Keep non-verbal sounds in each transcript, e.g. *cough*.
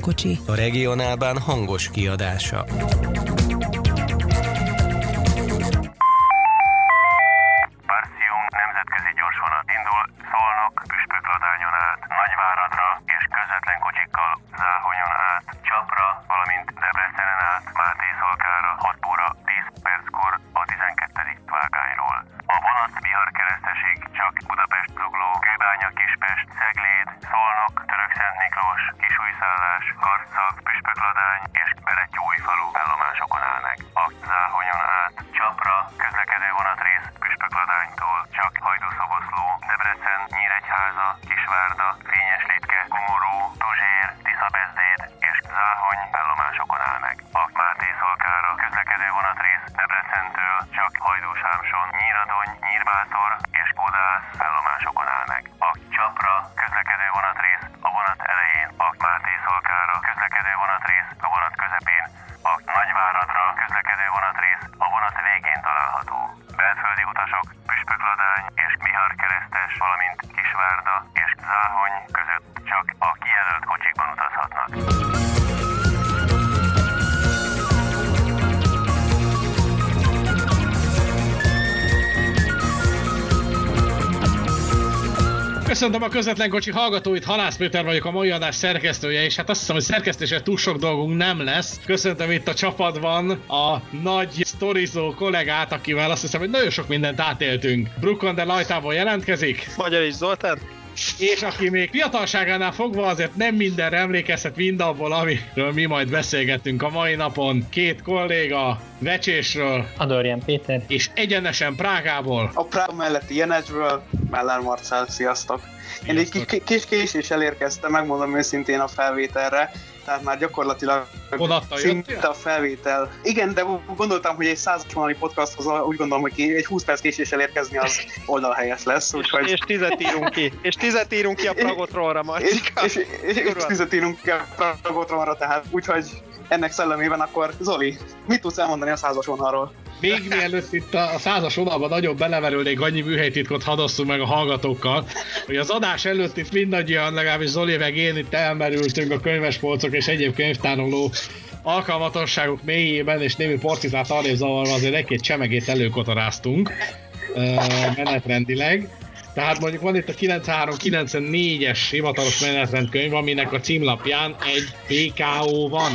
közvetlen kocsi. A regionálban hangos kiadása. Köszöntöm a közvetlen kocsi hallgatóit, Halász Péter vagyok, a mai adás szerkesztője, és hát azt hiszem, hogy szerkesztésre túl sok dolgunk nem lesz. Köszöntöm itt a csapatban a nagy sztorizó kollégát, akivel azt hiszem, hogy nagyon sok mindent átéltünk. Brukon de Lajtából jelentkezik, Magyar is Zoltán? És aki még fiatalságánál fogva azért nem mindenre emlékezhet mindabból, amiről mi majd beszélgettünk a mai napon. Két kolléga Vecsésről, Adorján Péter. és egyenesen Prágából. A Prág melletti Jenedzsről, Mellár Marcel, sziasztok! Én egy kis, kis késéssel érkeztem, megmondom őszintén a felvételre, tehát már gyakorlatilag Vonattal szinte jöttél? a felvétel. Igen, de gondoltam, hogy egy százas vonali podcasthoz úgy gondolom, hogy ki- egy 20 perc késéssel érkezni az oldalhelyes lesz, úgyhogy... És tizet írunk ki. És tizet írunk ki a Pragotronra majd. és, és, és, és tüzet írunk a Pragotronra, tehát úgyhogy ennek szellemében akkor Zoli, mit tudsz elmondani a százas vonalról? Még mielőtt itt a százas vonalban nagyon beleverülnék, annyi műhelytitkot hadosszunk meg a hallgatókkal, hogy az adás előtt itt mindannyian, legalábbis Zoli meg én itt elmerültünk a könyvespolcok és egyéb könyvtároló alkalmatosságok mélyében, és némi porcizát arrébb zavarva azért egy-két csemegét előkotoráztunk menetrendileg. Tehát mondjuk van itt a 93-94-es hivatalos menetrendkönyv, aminek a címlapján egy PKO van.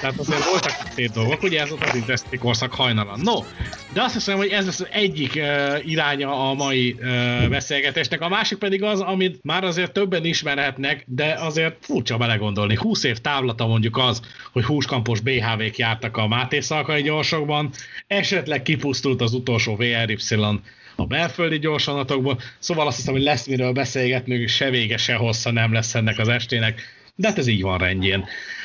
Tehát azért voltak szép dolgok, ugye ez ott az indexi korszak hajnalan. No, de azt hiszem, hogy ez lesz az egyik uh, iránya a mai uh, beszélgetésnek. A másik pedig az, amit már azért többen ismerhetnek, de azért furcsa belegondolni. 20 év távlata mondjuk az, hogy húskampos BHV-k jártak a Máté Szalkai gyorsokban, esetleg kipusztult az utolsó VRY a belföldi gyorsonatokból, szóval azt hiszem, hogy lesz miről beszélgetnünk, se vége, se hossza nem lesz ennek az estének, de hát ez így van rendjén.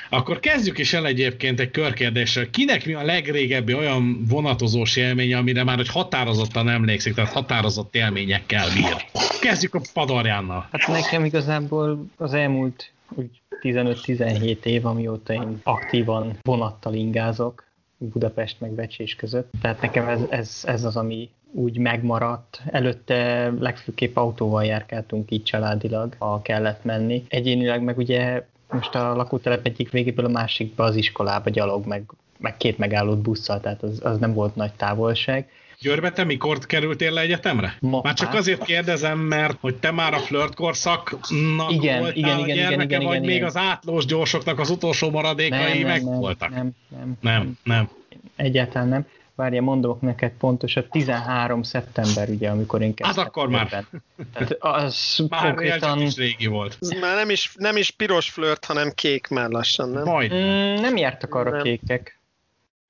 Akkor kezdjük is el egyébként egy körkérdéssel. Kinek mi a legrégebbi olyan vonatozós élménye, amire már hogy határozottan emlékszik, tehát határozott élményekkel bír? Kezdjük a Padarjánnal. Hát nekem igazából az elmúlt úgy 15-17 év, amióta én aktívan vonattal ingázok Budapest meg Becsés között. Tehát nekem ez, ez, ez az, ami úgy megmaradt. Előtte legfőképp autóval járkáltunk így családilag, ha kellett menni. Egyénileg meg ugye most a lakótelep egyik végéből a másikba az iskolába gyalog, meg, meg két megállott busszal, tehát az, az nem volt nagy távolság. Györbe, te mikor kerültél le egyetemre? Ma- már csak azért kérdezem, mert hogy te már a flirt korszaknak Igen, voltál igen, a igen, gyermeke, igen, igen, vagy igen, még igen. az átlós gyorsoknak az utolsó maradékai meg voltak? Nem, nem, nem, nem. Egyáltalán nem. Várja, mondok neked pontosan, 13 szeptember, ugye, amikor én kezdtem. Hát akkor már. ebben. Tehát az *laughs* Már konkrétan... is régi volt. Ez már nem is, nem is piros flört, hanem kék már lassan, nem? Majd. Mm, nem jártak arra Nem. kékek.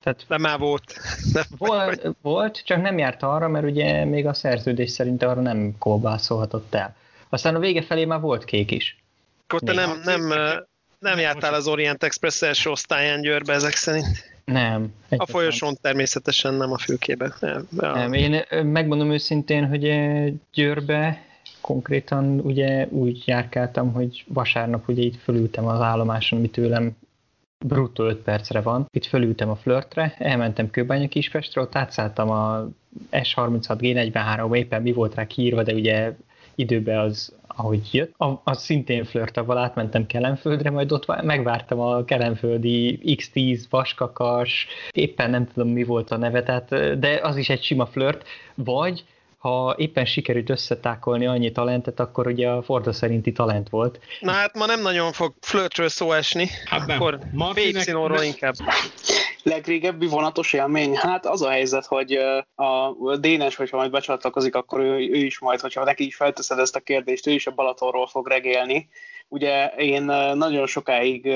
Tehát De már volt. *laughs* De volt, volt, csak nem járt arra, mert ugye még a szerződés szerint arra nem kolbászolhatott el. Aztán a vége felé már volt kék is. Akkor te nem, nem, nem jártál az Orient Express első osztályán Győrbe ezek szerint. Nem. A folyosón természetesen nem a fülkébe. Ja. Nem, én megmondom őszintén, hogy Győrbe konkrétan ugye úgy járkáltam, hogy vasárnap ugye itt fölültem az állomáson, ami tőlem bruttó 5 percre van. Itt fölültem a flörtre, elmentem Kőbánya Kispestre, ott átszálltam a S36 G43, éppen mi volt rá kiírva, de ugye időben az, ahogy jött, a, az szintén flörtával átmentem Kelenföldre, majd ott megvártam a kelenföldi X10 vaskakas, éppen nem tudom mi volt a neve, tehát, de az is egy sima flört, vagy ha éppen sikerült összetákolni annyi talentet, akkor ugye a Forda szerinti talent volt. Na hát ma nem nagyon fog flirtről szó esni, hát nem. akkor Martinek, inkább. Legrégebbi vonatos élmény? Hát az a helyzet, hogy a Dénes, hogyha majd becsatlakozik, akkor ő, ő is majd, hogyha neki is felteszed ezt a kérdést, ő is a Balatonról fog regélni. Ugye én nagyon sokáig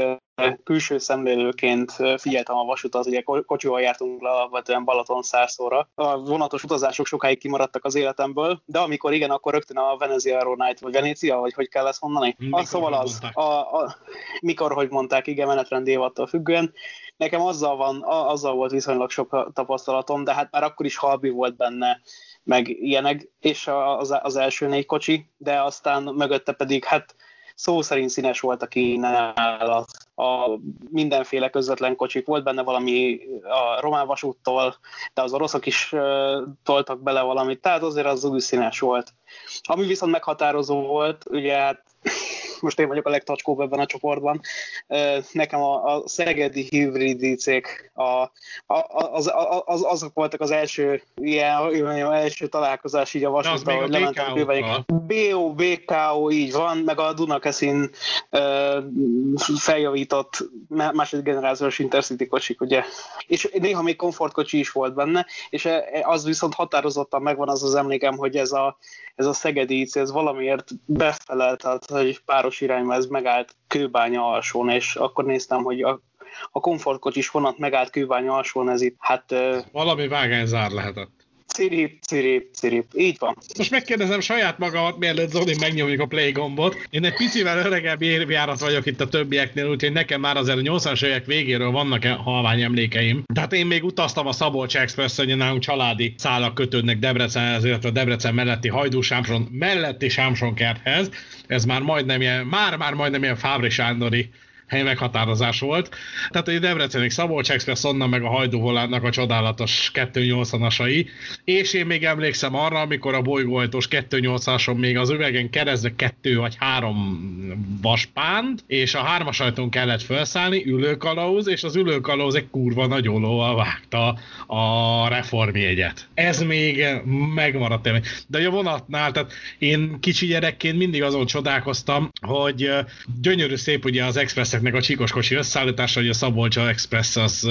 külső szemlélőként figyeltem a vasutat, ugye kocsival jártunk le alapvetően Balaton szárszóra. A vonatos utazások sokáig kimaradtak az életemből, de amikor igen, akkor rögtön a Veneziano Night, vagy Venécia, vagy hogy kell ezt mondani? Mikor az, szóval az, a, a, mikor, hogy mondták, igen, menetrendi évattól függően. Nekem azzal, van, azzal volt viszonylag sok tapasztalatom, de hát már akkor is halbi volt benne, meg ilyenek, és az, az első négy kocsi, de aztán mögötte pedig hát szó szerint színes volt a kínálat. A mindenféle közvetlen kocsik, volt benne valami a román vasúttól, de az oroszok is toltak bele valamit, tehát azért az úgy színes volt. Ami viszont meghatározó volt, ugye hát most én vagyok a legtacskóbb ebben a csoportban. Nekem a, a szegedi hibridicék, a, a, az, az, azok voltak az első ilyen, az első találkozás így a vasúttal, hogy lementem kővegyek. BO, BKO, így van, meg a Dunakeszin feljavított második generációs Intercity kocsik, ugye. És néha még komfortkocsi is volt benne, és az viszont határozottan megvan az az emlékem, hogy ez a, ez a Szegedi IC, ez valamiért befelelt, tehát hogy páros irányba ez megállt Kőbánya alsón, és akkor néztem, hogy a, a komfortkocsis vonat megállt Kőbánya alsón, ez itt, hát... Valami vágányzár lehetett. Cirip, cirip, cirip. Így van. Most megkérdezem saját magamat, mielőtt Zoli megnyomjuk a play gombot. Én egy picivel öregebb évjárat vagyok itt a többieknél, úgyhogy nekem már azért a 80-as évek végéről vannak halvány emlékeim. Tehát én még utaztam a Szabolcs express hogy nálunk családi szálak kötődnek Debrecenhez, illetve a Debrecen melletti Hajdú Sámson melletti Sámson kerthez. Ez már majdnem ilyen, már-már majdnem ilyen Fábri Sándori hely meghatározás volt. Tehát egy Debrecenig Szabolcs Express, onnan meg a Hajdúvoládnak a csodálatos 280-asai, és én még emlékszem arra, amikor a bolygóajtós 280-ason még az üvegen keresztbe kettő vagy három vaspánt, és a hármas ajtón kellett felszállni, ülőkalauz, és az ülőkalauz egy kurva nagy ollóval vágta a reformjegyet. Ez még megmaradt élmény. De a vonatnál, tehát én kicsi gyerekként mindig azon csodálkoztam, hogy gyönyörű szép ugye az expressek ezeknek a csíkos kocsi összeállítása, hogy a Szabolcsa Express az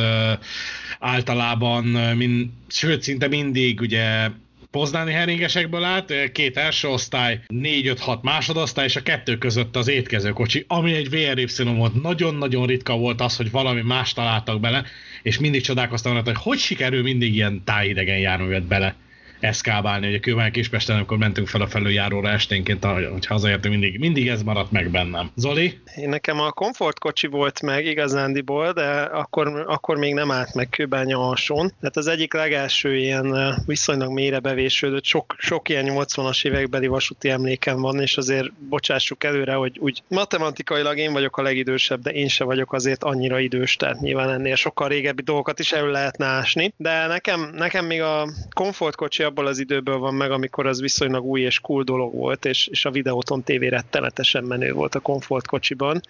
általában, mind, sőt szinte mindig ugye poznáni heringesekből állt, két első osztály, négy-öt-hat másodosztály, és a kettő között az étkezőkocsi, ami egy VRY volt. Nagyon-nagyon ritka volt az, hogy valami más találtak bele, és mindig csodálkoztam hogy hogy sikerül mindig ilyen tájidegen járművet bele eszkábálni, hogy a Kővány Kispesten, amikor mentünk fel a felüljáróra esténként, hogy hazaértünk, mindig, mindig ez maradt meg bennem. Zoli? Én nekem a komfortkocsi volt meg igazándiból, de akkor, akkor még nem állt meg Kőbánya alsón. Tehát az egyik legelső ilyen viszonylag mélyre bevésődött, sok, sok ilyen 80-as évekbeli vasúti emlékem van, és azért bocsássuk előre, hogy úgy matematikailag én vagyok a legidősebb, de én se vagyok azért annyira idős, tehát nyilván ennél sokkal régebbi dolgokat is elő lehetne ásni. De nekem, nekem még a komfortkocsi abból az időből van meg, amikor az viszonylag új és cool dolog volt, és, és a Videoton TV rettenetesen menő volt a komfortkocsiban.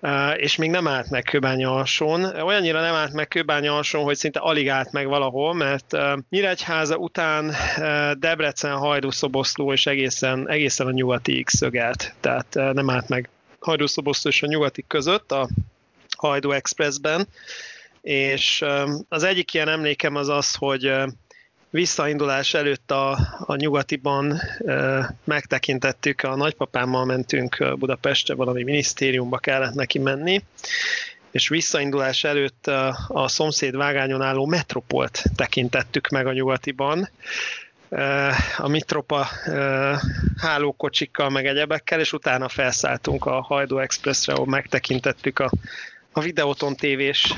Uh, és még nem állt meg Kőbánya alsón. Olyannyira nem állt meg Kőbánya alsón, hogy szinte alig állt meg valahol, mert uh, Nyíregyháza után uh, Debrecen, Hajdúszoboszló és egészen, egészen a nyugatig szögelt. Tehát nem állt meg Hajdúszoboszló és a nyugati között a Hajdú Expressben. És az egyik ilyen emlékem az az, hogy visszaindulás előtt a, a nyugatiban e, megtekintettük, a nagypapámmal mentünk Budapestre, valami minisztériumba kellett neki menni, és visszaindulás előtt a, szomszéd vágányon álló metropolt tekintettük meg a nyugatiban, a Mitropa hálókocsikkal, meg egyebekkel, és utána felszálltunk a Hajdó Expressre, ahol megtekintettük a, a Videoton tévés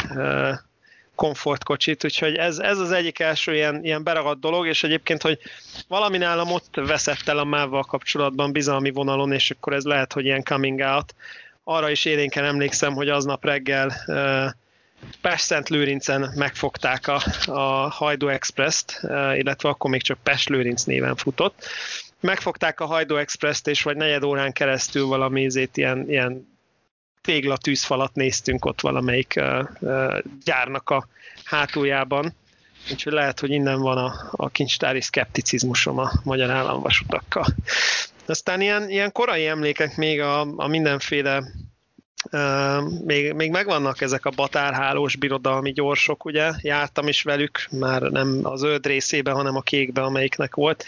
komfortkocsit, úgyhogy ez, ez az egyik első ilyen, ilyen beragadt dolog, és egyébként, hogy valami nálam ott veszett el a mávval kapcsolatban bizalmi vonalon, és akkor ez lehet, hogy ilyen coming out. Arra is élénken emlékszem, hogy aznap reggel uh, Pest-Szent Lőrincen megfogták a, a Hajdú Express-t, uh, illetve akkor még csak Pest Lőrinc néven futott, megfogták a Hajdó Express-t, és vagy negyed órán keresztül valami ízét, ilyen, ilyen tégla tűzfalat néztünk ott valamelyik uh, uh, gyárnak a hátuljában. Úgyhogy lehet, hogy innen van a, a kincstári szkepticizmusom a magyar államvasutakkal. Aztán ilyen, ilyen korai emlékek még a, a mindenféle még, még megvannak ezek a batárhálós birodalmi gyorsok, ugye? Jártam is velük, már nem az zöld részébe, hanem a kékbe, amelyiknek volt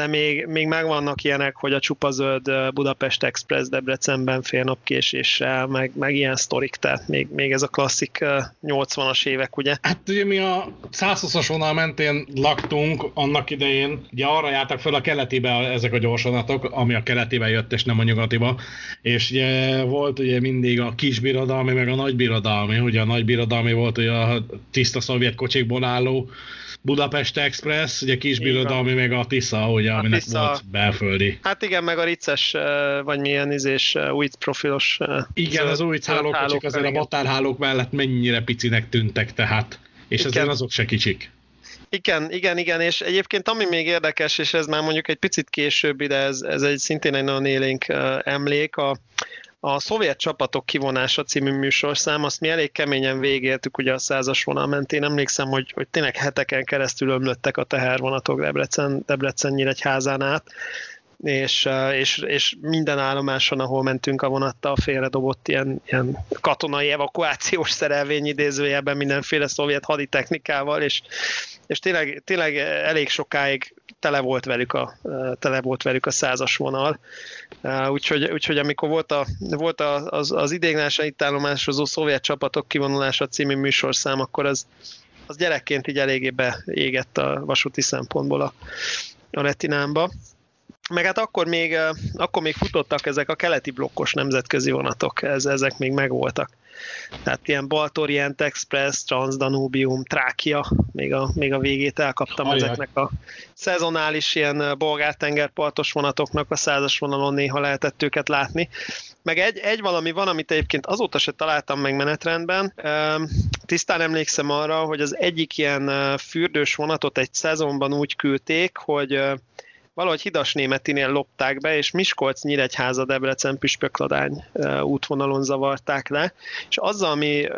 de még, még megvannak ilyenek, hogy a csupa zöld Budapest Express Debrecenben fél nap késéssel, meg, meg ilyen sztorik, tehát még, még ez a klasszik 80-as évek, ugye? Hát ugye mi a 120-as vonal mentén laktunk annak idején, ugye arra jártak fel a keletibe ezek a gyorsonatok, ami a keletibe jött, és nem a nyugatiba, és ugye volt ugye mindig a kis birodalmi, meg a nagy birodalmi, ugye a nagy birodalmi volt ugye a tiszta szovjet kocsikból álló Budapest Express, ugye kisbirodalmi, meg a Tisza, ugye, a aminek Tisza. volt belföldi. Hát igen, meg a Rices, vagy milyen izés, új profilos. Igen, az új hálókocsik azért a batárhálók mellett mennyire picinek tűntek tehát, és igen. azért azok se kicsik. Igen, igen, igen, és egyébként ami még érdekes, és ez már mondjuk egy picit később, de ez, ez egy szintén egy nagyon élénk emlék, a, a szovjet csapatok kivonása című műsorszám, azt mi elég keményen végéltük ugye a százas vonal mentén. Emlékszem, hogy, hogy tényleg heteken keresztül ömlöttek a tehervonatok Debrecen, Debrecen Nyíregyházán át, és, és, és minden állomáson, ahol mentünk a vonattal, félredobott ilyen, ilyen katonai evakuációs szerelvény idézőjelben mindenféle szovjet haditechnikával, és, és tényleg, tényleg elég sokáig tele volt velük a, tele volt velük a százas vonal. Úgyhogy, úgyhogy amikor volt, a, volt a, az, az idégnása itt állomásozó szovjet csapatok kivonulása című műsorszám, akkor az, az gyerekként így eléggé beégett a vasúti szempontból a, a retinámba. Meg hát akkor még, akkor még futottak ezek a keleti blokkos nemzetközi vonatok, ez, ezek még megvoltak. Tehát ilyen Baltorient Express, Transdanubium, Trákia, még a, még a végét elkaptam Ajaj. ezeknek a szezonális ilyen bolgár tengerpartos vonatoknak a százas vonalon néha lehetett őket látni. Meg egy, egy valami van, amit egyébként azóta se találtam meg menetrendben. Tisztán emlékszem arra, hogy az egyik ilyen fürdős vonatot egy szezonban úgy küldték, hogy valahogy Hidas Németinél lopták be, és Miskolc, Nyíregyháza, Debrecen, Püspökladány útvonalon zavarták le, és azzal mi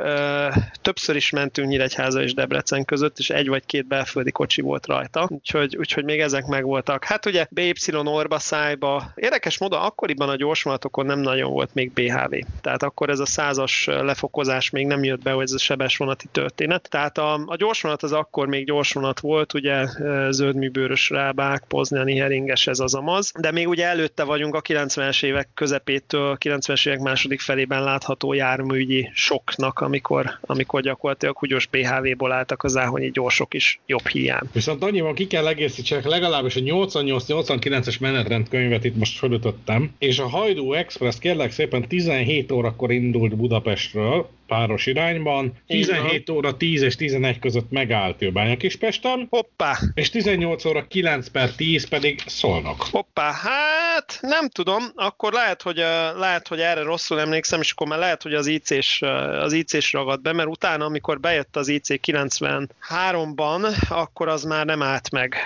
többször is mentünk Nyíregyháza és Debrecen között, és egy vagy két belföldi kocsi volt rajta, úgyhogy, úgyhogy még ezek megvoltak. Hát ugye BY Orba szájba, érdekes módon akkoriban a gyorsvonatokon nem nagyon volt még BHV, tehát akkor ez a százas lefokozás még nem jött be, hogy ez a sebes vonati történet. Tehát a, a gyorsvonat az akkor még gyorsvonat volt, ugye zöldműbőrös rábák, Poznani, ringes ez az amaz, de még ugye előtte vagyunk a 90-es évek közepétől, 90-es évek második felében látható járműgyi soknak, amikor, amikor gyakorlatilag húgyos PHV-ból álltak az áhonyi gyorsok is jobb hiány. Viszont annyiban ki kell egészítsek, legalábbis a 88-89-es menetrend könyvet itt most fölütöttem, és a Hajdú Express kérlek szépen 17 órakor indult Budapestről, páros irányban. 17 óra 10 és 11 között megállt Bánya Kispesten. Hoppá! És 18 óra 9 per 10 pedig szólnak. Hoppá, hát nem tudom, akkor lehet, hogy, lehet, hogy erre rosszul emlékszem, és akkor már lehet, hogy az IC-s, az IC-s ragad be, mert utána, amikor bejött az IC 93-ban, akkor az már nem állt meg.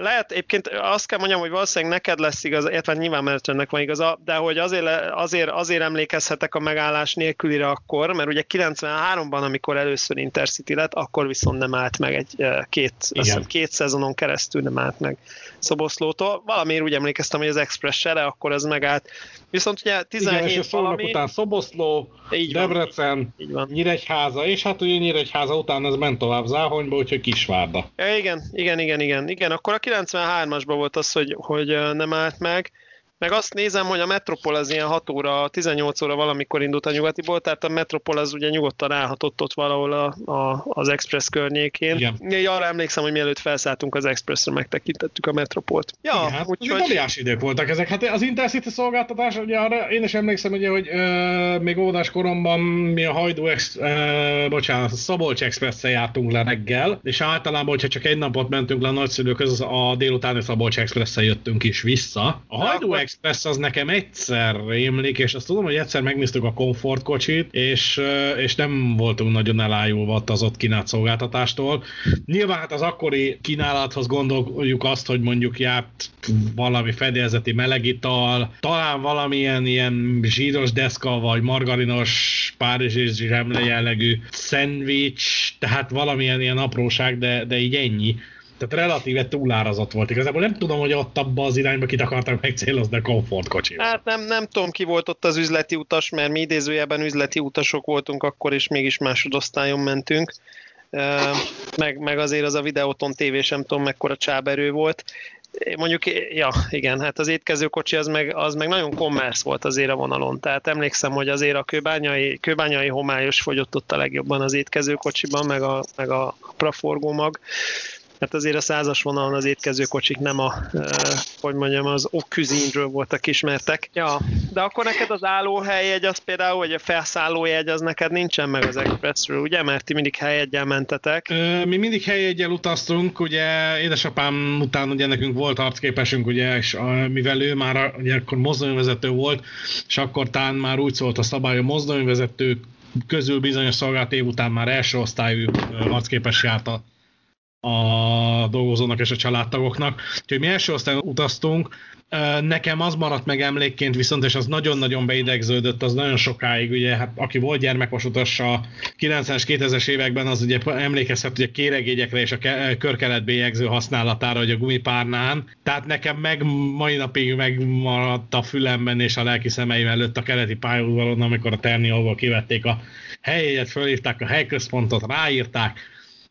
Lehet, egyébként azt kell mondjam, hogy valószínűleg neked lesz igaz, illetve nyilván mert van igaza, de hogy azért, azért, azért emlékezhetek a megállás nélkülire akkor, mert ugye 93-ban, amikor először Intercity lett, akkor viszont nem állt meg egy két, hiszem, két szezonon keresztül nem állt meg Szoboszlótól. Valamiért úgy emlékeztem, hogy az Express sere, akkor ez megállt. Viszont ugye 17 Igen, és valami... után Szoboszló, így Debrecen, van. Így van. Nyíregyháza, és hát ugye Nyíregyháza után ez ment tovább Záhonyba, úgyhogy Kisvárda. Ja, igen, igen, igen, igen, igen. Akkor a 93-asban volt az, hogy, hogy nem állt meg. Meg azt nézem, hogy a Metropol az ilyen 6 óra, 18 óra valamikor indult a nyugatiból, tehát a Metropol az ugye nyugodtan állhatott ott valahol a, a, az Express környékén. Igen. Én arra emlékszem, hogy mielőtt felszálltunk az Expressre, megtekintettük a Metropolt. Ja, Igen, hát úgyhogy... óriási idők voltak ezek. Hát az Intercity szolgáltatás, ugye arra én is emlékszem, ugye, hogy ö, még óvodás koromban mi a Hajdú, ex, ö, bocsánat, a Szabolcs express jártunk le reggel, és általában, hogyha csak egy napot mentünk le a nagyszülők, az a délutáni Szabolcs express jöttünk is vissza. A Hajdú Express az nekem egyszer rémlik, és azt tudom, hogy egyszer megnéztük a komfortkocsit, és, és nem voltunk nagyon elájulva az ott kínált szolgáltatástól. Nyilván hát az akkori kínálathoz gondoljuk azt, hogy mondjuk járt valami fedélzeti melegital, talán valamilyen ilyen zsíros deszka, vagy margarinos párizsi zsemle jellegű szendvics, tehát valamilyen ilyen apróság, de, de így ennyi. Tehát relatíve túlárazott volt. Igazából nem tudom, hogy ott abba az irányba kit akartak megcélozni a komfortkocsi. Hát nem, nem tudom, ki volt ott az üzleti utas, mert mi idézőjelben üzleti utasok voltunk akkor, és mégis másodosztályon mentünk. Meg, meg azért az a videóton tévé sem tudom mekkora csáberő volt. Mondjuk, ja, igen, hát az étkezőkocsi az meg, az meg nagyon commerce volt azért a vonalon, tehát emlékszem, hogy azért a kőbányai, kőbányai homályos fogyott ott a legjobban az étkezőkocsiban, meg a, meg a praforgó mag hát azért a százas vonalon az étkezőkocsik nem a, e, hogy mondjam, az oküzinről voltak ismertek. Ja, de akkor neked az állóhelyjegy az például, vagy a felszállójegy az neked nincsen meg az Expressről, ugye? Mert ti mindig helyjegyel mentetek. Mi mindig helyjegyel utaztunk, ugye édesapám után ugye nekünk volt arcképesünk, ugye, és a, mivel ő már ugye akkor mozdonyvezető volt, és akkor tán már úgy szólt a szabály, a mozdonyvezetők közül bizonyos szolgált év után már első osztályú arcképes járt a a dolgozónak és a családtagoknak. Úgyhogy mi első osztályon utaztunk, Nekem az maradt meg emlékként viszont, és az nagyon-nagyon beidegződött, az nagyon sokáig, ugye, hát aki volt gyermekosutas a 90-es, 2000-es években, az ugye emlékezhet ugye kéregégyekre és a körkeletbélyegző használatára, hogy a gumipárnán. Tehát nekem meg mai napig megmaradt a fülemben és a lelki szemeim előtt a keleti pályaudvaron, amikor a Ternióval kivették a helyet, fölírták a helyközpontot, ráírták,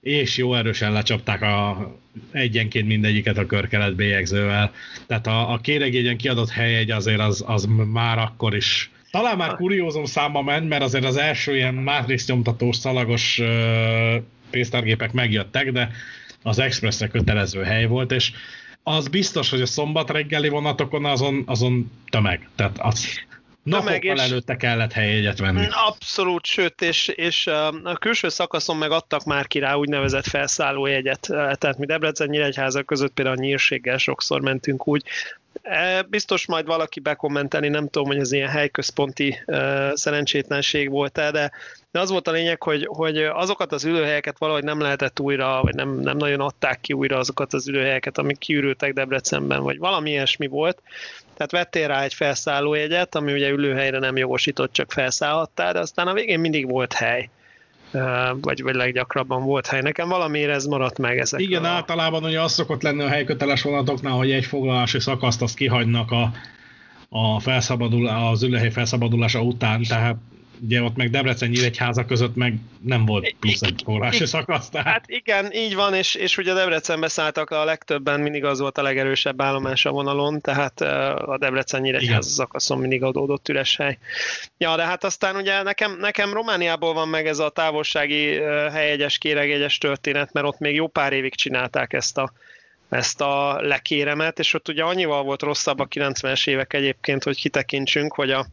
és jó erősen lecsapták a, egyenként mindegyiket a körkelet bélyegzővel. Tehát a, a kéregényen kiadott helyegy azért az, az már akkor is talán már kuriózum számba ment, mert azért az első ilyen mátrix nyomtatós szalagos uh, pénztárgépek megjöttek, de az Expressre kötelező hely volt, és az biztos, hogy a szombat reggeli vonatokon azon, azon tömeg. Tehát az, Napokkal előtte kellett helyjegyet venni. Abszolút, sőt, és, és a külső szakaszon meg adtak már ki rá úgynevezett felszállójegyet. Tehát mi Debrecen Nyíregyháza között például a nyírséggel sokszor mentünk úgy, e, Biztos majd valaki bekommenteni, nem tudom, hogy ez ilyen helyközponti uh, szerencsétlenség volt-e, de, de az volt a lényeg, hogy, hogy azokat az ülőhelyeket valahogy nem lehetett újra, vagy nem, nem nagyon adták ki újra azokat az ülőhelyeket, amik kiürültek Debrecenben, vagy valami ilyesmi volt, tehát vettél rá egy felszállójegyet, ami ugye ülőhelyre nem jogosított, csak felszállhattál, de aztán a végén mindig volt hely vagy, vagy leggyakrabban volt hely. Nekem valamiért ez maradt meg ezek. Igen, a... általában ugye az szokott lenni a helyköteles vonatoknál, hogy egy foglalási szakaszt azt kihagynak a, a felszabadul, az ülőhely felszabadulása után, tehát ugye ott meg Debrecen Nyíregyháza között meg nem volt plusz egy forrási szakasz. Tehát... Hát igen, így van, és, és ugye Debrecenbe szálltak a legtöbben, mindig az volt a legerősebb állomás a vonalon, tehát a Debrecen Nyíregyháza szakaszon mindig adódott üres hely. Ja, de hát aztán ugye nekem, nekem Romániából van meg ez a távolsági helyegyes, kéregegyes történet, mert ott még jó pár évig csinálták ezt a ezt a lekéremet, és ott ugye annyival volt rosszabb a 90-es évek egyébként, hogy kitekintsünk, hogy a,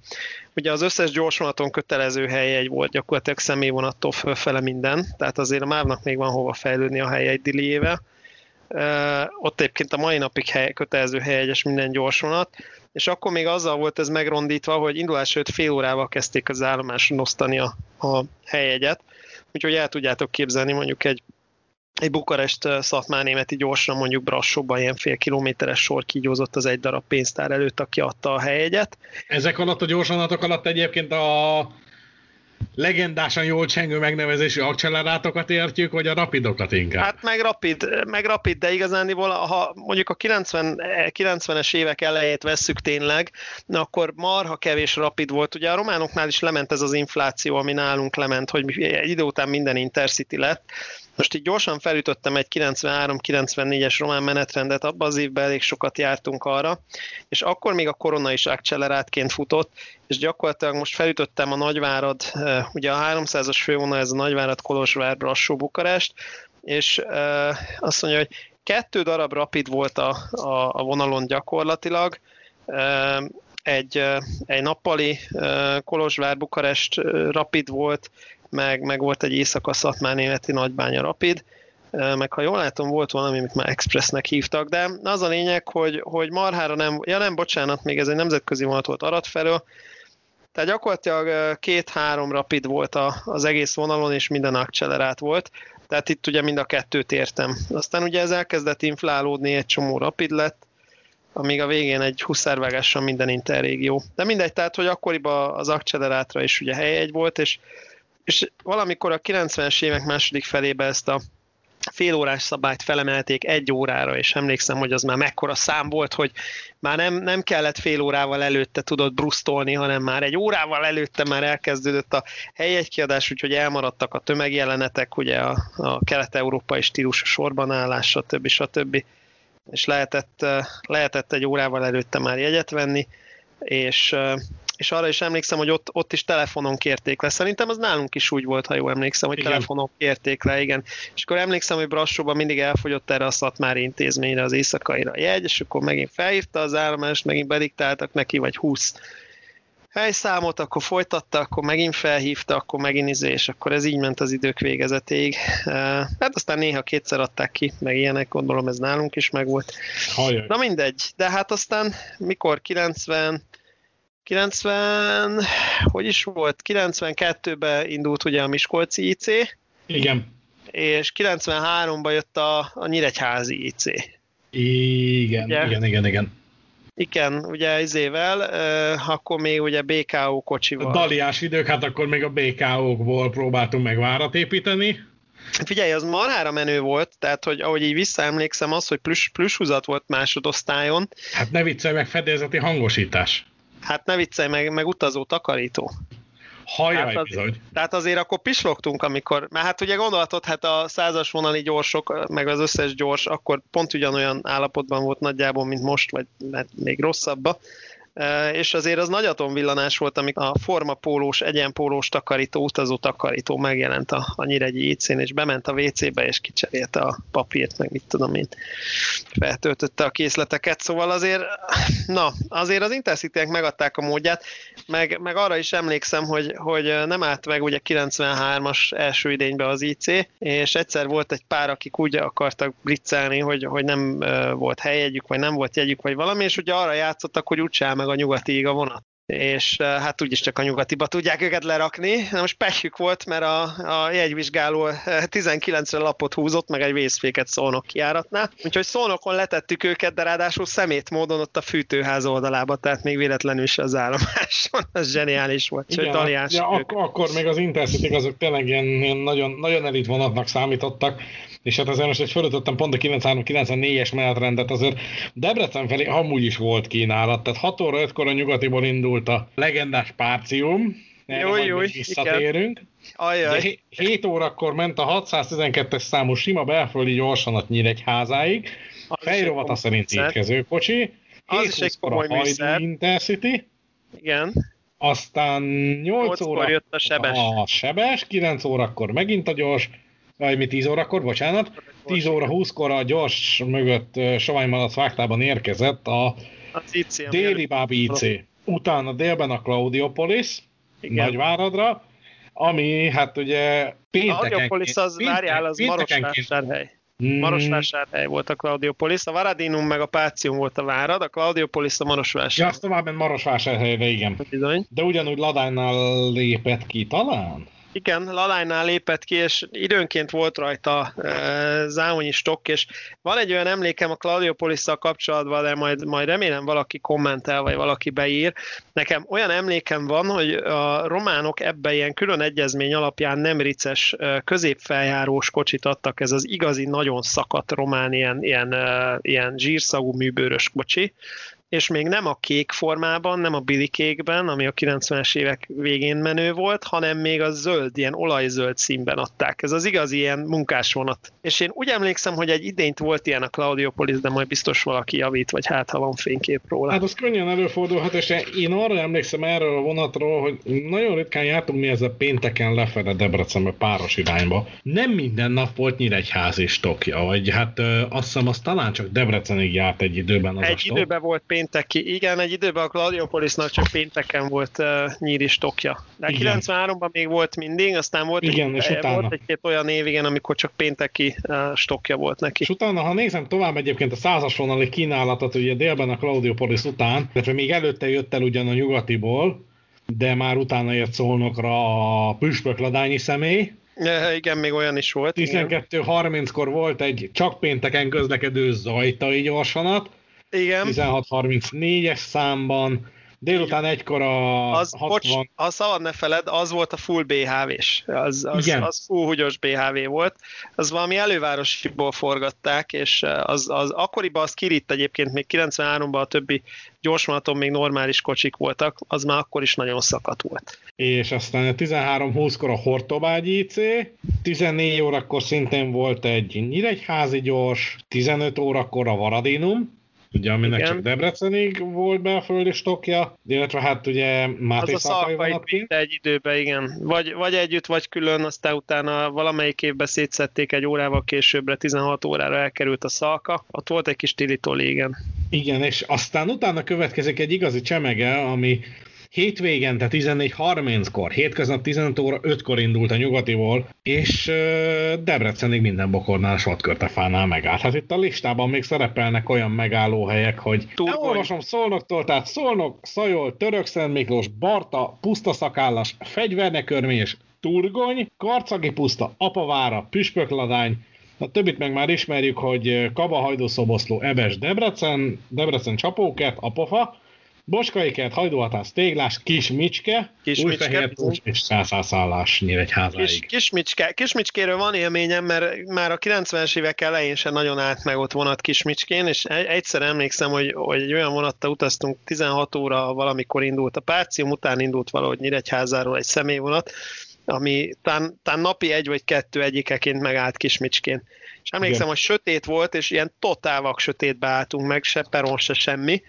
ugye az összes gyorsvonaton kötelező egy volt gyakorlatilag személyvonattól fölfele minden, tehát azért a mávnak még van hova fejlődni a egy diliével. Uh, ott egyébként a mai napig hely, kötelező egyes minden gyorsvonat, és akkor még azzal volt ez megrondítva, hogy indulás előtt fél órával kezdték az állomáson osztani a, a helyegyet, úgyhogy el tudjátok képzelni mondjuk egy egy Bukarest Szatmár németi gyorsan mondjuk Brassóban ilyen fél kilométeres sor kígyózott az egy darab pénztár előtt, aki adta a helyegyet. Ezek alatt a gyorsanatok alatt egyébként a legendásan jól csengő megnevezésű accelerátokat értjük, vagy a rapidokat inkább? Hát meg rapid, meg rapid de igazániból, ha mondjuk a 90, 90-es évek elejét vesszük tényleg, akkor marha kevés rapid volt. Ugye a románoknál is lement ez az infláció, ami nálunk lement, hogy egy idő után minden Intercity lett, most így gyorsan felütöttem egy 93-94-es román menetrendet, abban az évben elég sokat jártunk arra, és akkor még a korona is accelerátként futott, és gyakorlatilag most felütöttem a Nagyvárad, eh, ugye a 300-as fővonal ez a Nagyvárad, Kolozsvár, Brassó, Bukarest, és eh, azt mondja, hogy kettő darab rapid volt a, a, a vonalon gyakorlatilag, eh, egy, egy nappali Kolozsvár-Bukarest rapid volt, meg, meg volt egy éjszaka Szatmár németi nagybánya rapid, meg ha jól látom, volt valami, amit már Expressnek hívtak, de az a lényeg, hogy, hogy marhára nem, ja nem, bocsánat, még ez egy nemzetközi vonat volt Arad felől, tehát gyakorlatilag két-három rapid volt az egész vonalon, és minden accelerált volt. Tehát itt ugye mind a kettőt értem. Aztán ugye ez elkezdett inflálódni, egy csomó rapid lett, amíg a végén egy huszárvágással minden interrégió. De mindegy, tehát, hogy akkoriban az accelerátra is ugye hely egy volt, és, és valamikor a 90-es évek második felébe ezt a fél órás szabályt felemelték egy órára, és emlékszem, hogy az már mekkora szám volt, hogy már nem, nem kellett fél órával előtte tudod brusztolni, hanem már egy órával előtte már elkezdődött a helyegykiadás, úgyhogy elmaradtak a tömegjelenetek, ugye a, a kelet-európai stílus sorban állás, stb. stb. És lehetett, lehetett egy órával előtte már jegyet venni, és és arra is emlékszem, hogy ott, ott is telefonon kérték le. Szerintem az nálunk is úgy volt, ha jól emlékszem, hogy igen. telefonon kérték le, igen. És akkor emlékszem, hogy Brassóban mindig elfogyott erre a szatmári intézményre az éjszakaira jegy, és akkor megint felhívta az állomást, megint bediktáltak neki, vagy 20 helyszámot, akkor folytatta, akkor megint felhívta, akkor megint izé, és akkor ez így ment az idők végezetéig. Hát aztán néha kétszer adták ki, meg ilyenek, gondolom ez nálunk is megvolt. Hajjaj. Na mindegy, de hát aztán mikor 90, 90, hogy is volt, 92-ben indult ugye a Miskolci IC. Igen. És 93-ban jött a, a Nyíregyházi IC. Igen, ugye? igen, igen, igen. Igen, ugye izével, uh, akkor még ugye BKO kocsival. A daliás idők, hát akkor még a BKO-kból próbáltunk meg várat építeni. Figyelj, az marhára menő volt, tehát hogy ahogy így visszaemlékszem, az, hogy plusz, plusz húzat volt másodosztályon. Hát ne viccelj meg, fedélzeti hangosítás. Hát ne viccelj meg, meg utazó takarító. Hajjaj, tehát, az, bizony. tehát azért akkor pislogtunk, amikor, mert hát ugye gondolatod, hát a százas vonali gyorsok, meg az összes gyors, akkor pont ugyanolyan állapotban volt nagyjából, mint most, vagy még rosszabbba és azért az nagy atomvillanás volt, amikor a formapólós, egyenpólós takarító, utazó takarító megjelent a, a Nyíregyi IC-n, és bement a WC-be, és kicserélte a papírt, meg mit tudom én, feltöltötte a készleteket, szóval azért, na, azért az intercity megadták a módját, meg, meg arra is emlékszem, hogy, hogy nem állt meg ugye 93-as első idénybe az IC, és egyszer volt egy pár, akik úgy akartak blitzelni, hogy, hogy nem volt helyegyük, vagy nem volt jegyük, vagy valami, és ugye arra játszottak, hogy úgyse meg a nyugatiig a vonat és eh, hát úgyis csak a nyugatiba tudják őket lerakni. Na most pekjük volt, mert a, a jegyvizsgáló 19-re eh, lapot húzott, meg egy vészféket szolnok kiáratnál. Úgyhogy szolnokon letettük őket, de ráadásul szemét módon ott a fűtőház oldalába, tehát még véletlenül is az állomáson. *laughs* Ez zseniális volt. Igen, hát, ja, ak- akkor még az intercity azok tényleg ilyen, ilyen nagyon, nagyon elit vonatnak számítottak és hát azért most egy fölötöttem pont a 93-94-es menetrendet, azért Debrecen felé amúgy is volt kínálat, tehát 6 óra 5-kor a nyugatiból indult a legendás Párcium, jó, jó, visszatérünk. Ajaj. 7 órakor ment a 612-es számú sima belföldi gyorsanat Nyíregyházáig, fejrovata szerint étkező kocsi, az is egy komoly a Intercity, igen. Aztán 8 óra jött a sebes. A sebes, 9 órakor megint a gyors, vagy mi 10 órakor, bocsánat, 10 óra 20-kor a gyors mögött Sovány Malac vágtában érkezett a, a IC, déli bábi IC. Utána délben a Claudiopolis, Igen. Nagyváradra, ami hát ugye pénteken... A Claudiopolis az, péntek, várjál, az Marosvásárhely. Hmm. Marosvásárhely volt a Claudiopolis, a Varadinum meg a Pácium volt a Várad, a Claudiopolis a Marosvásárhely. Ja, azt tovább ment Marosvásárhelyre, igen. Bizony. De ugyanúgy Ladánynál lépett ki talán? Igen, Lalánynál lépett ki, és időnként volt rajta e, zámonyi stokk, és van egy olyan emlékem a Claudiopolis-szal kapcsolatban, de majd, majd remélem valaki kommentel, vagy valaki beír. Nekem olyan emlékem van, hogy a románok ebbe ilyen külön egyezmény alapján nem rices középfeljárós kocsit adtak, ez az igazi nagyon szakadt román ilyen, ilyen, ilyen zsírszagú műbőrös kocsi, és még nem a kék formában, nem a Billy kékben, ami a 90-es évek végén menő volt, hanem még a zöld, ilyen olajzöld színben adták. Ez az igazi ilyen munkásvonat. És én úgy emlékszem, hogy egy idényt volt ilyen a Claudiopolis, de majd biztos valaki javít, vagy hát ha van fénykép róla. Hát az könnyen előfordulhat, és én arra emlékszem erről a vonatról, hogy nagyon ritkán jártunk mi ezzel pénteken lefele Debrecenbe páros irányba. Nem minden nap volt Nyíregyházi stokja, vagy hát ö, azt hiszem az talán csak Debrecenig járt egy időben az egy a időben volt péntek pénteki, igen, egy időben a Gladiopolisnak csak pénteken volt uh, nyíri stokja. De Igen. 93-ban még volt mindig, aztán volt, Igen, és egy, utána. volt egy-két olyan év, igen, amikor csak pénteki uh, stokja volt neki. És utána, ha nézem tovább egyébként a százas vonali kínálatot, ugye délben a Claudiopolis után, illetve még előtte jött el ugyan a nyugatiból, de már utána ért szolnokra a püspökladányi személy. Uh, igen, még olyan is volt. igen. 12.30-kor volt egy csak pénteken közlekedő zajtai gyorsanat, Igen. 16.34-es számban, délután egykor a Az, 60... bocs, ha szabad ne feled, az volt a full BHV-s. Az, az, Igen. az full húgyos BHV volt. Az valami elővárosiból forgatták, és az, az akkoriban az kiritt egyébként, még 93-ban a többi gyorsvonaton még normális kocsik voltak, az már akkor is nagyon szakadt volt. és aztán a 13.20-kor a Hortobágy IC, 14 órakor szintén volt egy Nyíregyházi gyors, 15 órakor a Varadinum, ugye aminek Igen. csak Debrecenig volt belföldi stokja, illetve hát ugye Az Máté a szalkai vonatként. vitte egy időben, igen. Vagy, vagy együtt, vagy külön, aztán utána valamelyik évben szétszették egy órával későbbre, 16 órára elkerült a szalka. Ott volt egy kis tilitoli, igen. Igen, és aztán utána következik egy igazi csemege, ami hétvégen, tehát 14.30-kor, hétköznap 15 óra 5-kor indult a nyugatiból, és Debrecenig minden bokornál, Sotkörtefánál megállt. Hát itt a listában még szerepelnek olyan megállóhelyek, hogy Turgony. elolvasom Szolnoktól, tehát Szolnok, Szajol, Törökszent Miklós, Barta, Pusztaszakállas, Fegyvernekörményes, Turgony, Karcagi puszta, Apavára, Püspökladány, a többit meg már ismerjük, hogy Kaba, Hajdúszoboszló, Ebes, Debrecen, Debrecen Csapókert, Apofa, Boskai kert, Hajdúhatász, Téglás, Kis Micske, Kis Micske, Újfehértócs és Szászászállás Kis, Nyíregyházáig. kismicske, kismicskéről van élményem, mert már a 90-es évek elején sem nagyon állt meg ott vonat Kismicskén, és egy- egyszer emlékszem, hogy, hogy egy olyan vonattal utaztunk, 16 óra valamikor indult a Párcium, után indult valahogy Nyíregyházáról egy személyvonat, ami talán, talán napi egy vagy kettő egyikeként megállt Kismicskén. És emlékszem, Igen. hogy sötét volt, és ilyen totál vak sötétbe álltunk meg, se peron, se semmi,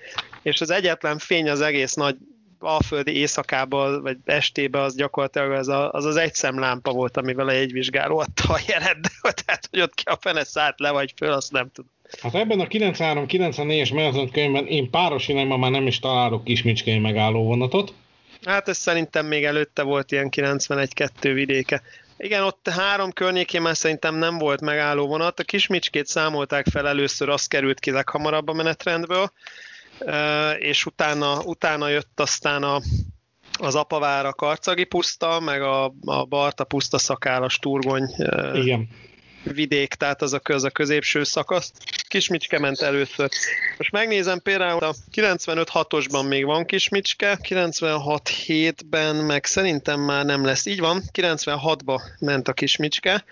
és az egyetlen fény az egész nagy alföldi éjszakában, vagy estébe az gyakorlatilag az a, az, az egy szemlámpa volt, amivel a jegyvizsgáló adta a jelet, de tehát, hogy ott ki a fene szállt le, vagy föl, azt nem tudom. Hát ebben a 93-94-es menetkönyvben én páros irányban már nem is találok Kismicskei megálló vonatot. Hát ez szerintem még előtte volt ilyen 91-2 vidéke. Igen, ott három környékén már szerintem nem volt megálló vonat. A Kismicskét számolták fel először, az került ki leghamarabb a menetrendből, és utána, utána jött aztán a, az Apavára Karcagi puszta, meg a, a Barta puszta szakálas turgony Igen. vidék, tehát az a, köz, a középső szakasz. Kismicske ment először. Most megnézem például a 95-6-osban még van Kismicske, 96-7-ben meg szerintem már nem lesz. Így van, 96-ba ment a Kismicske,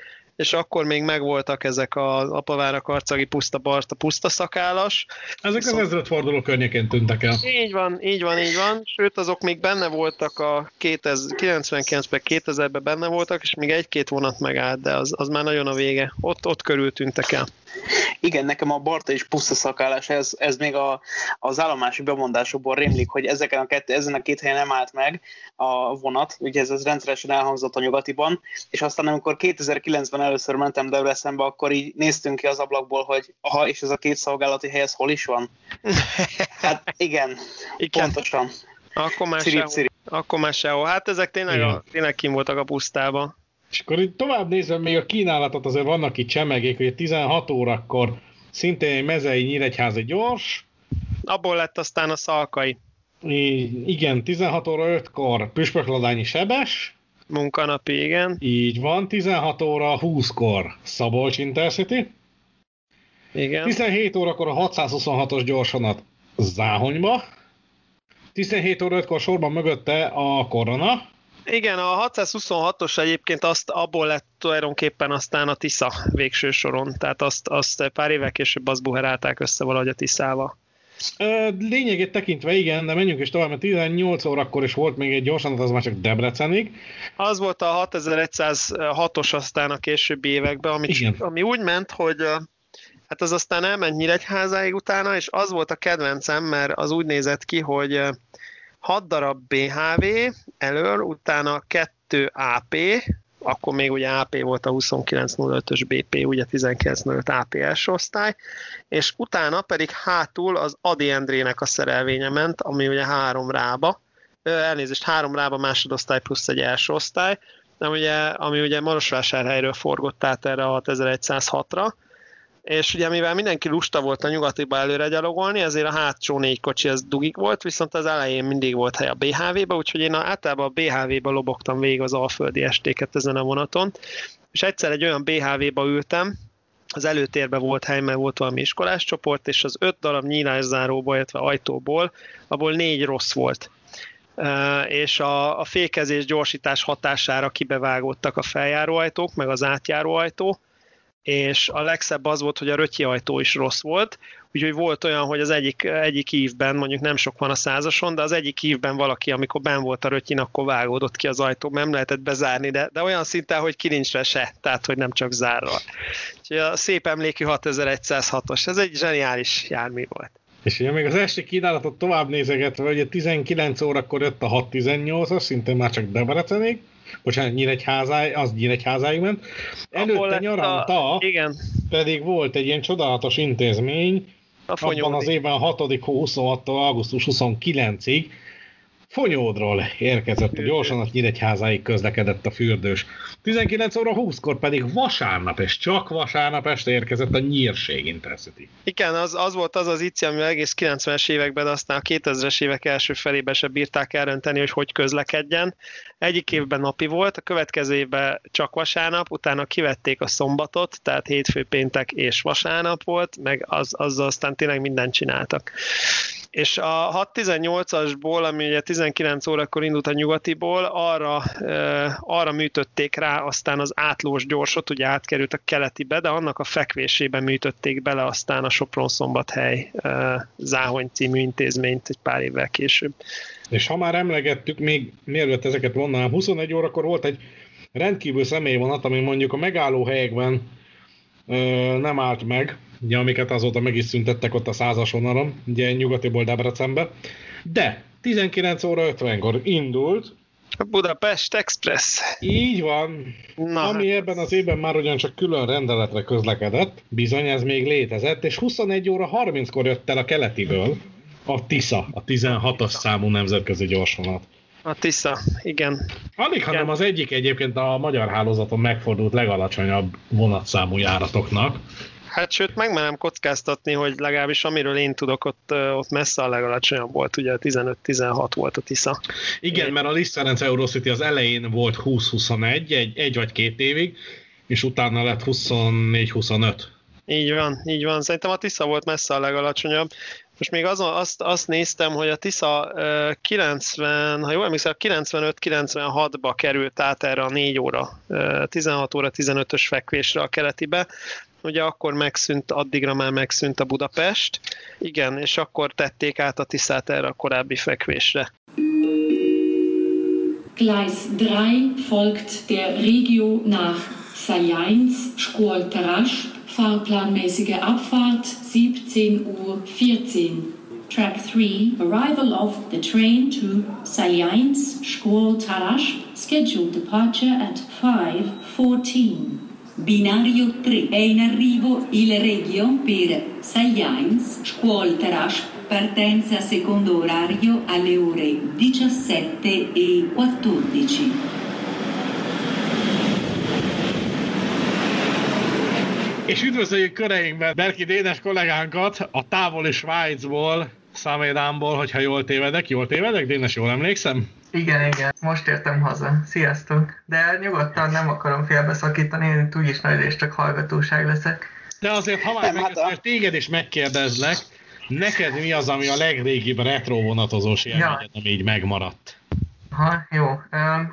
és akkor még megvoltak ezek az Apavára Karcagi puszta Barta puszta szakálas. Ezek az Viszont- ezredforduló környékén tűntek el. Így van, így van, így van. Sőt, azok még benne voltak a 2000, 99-ben, 2000-ben benne voltak, és még egy-két vonat megállt, de az, az már nagyon a vége. Ott, ott körül tűntek el. Igen, nekem a Barta és puszta szakállás, ez, ez még a, az állomási bemondásokból rémlik, hogy ezeken a kettő, ezen a két helyen nem állt meg a vonat, ugye ez, ez rendszeresen elhangzott a nyugatiban, és aztán amikor 2009-ben először mentem Debrecenbe, akkor így néztünk ki az ablakból, hogy aha, és ez a két szolgálati hely, ez hol is van? *laughs* Hát igen, Igen, pontosan. akkor már Cirip, sehol. cirip. Akkor már sehol. Hát ezek tényleg, a, tényleg kim voltak a pusztában. És akkor itt tovább nézem még a kínálatot, azért vannak itt csemegék, hogy 16 órakor szintén egy mezei nyíregyházi gyors, Abból lett aztán a szalkai. Így, igen, 16 óra 5-kor Püspökladányi Sebes, munkanapi, igen. így van, 16 óra 20-kor Szabolcs Intercity, igen. 17 órakor a 626-os gyorsvonat Záhonyba, 17 óra 5-kor sorban mögötte a Korona, Igen, a 626-os egyébként azt abból lett tulajdonképpen aztán a Tisza végső soron, tehát azt, azt pár évvel később azt buherálták össze valahogy a Tiszával. Lényegét tekintve igen, de menjünk is tovább, mert 18 órakor is volt még egy gyorsanat, az már csak Debrecenig. Az volt a 6106-os aztán a későbbi években, ami, Igen. ami úgy ment, hogy hát az aztán elment Nyíregyházáig utána, és az volt a kedvencem, mert az úgy nézett ki, hogy 6 darab BHV elől, utána 2 AP, akkor még ugye AP volt a 2905-ös BP, ugye 1905 AP első osztály, és utána pedig hátul az Adi Endrének a szerelvénye ment, ami ugye három rába, elnézést, három rába másodosztály plusz egy első osztály, de ugye, ami ugye Marosvásárhelyről forgott át erre a 6106-ra, és ugye mivel mindenki lusta volt a nyugatiba előre gyalogolni, ezért a hátsó négy kocsi az dugik volt, viszont az elején mindig volt hely a BHV-ba, úgyhogy én általában a BHV-ba lobogtam végig az alföldi estéket ezen a vonaton, és egyszer egy olyan BHV-ba ültem, az előtérben volt hely, mert volt valami iskolás csoport, és az öt darab nyílászáróból, illetve ajtóból, abból négy rossz volt. Uh, és a, a fékezés gyorsítás hatására kibevágódtak a feljáróajtók, meg az átjáróajtó, és a legszebb az volt, hogy a rötyi ajtó is rossz volt, úgyhogy volt olyan, hogy az egyik, egyik ívben, mondjuk nem sok van a százason, de az egyik ívben valaki, amikor ben volt a rötyin, akkor vágódott ki az ajtó, nem lehetett bezárni, de, de olyan szinten, hogy kilincsre se, tehát hogy nem csak zárva. Úgyhogy a szép emlékű 6106-os, ez egy zseniális jármű volt. És ugye még az esti kínálatot tovább nézegetve, ugye 19 órakor jött a 618-as, szinte már csak Debrecenig, bocsánat, Nyíregyházáig, az Nyíregyházáig ment. Előtte nyaranta a... igen. pedig volt egy ilyen csodálatos intézmény, a abban az évben 6. 26 augusztus 29-ig Fonyódról érkezett a gyorsan, a Nyíregyházáig közlekedett a fürdős. 19 óra 20-kor pedig vasárnap, és csak vasárnap este érkezett a Nyírség Intercity. Igen, az, az volt az az ICI, ami egész 90-es években, aztán a 2000-es évek első felében se bírták elrönteni, hogy hogy közlekedjen. Egyik évben napi volt, a következő évben csak vasárnap, utána kivették a szombatot, tehát hétfő, péntek és vasárnap volt, meg az, azzal aztán tényleg mindent csináltak és a 6-18-asból, ami ugye 19 órakor indult a nyugatiból, arra, arra műtötték rá aztán az átlós gyorsot, ugye átkerült a keletibe, de annak a fekvésébe műtötték bele aztán a Sopron-Szombathely Záhony című intézményt egy pár évvel később. És ha már emlegettük, még mielőtt ezeket vonnám, 21 órakor volt egy rendkívül személyvonat, ami mondjuk a megállóhelyekben ö, nem állt meg, ugye, amiket azóta meg is szüntettek ott a százas vonalon, ugye nyugatiból Debrecenbe. De 19 óra 50-kor indult, a Budapest Express. Így van. Na, Ami hát. ebben az évben már ugyancsak külön rendeletre közlekedett, bizony ez még létezett, és 21 óra 30-kor jött el a keletiből a TISA, a 16-as számú nemzetközi gyorsvonat. A Tisza, igen. Alig, hanem az egyik egyébként a magyar hálózaton megfordult legalacsonyabb vonatszámú járatoknak. Hát sőt, megmerem kockáztatni, hogy legalábbis amiről én tudok, ott, ott messze a legalacsonyabb volt, ugye 15-16 volt a Tisza. Igen, én... mert a Liszt Ferenc Eurocity az elején volt 20-21, egy, egy vagy két évig, és utána lett 24-25. Így van, így van. Szerintem a Tisza volt messze a legalacsonyabb. Most még azon, azt, azt néztem, hogy a Tisza 90, ha jól emlékszem, 95-96-ba került át erre a 4 óra, 16 óra 15-ös fekvésre a keletibe, ugye akkor megszűnt, addigra már megszűnt a Budapest, igen, és akkor tették át a Tiszát erre a korábbi fekvésre. Gleis 3 folgt der Regio nach Sajans, Skol Tarasch, fahrplanmäßige Abfahrt 17 Uhr 14. Track 3, arrival of the train to Sajans, Skol Tarasch, scheduled departure at 5.14. Binario 3. È in arrivo il Regio per Science Scuol Tarash, partenza secondo orario alle ore 17 e 14. És üdvözöljük köreinkben Berki Dénes kollégánkat a távoli Svájcból, Szamédámból, hogyha jól tévedek. Jól tévedek, Dénes, jól emlékszem? Igen, igen, most értem haza. Sziasztok! De nyugodtan nem akarom félbeszakítani, én úgyis nagy és csak hallgatóság leszek. De azért, ha már meg, hát téged is megkérdezlek, neked mi az, ami a legrégibb retro vonatozós élményed, ja. ami így megmaradt? Ha, jó.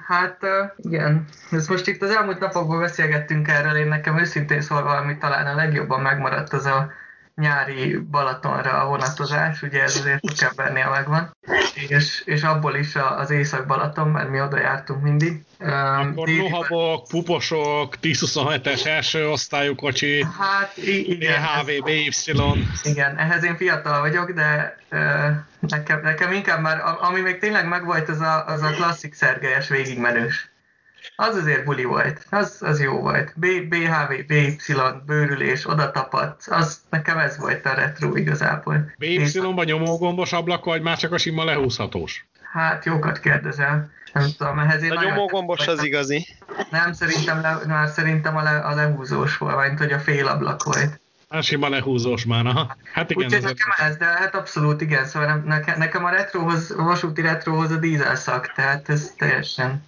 Hát igen, ez most itt az elmúlt napokban beszélgettünk erről, én nekem őszintén szólva, ami talán a legjobban megmaradt, az a nyári Balatonra a vonatozás, ugye ez azért Tukembernél megvan, és, és abból is az Észak-Balaton, mert mi oda jártunk mindig. Akkor Déli... lohabok, puposok, 10-27-es első osztályú kocsi, hát, igen, HV, BY. Igen, ehhez én fiatal vagyok, de uh, nekem, nekem inkább már, ami még tényleg megvolt, az a, az a klasszik szergelyes végigmenős. Az azért buli volt, az, az jó volt. B, BHV, BY, bőrülés, oda tapadt, az nekem ez volt a retro igazából. BY-ban nyomógombos ablak, vagy már csak a sima lehúzhatós? Hát jókat kérdezel. Nem tudom, ehhez én A nyomógombos az igazi. Nem, szerintem, le, már szerintem a, le, a lehúzós volt, mint hogy a félablak volt. A sima lehúzós már, aha. Hát igen. Úgyhogy nekem ez, de hát abszolút igen, szóval nekem, nekem a retrohoz, a vasúti retrohoz a dízel szak, tehát ez teljesen...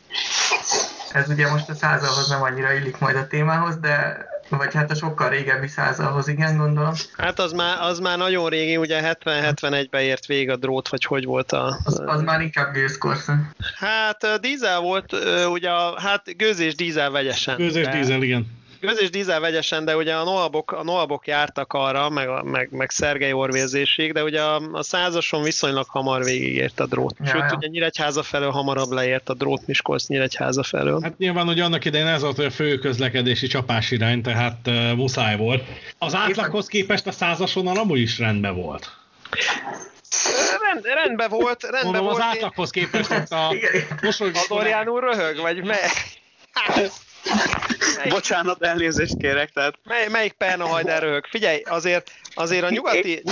Ez ugye most a százalhoz nem annyira illik majd a témához, de vagy hát a sokkal régebbi százalhoz, igen, gondolom. Hát az már, az már nagyon régi, ugye 70-71-ben ért vég a drót, vagy hogy volt a... Az, az már inkább gőzkorszak. Hát dízel volt, ugye, hát gőz és dízel vegyesen. Gőz és dízel, igen. És dízel vegyesen, de ugye a Noabok, a Noabok jártak arra, meg, meg, meg Szergei orvérzésig, de ugye a, a százason viszonylag hamar végigért a drót. Ja, Sőt, ja. ugye Nyíregyháza felől hamarabb leért a drót Miskolc Nyíregyháza felől. Hát nyilván, hogy annak idején ez volt a fő közlekedési csapás irány, tehát uh, muszáj volt. Az átlaghoz képest a százason amúgy is rendben volt. Rend, rendben volt, rendben Mondom, volt. az átlaghoz képest ott a mosolygó... Adorján úr röhög, vagy *laughs* Bocsánat, elnézést kérek. Tehát... Mely, melyik perna hajder röhög? Figyelj, azért, azért a nyugati,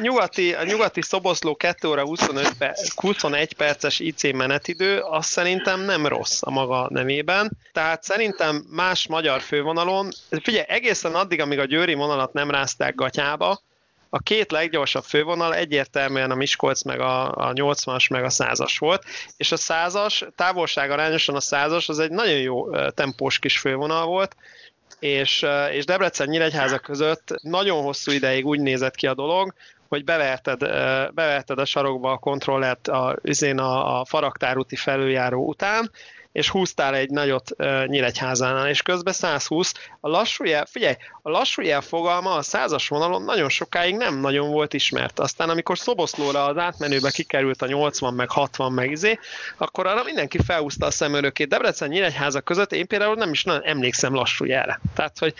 nyugati, a nyugati szoboszló 2 óra 25 per, 21 perces IC menetidő, az szerintem nem rossz a maga nemében. Tehát szerintem más magyar fővonalon, figyelj, egészen addig, amíg a győri vonalat nem rázták gatyába, a két leggyorsabb fővonal egyértelműen a Miskolc meg a, a 80-as meg a 100-as volt, és a 100-as, távolság arányosan a 100-as az egy nagyon jó tempós kis fővonal volt, és, és Debrecen Nyíregyháza között nagyon hosszú ideig úgy nézett ki a dolog, hogy beverted, beverted a sarokba a kontrollert a, a, a faraktárúti felüljáró után, és húztál egy nagyot uh, Nyíregyházánál, és közben 120. A lassú jel, figyelj, a lassú jel fogalma a százas vonalon nagyon sokáig nem nagyon volt ismert. Aztán amikor Szoboszlóra az átmenőbe kikerült a 80 meg 60 meg izé, akkor arra mindenki felhúzta a szemörökét. Debrecen Nyíregyháza között én például nem is nagyon emlékszem lassú jelre. Tehát, hogy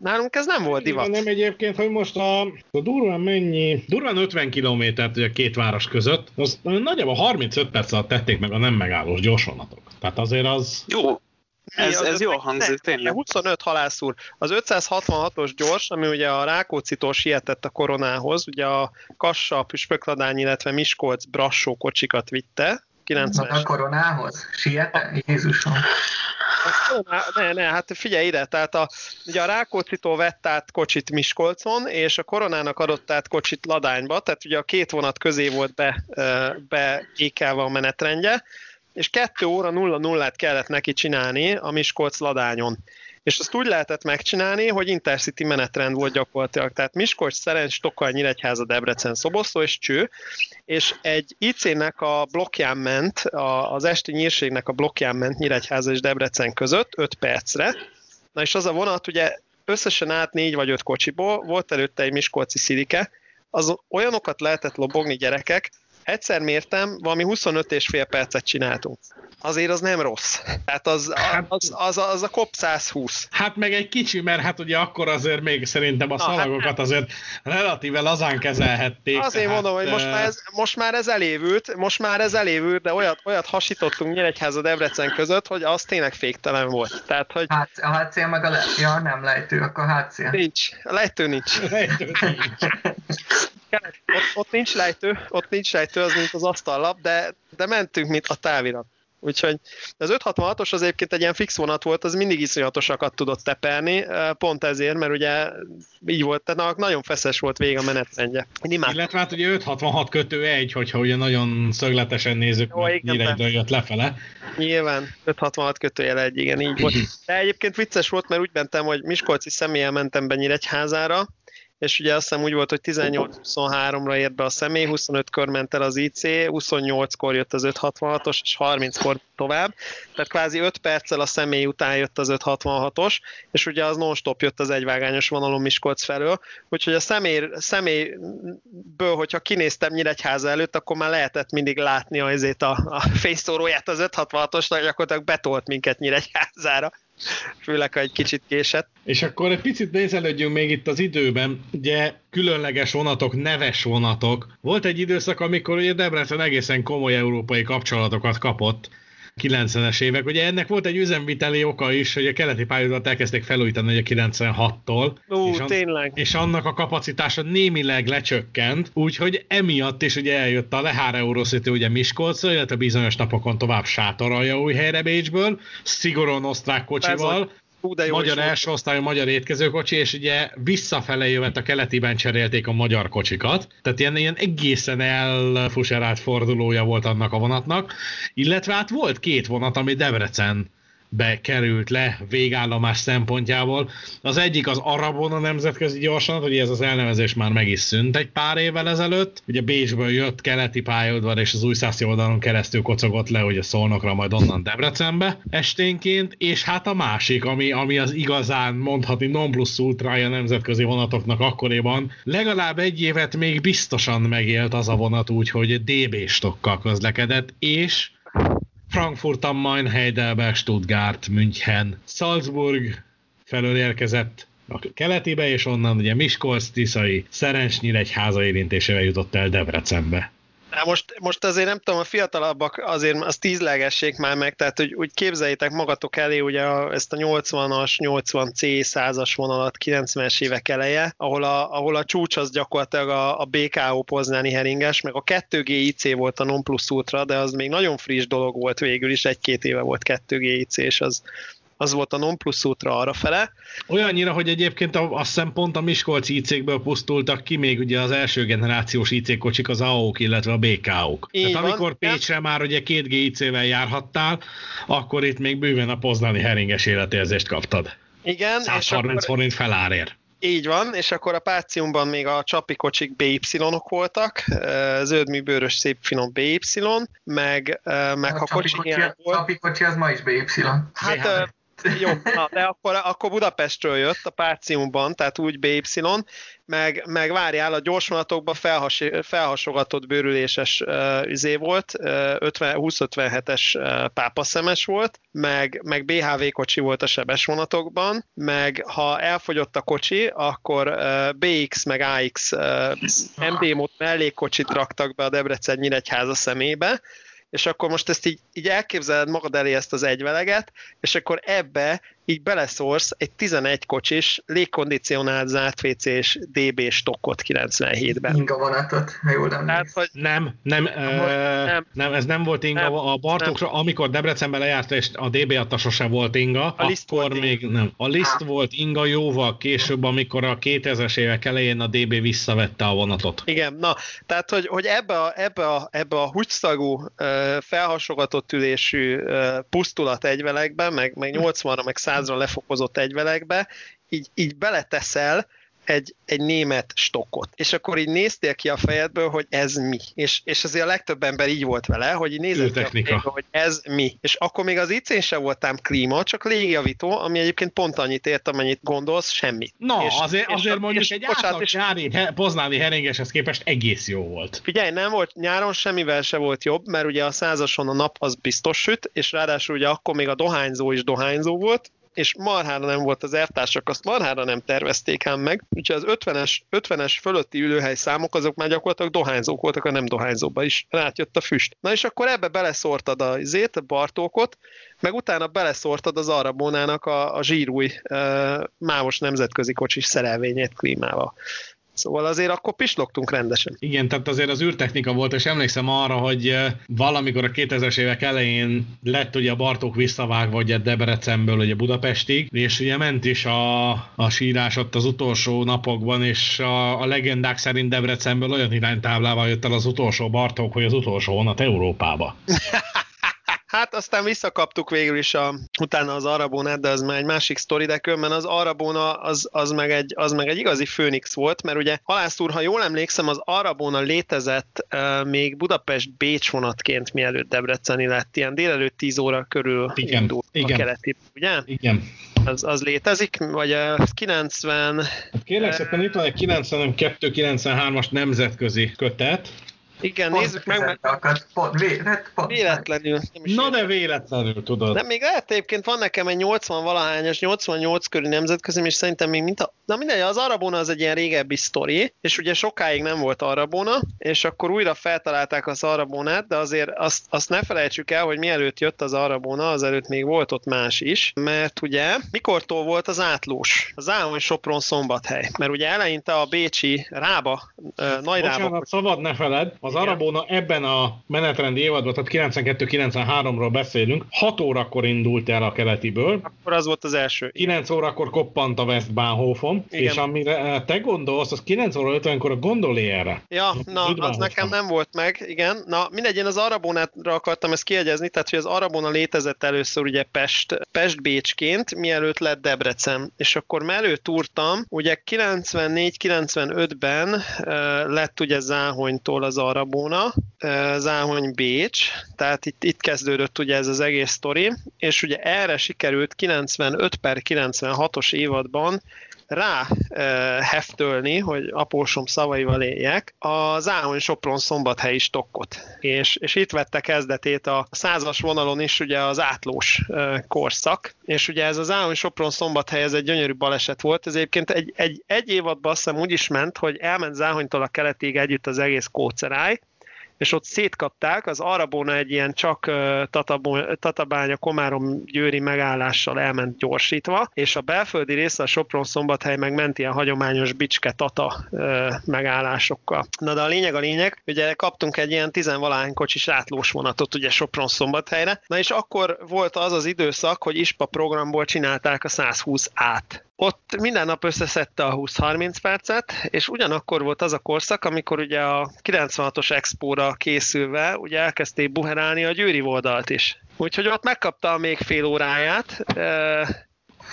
Nálunk ez nem volt divat. Nem egyébként, hogy most a, a durván mennyi, durván 50 kilométert ugye két város között, az nagyjából 35 perc alatt tették meg a nem megállós gyorsvonatok. Tehát azért az... Jó, ez, ez jó hangzik, tényleg. 25 halász úr. Az 566-os gyors, ami ugye a Rákócitól sietett a koronához, ugye a Kassa, Püspökladány, illetve Miskolc Brassó kocsikat vitte, 90 A koronához? Siete? Jézusom. Ne, ne, hát figyelj ide, tehát a, ugye a Rákóczitól vett át kocsit Miskolcon, és a koronának adott át kocsit Ladányba, tehát ugye a két vonat közé volt be, be ékelve a menetrendje, és 2 óra 0 0 kellett neki csinálni a Miskolc Ladányon. És azt úgy lehetett megcsinálni, hogy Intercity menetrend volt gyakorlatilag. Tehát Miskolc, Szerencs, Tokaj, Nyíregyháza, Debrecen, Szoboszló és Cső, és egy IC-nek a blokkján ment, az esti nyírségnek a blokkján ment Nyíregyháza és Debrecen között 5 percre. Na és az a vonat ugye összesen át négy vagy öt kocsiból, volt előtte egy Miskolci szidike, az olyanokat lehetett lobogni gyerekek, egyszer mértem, valami 25 és fél percet csináltunk azért az nem rossz. Tehát az, hát, az, az, az a COP 120. Hát meg egy kicsi, mert hát ugye akkor azért még szerintem a Na, hát szalagokat hát, azért relatíve lazán kezelhették. Azért tehát, mondom, hogy most már, ez, most már ez elévült, most már ez elévült, de olyat, olyat hasítottunk Nyíregyháza Debrecen között, hogy az tényleg féktelen volt. Tehát, hogy... Hát, a hátszél meg a le... Ja, nem lejtő, akkor hátszél. Nincs. A lejtő nincs. lejtő nincs. *laughs* ott, ott nincs lejtő, ott nincs lejtő, az mint az asztallap, de, de mentünk, mint a távirat. Úgyhogy az 566-os az egyébként egy ilyen fix vonat volt, az mindig iszonyatosakat tudott tepelni, pont ezért, mert ugye így volt, tehát nagyon feszes volt végig a menetrendje. Illetve hát ugye 566 kötő egy, hogyha ugye nagyon szögletesen nézzük, Jó, mert Nyíregyről jött lefele. Nyilván, 566 kötőjel egy, igen, így volt. *clears throat* De egyébként vicces volt, mert úgy mentem, hogy Miskolci személyen mentem be Nyíregyházára, és ugye azt hiszem úgy volt, hogy 18-23-ra ért be a személy, 25 kör ment el az IC, 28-kor jött az 566-os, és 30-kor tovább, tehát kvázi 5 perccel a személy után jött az 566-os, és ugye az non-stop jött az egyvágányos vonalon Miskolc felől, úgyhogy a személy, személyből, hogyha kinéztem Nyíregyháza előtt, akkor már lehetett mindig látni azért a, a fényszóróját az 566-osnak, gyakorlatilag betolt minket Nyíregyházára főleg, ha egy kicsit késett. És akkor egy picit nézelődjünk még itt az időben, ugye különleges vonatok, neves vonatok. Volt egy időszak, amikor ugye Debrecen egészen komoly európai kapcsolatokat kapott, 90-es évek. Ugye ennek volt egy üzemviteli oka is, hogy a keleti pályadat elkezdték felújítani a 96-tól. Ú, és, tényleg. és annak a kapacitása némileg lecsökkent, úgyhogy emiatt is ugye eljött a Lehár Eurocity ugye Miskolcra, illetve bizonyos napokon tovább sátoralja új helyre Bécsből, szigorúan osztrák kocsival, Hú, de jó magyar első osztályú magyar étkezőkocsi, és ugye visszafele jövet a keletiben cserélték a magyar kocsikat, tehát ilyen, ilyen egészen elfuserált fordulója volt annak a vonatnak, illetve hát volt két vonat, ami Debrecen bekerült le végállomás szempontjából. Az egyik az Arabon a nemzetközi gyorsanat, ugye ez az elnevezés már meg is szűnt egy pár évvel ezelőtt. Ugye Bécsből jött keleti pályaudvar, és az újszászi oldalon keresztül kocogott le, ugye Szolnokra, majd onnan Debrecenbe esténként, és hát a másik, ami, ami az igazán mondhatni non plus ultrája nemzetközi vonatoknak akkoriban, legalább egy évet még biztosan megélt az a vonat úgy, hogy DB stokkal közlekedett, és Frankfurt am Main, Heidelberg, Stuttgart, München, Salzburg felől érkezett a keletibe, és onnan ugye Miskolc, Tiszai, Szerencsnyíregyháza érintésével jutott el Debrecenbe. Na most, most azért nem tudom, a fiatalabbak azért az tízlegessék már meg, tehát hogy úgy képzeljétek magatok elé ugye a, ezt a 80-as, 80C, 100-as vonalat 90-es évek eleje, ahol a, ahol a csúcs az gyakorlatilag a, a BKO Poznáni heringes, meg a 2G IC volt a non plus ultra, de az még nagyon friss dolog volt végül is, egy-két éve volt 2G IC, és az, az volt a non plus útra arra fele. Olyannyira, hogy egyébként a, azt hiszem pont a Miskolci IC-kből pusztultak ki még ugye az első generációs IC kocsik, az AO-k, illetve a BK-ok. Tehát van, amikor Pécsre már ugye két G IC-vel járhattál, akkor itt még bőven a poznani heringes életérzést kaptad. Igen. 130 és akkor... forint felárért. Így van, és akkor a Páciumban még a csapi kocsik BY-ok voltak, zöldműbőrös szép finom BY, meg, meg A ha csapi kocsi kocsi, hiány volt... csapi kocsi az ma is BY. Hát jó, na, de akkor, akkor Budapestről jött a Páciumban, tehát úgy BY, meg, meg várjál, a gyorsvonatokban felhas, felhasogatott bőrüléses uh, üzé volt, uh, 20-57-es uh, pápaszemes volt, meg, meg BHV kocsi volt a sebes vonatokban, meg ha elfogyott a kocsi, akkor uh, BX meg AX uh, MD-mód mellékkocsit raktak be a Debrecen Nyíregyháza szemébe, és akkor most ezt így, így elképzeled magad elé ezt az egyveleget, és akkor ebbe így beleszórsz egy 11 kocsis, légkondicionált zárt WC és DB stokkot 97-ben. Inga vonatot, ha jól Tehát, emlékszem. hogy Nem, nem, nem, nem. nem, ez nem volt inga. Nem, a Bartókra, amikor Debrecenbe lejárt, és a DB adta sose volt inga, A Liszt akkor volt még nem. A Liszt volt inga jóval később, amikor a 2000-es évek elején a DB visszavette a vonatot. Igen, na, tehát, hogy, hogy ebbe a, ebbe a, ebbe a húgyszagú, felhasogatott ülésű pusztulat egyvelekben, meg, meg 80-ra, meg 100-ra lefokozott egyvelekbe, így, így beleteszel egy, egy német stokkot. És akkor így néztél ki a fejedből, hogy ez mi. És, és azért a legtöbb ember így volt vele, hogy így nézett ki a fejedből, hogy ez mi. És akkor még az IC-n sem voltám klíma, csak légjavító, ami egyébként pont annyit ért, amennyit gondolsz, semmi. Na, És- azért, és- azért mondjuk és- egy bocsánat, átlag és- nyári he, poznáni heringeshez képest egész jó volt. Figyelj, nem volt, nyáron semmivel se volt jobb, mert ugye a százason a nap az biztos süt, és ráadásul ugye akkor még a dohányzó is dohányzó volt, és marhára nem volt az elvtársak, azt marhára nem tervezték ám meg, úgyhogy az 50-es, 50-es fölötti ülőhely számok azok már gyakorlatilag dohányzók voltak, a nem dohányzóba is rátjött a füst. Na és akkor ebbe beleszórtad a izét, a Bartókot, meg utána beleszórtad az Arabónának a, a zsírúj uh, mávos nemzetközi kocsis szerelvényét klímával. Szóval azért akkor pislogtunk rendesen. Igen, tehát azért az űrtechnika volt, és emlékszem arra, hogy eh, valamikor a 2000-es évek elején lett ugye a Bartók visszavágva ugye Debrecenből ugye Budapestig, és ugye ment is a, a sírás ott az utolsó napokban, és a, a legendák szerint Debrecenből olyan iránytáblával jött el az utolsó Bartók, hogy az utolsó vonat Európába. *laughs* Hát aztán visszakaptuk végül is a, utána az Arabónát, de az már egy másik sztori, de különben az Arabóna az, az, meg egy, az meg egy igazi főnix volt, mert ugye Halász úr, ha jól emlékszem, az Arabóna létezett uh, még Budapest-Bécs vonatként, mielőtt Debreceni lett, ilyen délelőtt 10 óra körül Igen, indult igen. a keleti, ugye? Igen. Az, az létezik, vagy uh, 90, Hát kérlek szépen, itt van egy 92-93-as nemzetközi kötet, Igen, Pont nézzük meg, mert akadt, pont, vé, hát pont, véletlenül. Nem is Na de véletlenül tudod. Nem, még lehet egyébként van nekem egy 80 valahányas, 88 körű nemzetközim, és szerintem még mint a... Na mindegy, az Arabona az egy ilyen régebbi sztori, és ugye sokáig nem volt Arabona, és akkor újra feltalálták az Arabonát, de azért azt, azt ne felejtsük el, hogy mielőtt jött az Arabona, azelőtt még volt ott más is, mert ugye mikortól volt az átlós, az Áhony Sopron szombathely, mert ugye eleinte a Bécsi Rába, ö, Nagy Rába, Bocsánat, szabad ne feled, az Igen. Arabona ebben a menetrendi évadban, tehát 92-93-ról beszélünk, 6 órakor indult el a keletiből, akkor az volt az első. 9 órakor koppant a Westbahnhofon, Igen. és amire eh, te gondolsz, az 9 óra 50-kor a gondolérre. Ja, na, az nekem hoztam. nem volt meg, igen. Na, mindegy, én az Arabonatra akartam ezt kiegyezni, tehát hogy az Arabona létezett először ugye Pest, Pest-Bécsként, mielőtt lett Debrecen. És akkor mellő túrtam, ugye 94-95-ben uh, lett ugye Záhonytól az Arabona, uh, Záhony Bécs, tehát itt, itt kezdődött ugye ez az egész sztori, és ugye erre sikerült 95 per 96-os évadban rá heftölni, hogy apósom szavaival éljek, a Záhony Sopron szombathelyi stokkot. És, és itt vette kezdetét a százas vonalon is ugye az átlós korszak, és ugye ez a Záhony Sopron szombathely, ez egy gyönyörű baleset volt, ez egyébként egy, egy, egy évadban azt hiszem úgy is ment, hogy elment Záhonytól a keletig együtt az egész kóceráj, és ott szétkapták, az Arabona egy ilyen csak Tatabánya, Komárom, Győri megállással elment gyorsítva, és a belföldi része, a Sopron-Szombathely meg ment ilyen hagyományos Bicske-Tata megállásokkal. Na de a lényeg a lényeg, ugye kaptunk egy ilyen tizenvalány kocsis átlós vonatot ugye Sopron-Szombathelyre, na és akkor volt az az időszak, hogy ISPA programból csinálták a 120 át. Ott minden nap összeszedte a 20-30 percet, és ugyanakkor volt az a korszak, amikor ugye a 96-os expóra készülve ugye elkezdték buherálni a győri oldalt is. Úgyhogy ott megkapta még fél óráját,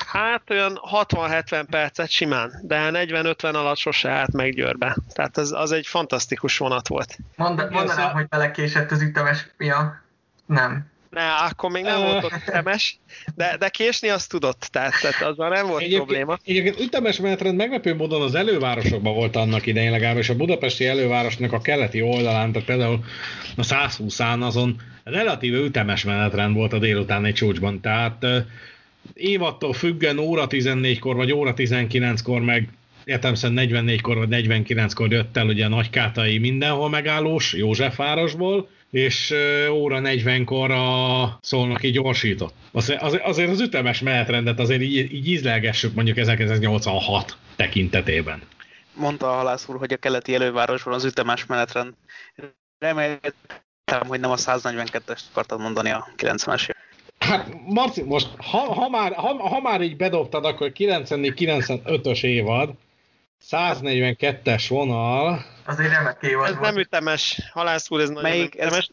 hát olyan 60-70 percet simán, de 40-50 alatt sose állt meg Győrbe. Tehát az, az egy fantasztikus vonat volt. Mond, mondanám, hogy belekésett az ütemes... Ja, nem. Ne, akkor még nem volt ott ütemes, de, de késni azt tudott, tehát, tehát azzal nem volt probléma. Egyébként ütemes menetrend meglepő módon az elővárosokban volt annak idején legalábbis a budapesti elővárosnak a keleti oldalán, tehát például a 120-án azon relatíve ütemes menetrend volt a délutáni csúcsban, tehát évattól függen óra 14-kor vagy óra 19-kor meg értelemszerűen 44-kor vagy 49-kor jött el ugye a nagykátai mindenhol megállós Józsefvárosból, és óra 40-kor a Szolnoki gyorsított. Azért, azért- azért az ütemes menetrendet azért így, így ízlelgessük mondjuk 1986 tekintetében. Mondta a halász úr, hogy a keleti elővárosban az ütemes menetrend. Reméltem, hogy nem a 142-est akartad mondani a 90-es évek. Hát Marci, most ha, ha, már, ha, ha már így bedobtad, akkor 94-95-ös évad, 142-es vonal, Azért remek évad Ez volt. nem ütemes, halász úr, ez nagyon Melyik, nem ez, ütemes.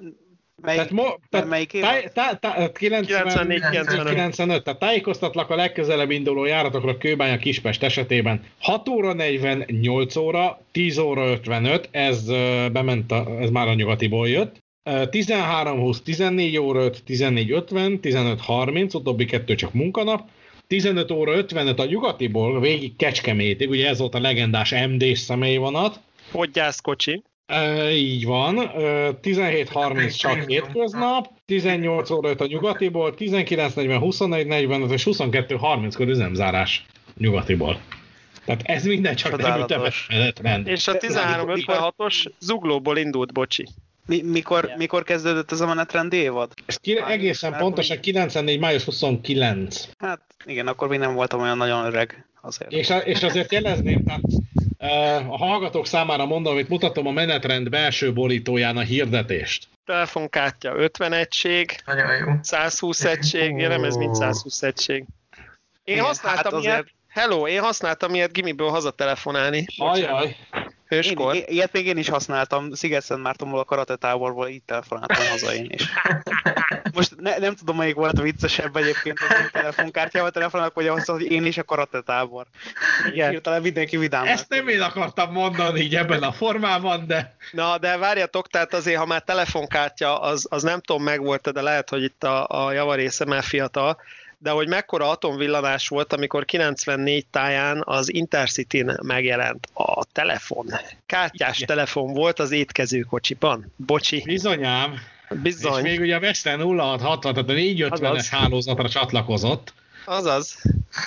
melyik, tehát, mo, tehát melyik évad? táj, tá, tá, 94, 95. 95, tehát tájékoztatlak a legközelebb induló járatokra Kőbánya Kispest esetében. 6 óra 40, 8 óra, 10 óra 55, ez bement, a, ez már a nyugatiból jött. Ö, 13 20, 14 óra 5, 14 50, 15 30, utóbbi kettő csak munkanap. 15 óra 55 a nyugatiból végig Kecskemétig, ugye ez volt a legendás MD-s személyvonat. Podgyászkocsi. E, így van. E, 17.30 csak hétköznap, 18 óra 5 a nyugatiból, 19.40, 21.45 és 22.30-kor üzemzárás nyugatiból. Tehát ez minden csak nem ütemes menetrend. És a De- mikor- 1356-os zuglóból indult, bocsi. Mi, mikor, mikor kezdődött ez a menetrend évad? Ez ki, egészen Már pontosan 94. május 29. Hát igen, akkor még nem voltam olyan nagyon öreg azért. És, a- és azért jelezném, tehát a hallgatók számára mondom, hogy mutatom a menetrend belső borítóján a hirdetést. Telefonkártya 50 egység, Nagyon jó. 120 egység, nem ez mind 120 egység. Én Igen, használtam hát ilyet, azért- hello, én használtam ilyet gimiből hazatelefonálni. Ajaj, Én, Hőskor. i- ilyet még én is használtam, Sziget-Szent Mártonból a karate táborból így telefonáltam haza én is. *laughs* Most ne, nem tudom, melyik volt a viccesebb egyébként az én telefonkártyával telefonálok, vagy ahhoz, hogy én is a karate tábor. Igen. Hirtelen mindenki vidám. ezt nem én akartam mondani így ebben a formában, de Na, de várjatok, tehát azért, ha már telefonkártya, az, az nem tudom, megvolt de lehet, hogy itt a, a javarésze már fiatal, de hogy mekkora atomvillanás volt, amikor 94 táján az Intercity-n megjelent a telefon. Kártyás Igen. telefon volt az étkezőkocsiban. Bocsi. Bizonyám. Bizony. És még ugye a Western 0660, tehát a 450-es hálózatra csatlakozott. Azaz.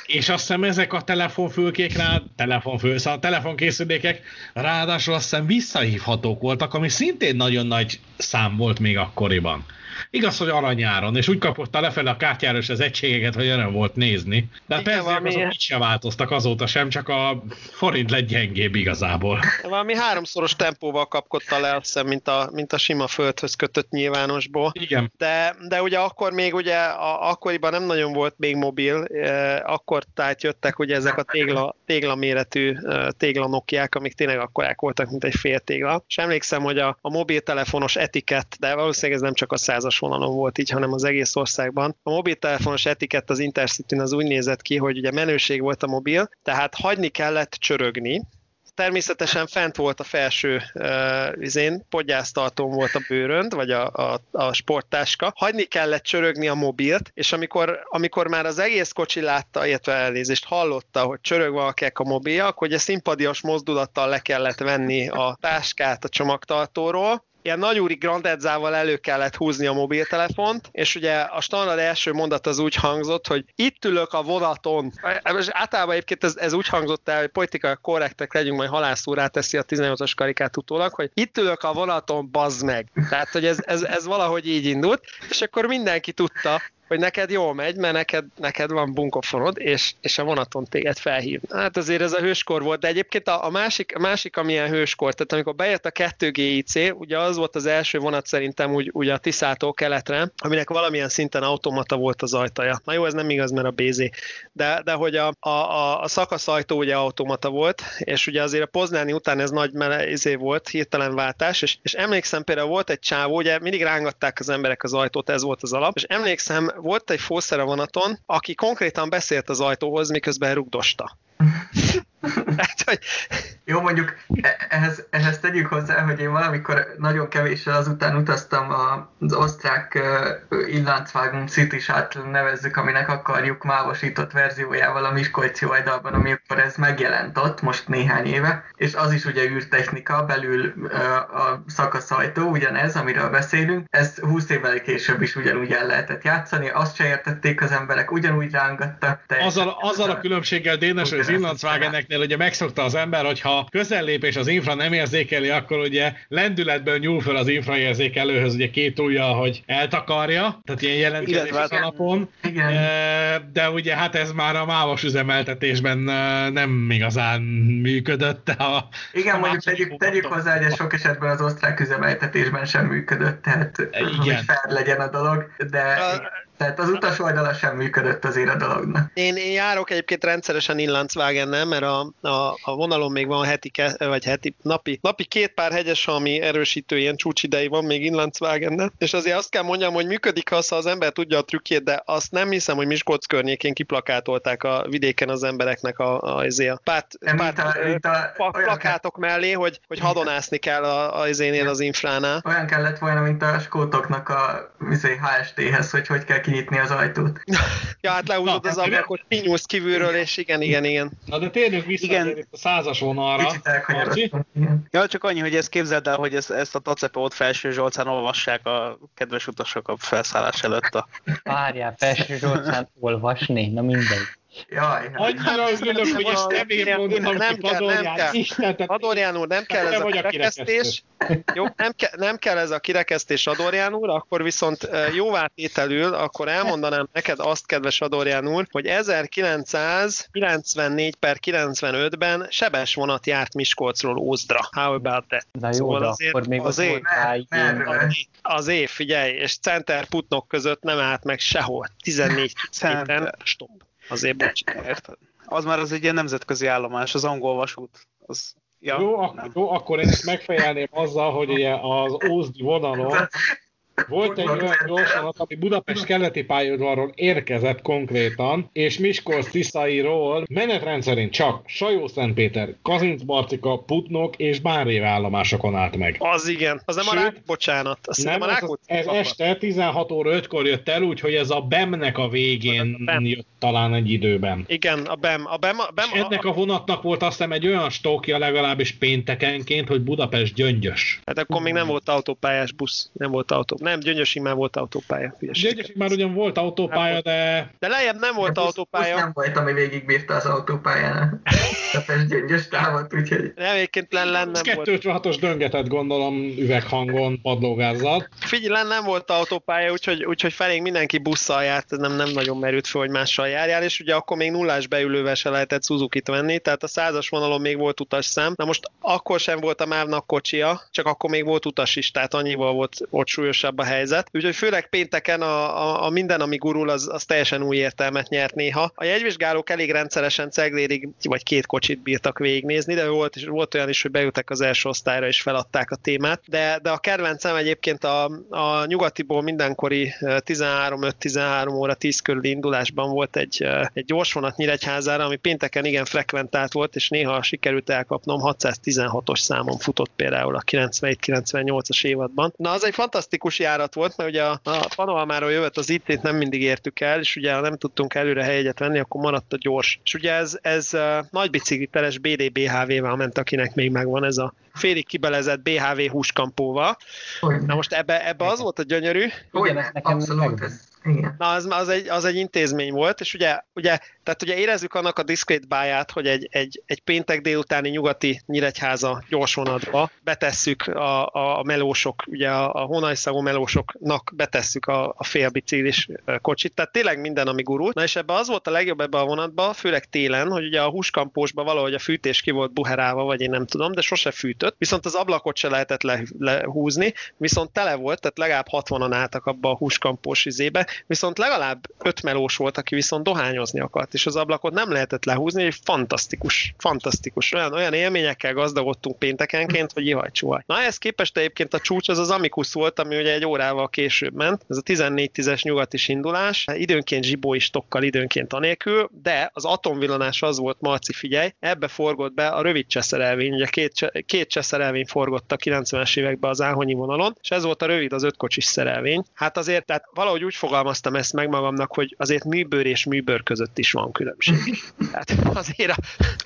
És azt hiszem ezek a telefonfülkék rá, telefonfül, szóval a telefonkészülékek ráadásul azt hiszem visszahívhatók voltak, ami szintén nagyon nagy szám volt még akkoriban. Igaz, hogy aranyáron, és úgy kapotta lefelé a kártyáros az egységeket, hogy öröm volt nézni. De Igen, persze valami... azok így se változtak azóta sem, csak a forint lett gyengébb igazából. Valami háromszoros tempóval kapkodta le, azt hiszem, mint a, mint a sima földhöz kötött nyilvánosból. Igen. De, de ugye akkor még ugye, a, akkoriban nem nagyon volt még mobil, eh, akkor tehát jöttek ugye ezek a tégla, tégla méretű eh, tégla Nokiák, amik tényleg akkorák voltak, mint egy fél tégla. És emlékszem, hogy a, a mobiltelefonos etikett, de valószínűleg ez nem csak a százas vonalon volt így, hanem az egész országban. A mobiltelefonos etikett az intercity az úgy nézett ki, hogy ugye menőség volt a mobil, tehát hagyni kellett csörögni, természetesen fent volt a felső uh, izén, podgyásztartón volt a bőrönd, vagy a, a, a sporttáska. Hagyni kellett csörögni a mobilt, és amikor, amikor már az egész kocsi látta, illetve elnézést hallotta, hogy csörög valakinek a mobilja, akkor ugye szimpadias mozdulattal le kellett venni a táskát a csomagtartóról, ilyen nagyúri grandedzával elő kellett húzni a mobiltelefont, és ugye a standard első mondat az úgy hangzott, hogy itt ülök a vonaton. És általában egyébként ez, ez úgy hangzott el, hogy politikai korrektek legyünk, majd halászúr teszi a 18-as karikát utólag, hogy itt ülök a vonaton, bazd meg. Tehát, hogy ez, ez, ez valahogy így indult, és akkor mindenki tudta, hogy neked jól megy, mert neked, neked van bunkofonod, és, és a vonaton téged felhív. Hát azért ez a hőskor volt, de egyébként a, a másik, a másik, amilyen hőskor, tehát amikor bejött a 2GIC, ugye az volt az első vonat szerintem úgy, ugye a Tiszától keletre, aminek valamilyen szinten automata volt az ajtaja. Na jó, ez nem igaz, mert a BZ, de, de hogy a, a, a, a szakaszajtó ugye automata volt, és ugye azért a Poznáni után ez nagy izé volt, hirtelen váltás, és, és emlékszem például volt egy csávó, ugye mindig rángatták az emberek az ajtót, ez volt az alap, és emlékszem, volt egy fószer a vonaton, aki konkrétan beszélt az ajtóhoz, miközben rugdosta. *laughs* *laughs* hát, hogy... Jó, mondjuk e- ehhez, ehhez tegyük hozzá, hogy én valamikor nagyon kevéssel azután utaztam az osztrák Illáncvágum city nevezzük, aminek akarjuk mávosított verziójával a Miskolci oldalban, amikor ez megjelent ott, most néhány éve, és az is ugye űrtechnika, belül a szakaszajtó, ugyanez, amiről beszélünk, ez 20 évvel később is ugyanúgy el lehetett játszani, azt se értették az emberek, ugyanúgy rángatta. Azzal, azzal a különbséggel, Dénes, hogy az Illáncvágeneknél ugye megszokta az ember, hogyha közellép és az infra nem érzékeli, akkor ugye lendületből nyúl fel az infraérzékelőhöz ugye két ujja, hogy eltakarja, tehát ilyen jelentkezés alapon. Igen. De ugye hát ez már a mávos üzemeltetésben nem igazán működött. A, Igen, a mondjuk tegyük, tegyük hozzá, hogy sok esetben az osztrák üzemeltetésben sem működött, tehát Igen. hogy fel legyen a dolog, de a, tehát az utas oldala sem működött azért a dolognak. Én, én járok egyébként rendszeresen Inlandswagennel, mert a, a, a vonalon még van heti, vagy heti, napi, napi két pár hegyes, ami erősítő ilyen csúcsidei van még Inlandswagennel, és azért azt kell mondjam, hogy működik az, ha az ember tudja a trükkét, de azt nem hiszem, hogy Miskolc környékén kiplakátolták a vidéken az embereknek a, a, a, a pát, pát, a, a, a, plakátok mellé, hogy, hogy hadonászni kell a, a, az infránál. Olyan kellett volna, mint a skótoknak a HST-hez, hogy hogy kell kinyitni az ajtót. *laughs* ja, hát lehúzod az ablakot, kinyúlsz kívülről, és igen, igen, igen. Na de térjünk vissza igen. a százas vonalra. Ja, csak annyi, hogy ezt képzeld el, hogy ezt, ezt a tacepót Felső Zsolcán olvassák a kedves utasok a felszállás előtt. A... Várjál, Felső Zsolcán olvasni? Na mindegy. Jaj, Annyira örülök, hogy ezt nem én mondtam, nem kell, nem kell. Adorján úr, nem kell ez a kirekesztés. Jó, nem, ke, nem kell ez a kirekesztés Adorján úr, akkor viszont jóvátételül, akkor elmondanám neked azt, kedves Adorján úr, hogy 1994 per 95-ben sebes vonat járt Miskolcról Ózdra. How about that? Na jó, szóval azért, akkor még az év, az év, figyelj, és Center Putnok között nem állt meg sehol. 14 héten, stop. Azért bocs. Érted? Az már az egy ilyen nemzetközi állomás, az angol vasút. Az, ja, jó, ak- jó, akkor én ezt megfejelném azzal, hogy ugye az Ózdi vonalon Volt egy olyan gyorsanat, ami Budapest keleti pályaudvarról érkezett konkrétan, és Miskolc Tiszairól menetrendszerint csak Sajó-Szentpéter, Kazincbarcika, Putnok és Bánrév állomásokon állt meg. Az igen, az nem Sőt, a rák, bocsánat. Azt Nem, nem a ez, rákot ez este 16 óra 5-kor jött el, úgyhogy ez a BEM-nek a végén A BEM. jött talán egy időben. Igen, a BEM. A BEM, a BEM És ennek a vonatnak volt azt hiszem egy olyan stókja legalábbis péntekenként, hogy Budapest gyöngyös. Hát akkor még nem volt autópályás busz. Nem volt autó. Nem, Gyöngyösi már volt autópálya. Gyöngyösig már ugyan volt autópálya, de De lejjebb nem volt Busz- autópálya. busz nem volt, ami végigbírta az autópályán. Budapest *laughs* gyöngyös távot, úgyhogy... Nem, egyébként len, len ez nem volt. 256-os döngetett gondolom üveghangon, padlógázzal. Figyelj, len nem volt autópálya, úgyhogy, úgyhogy felénk mindenki busszal járt, ez nem, nem nagyon merült fel, hogy mással járjál, és ugye akkor még nullás beülővel se lehetett Suzuki-t venni, tehát a százas vonalon még volt utasszám. Na most akkor sem volt a MÁV-nak kocsia, csak akkor még volt utas is, tehát annyival volt ott súlyosabb a helyzet. Úgyhogy főleg pénteken a, a, a minden, ami gurul, az, az teljesen új értelmet nyert néha. A jegyvizsgálók elég rendszeresen Ceglérig vagy két kocsit bírtak végignézni, de volt, is, volt olyan is, hogy beültek az első osztályra és feladták a témát. De, de a kedvencem egyébként a, a nyugatiból mindenkori eh, 13-5-13 óra 10 körüli indulásban volt egy, egy gyorsvonat Nyíregyházára, ami pénteken igen frekventált volt, és néha sikerült elkapnom, 616-os számon futott például a 97-98-as évadban. Na, az egy fantasztikus járat volt, mert ugye a, a Panoalmáról jövett az itt nem mindig értük el, és ugye ha nem tudtunk előre helyegyet venni, akkor maradt a gyors. És ugye ez, ez nagy bicikliteles BD-BHV-vel ment, akinek még megvan ez a félig kibelezett BHV húskampóval. Na most ebbe, ebbe az volt a gyönyörű, ez nekem abszolút, ez, igen. Na, az, az, egy, az egy intézmény volt, és ugye, ugye, tehát ugye érezzük annak a diszkrét báját, hogy egy, egy, egy péntek délutáni nyugati Nyíregyháza gyorsvonatba betesszük a, a, a melósok, ugye a, a honajszagú melósoknak betesszük a, a félbiciklis ö, kocsit, tehát tényleg minden, ami gurult. Na és ebbe az volt a legjobb ebbe a vonatba, főleg télen, hogy ugye a húskampósba valahogy a fűtés ki volt buherálva, vagy én nem tudom, de sose fűtött, viszont az ablakot se lehetett le, lehúzni, viszont tele volt, tehát legalább 60-an álltak abba a húskampós izébe, viszont legalább öt melós volt, aki viszont dohányozni akart, és az ablakot nem lehetett lehúzni, és fantasztikus, fantasztikus. Olyan, olyan élményekkel gazdagodtunk péntekenként, hogy ihaj csuhaj. Na ehhez képest egyébként a csúcs az az Amicus volt, ami ugye egy órával később ment. Ez a 14-10-es nyugati indulás, időnként zsibói stokkal, időnként anélkül, de az atomvillanás az volt, Marci figyelj, ebbe forgott be a rövid cseszerelvény, ugye két, két cseszerelvény forgott a 90-es években az Áhonyi vonalon, és ez volt a rövid, az ötkocsis szerelvény. Hát azért, tehát valahogy úgy fogalmaztam ezt meg magamnak, hogy azért műbőr és műbőr között is van különbség. *laughs* Tehát azért a,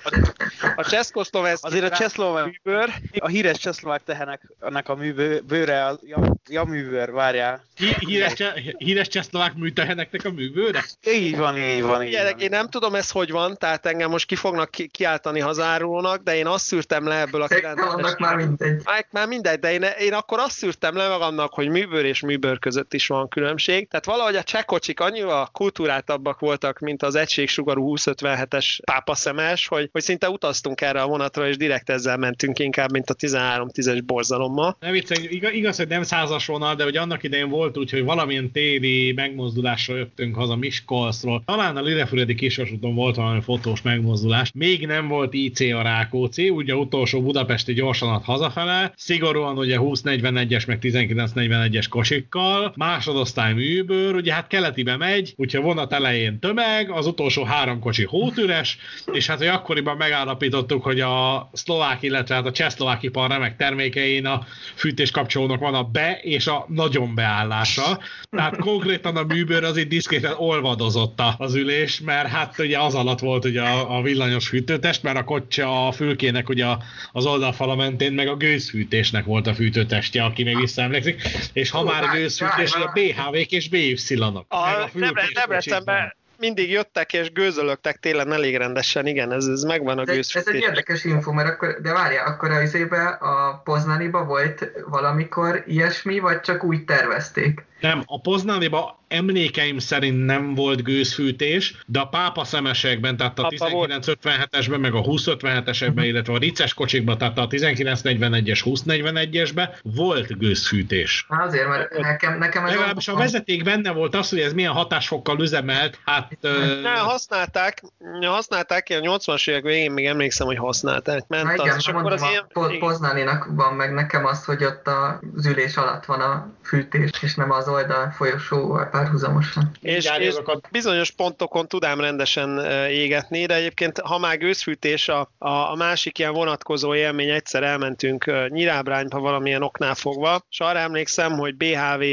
a, a cseszkoszlovesz Azért a csehszlovák, műbőr, a híres csehszlovák tehenek, annak a műbőre, a ja, ja műbőr, várjál. Hí- Híres, cse- híres csehszlovák műteheneknek a művőre? Így van, így van, így Gyerek, van. én nem tudom ez hogy van, tehát engem most ki fognak ki- kiáltani hazárónak, de én azt szűrtem le ebből a Szerintem annak már mindegy. Hát már mindegy, de én, én akkor azt szűrtem le magamnak, hogy műbőr és műbőr között is van különbség. Tehát valahogy a csekocsik annyira kultúráltabbak voltak, mint az egységsugarú 2057-es pápaszemes, hogy, hogy szinte utaztunk erre a vonatra, és direkt ezzel mentünk inkább, mint a 13-10-es borzalommal. Nem viccelj, igaz, hogy nem százas vonal, de hogy annak idején volt úgy, hogy valamilyen téli megmozdulásra jöttünk haza Miskolcról. Talán a Lirefüredi kisvasúton volt valami fotós megmozdulás. Még nem volt IC a Rákóczi, ugye utolsó budapesti gyorsanat hazafele, szigorúan ugye 20-41-es meg 19-41-es kosikkal, másodosztály műbőr, ugye hát keletibe megy, úgyhogy vonat elején tömeg, az utolsó három kocsi hótüres, és hát hogy akkoriban megállapítottuk, hogy a szlovák, illetve hát a csehszlovák ipar remek termékein a fűtéskapcsolónak van a be és a nagyon beállása. Tehát konkrétan a műbőr az itt diszkréten olvadozott a- az ülés, mert hát ugye az alatt volt ugye a, a villanyos fűtőtest, mert a kocsa a fülkének ugye a- az oldalfala mentén meg a gőzfűtésnek volt a fűtőtestje, aki még visszaemlékszik, és ha már gőzfűtés, a BHV-k és BY-nak. A Debre- Debrecenben mindig jöttek és gőzölögtek télen elég rendesen, igen, ez, ez megvan a Ez, egy- ez egy érdekes info, mert akkor, de várjál, akkor az izébe a Poznaniba volt valamikor ilyesmi, vagy csak úgy tervezték? Nem, a Poznaniba emlékeim szerint nem volt gőzfűtés, de a pápa szemesekben, tehát a Abba volt. 1957-esben, meg a 2057-esekben, illetve a rices kocsikban, tehát a 1941-es, 2041-esben volt gőzfűtés. Hát azért, mert nekem, nekem ez Legalábbis a vezeték benne volt az, hogy ez milyen hatásfokkal üzemelt, hát... ö, Ne, használták, használták, a 80-as évek végén még emlékszem, hogy használták. Ment Na az, igen, és akkor az a ilyen... Po- Poznaninak van meg nekem az, hogy ott az ülés alatt van a fűtés, és nem az oldal folyosóval párhuzamosan. És, és bizonyos pontokon tudám rendesen égetni, de egyébként ha már gőzfűtés, a, a, a másik ilyen vonatkozó élmény, egyszer elmentünk Nyirábrányba valamilyen oknál fogva, és arra emlékszem, hogy BHV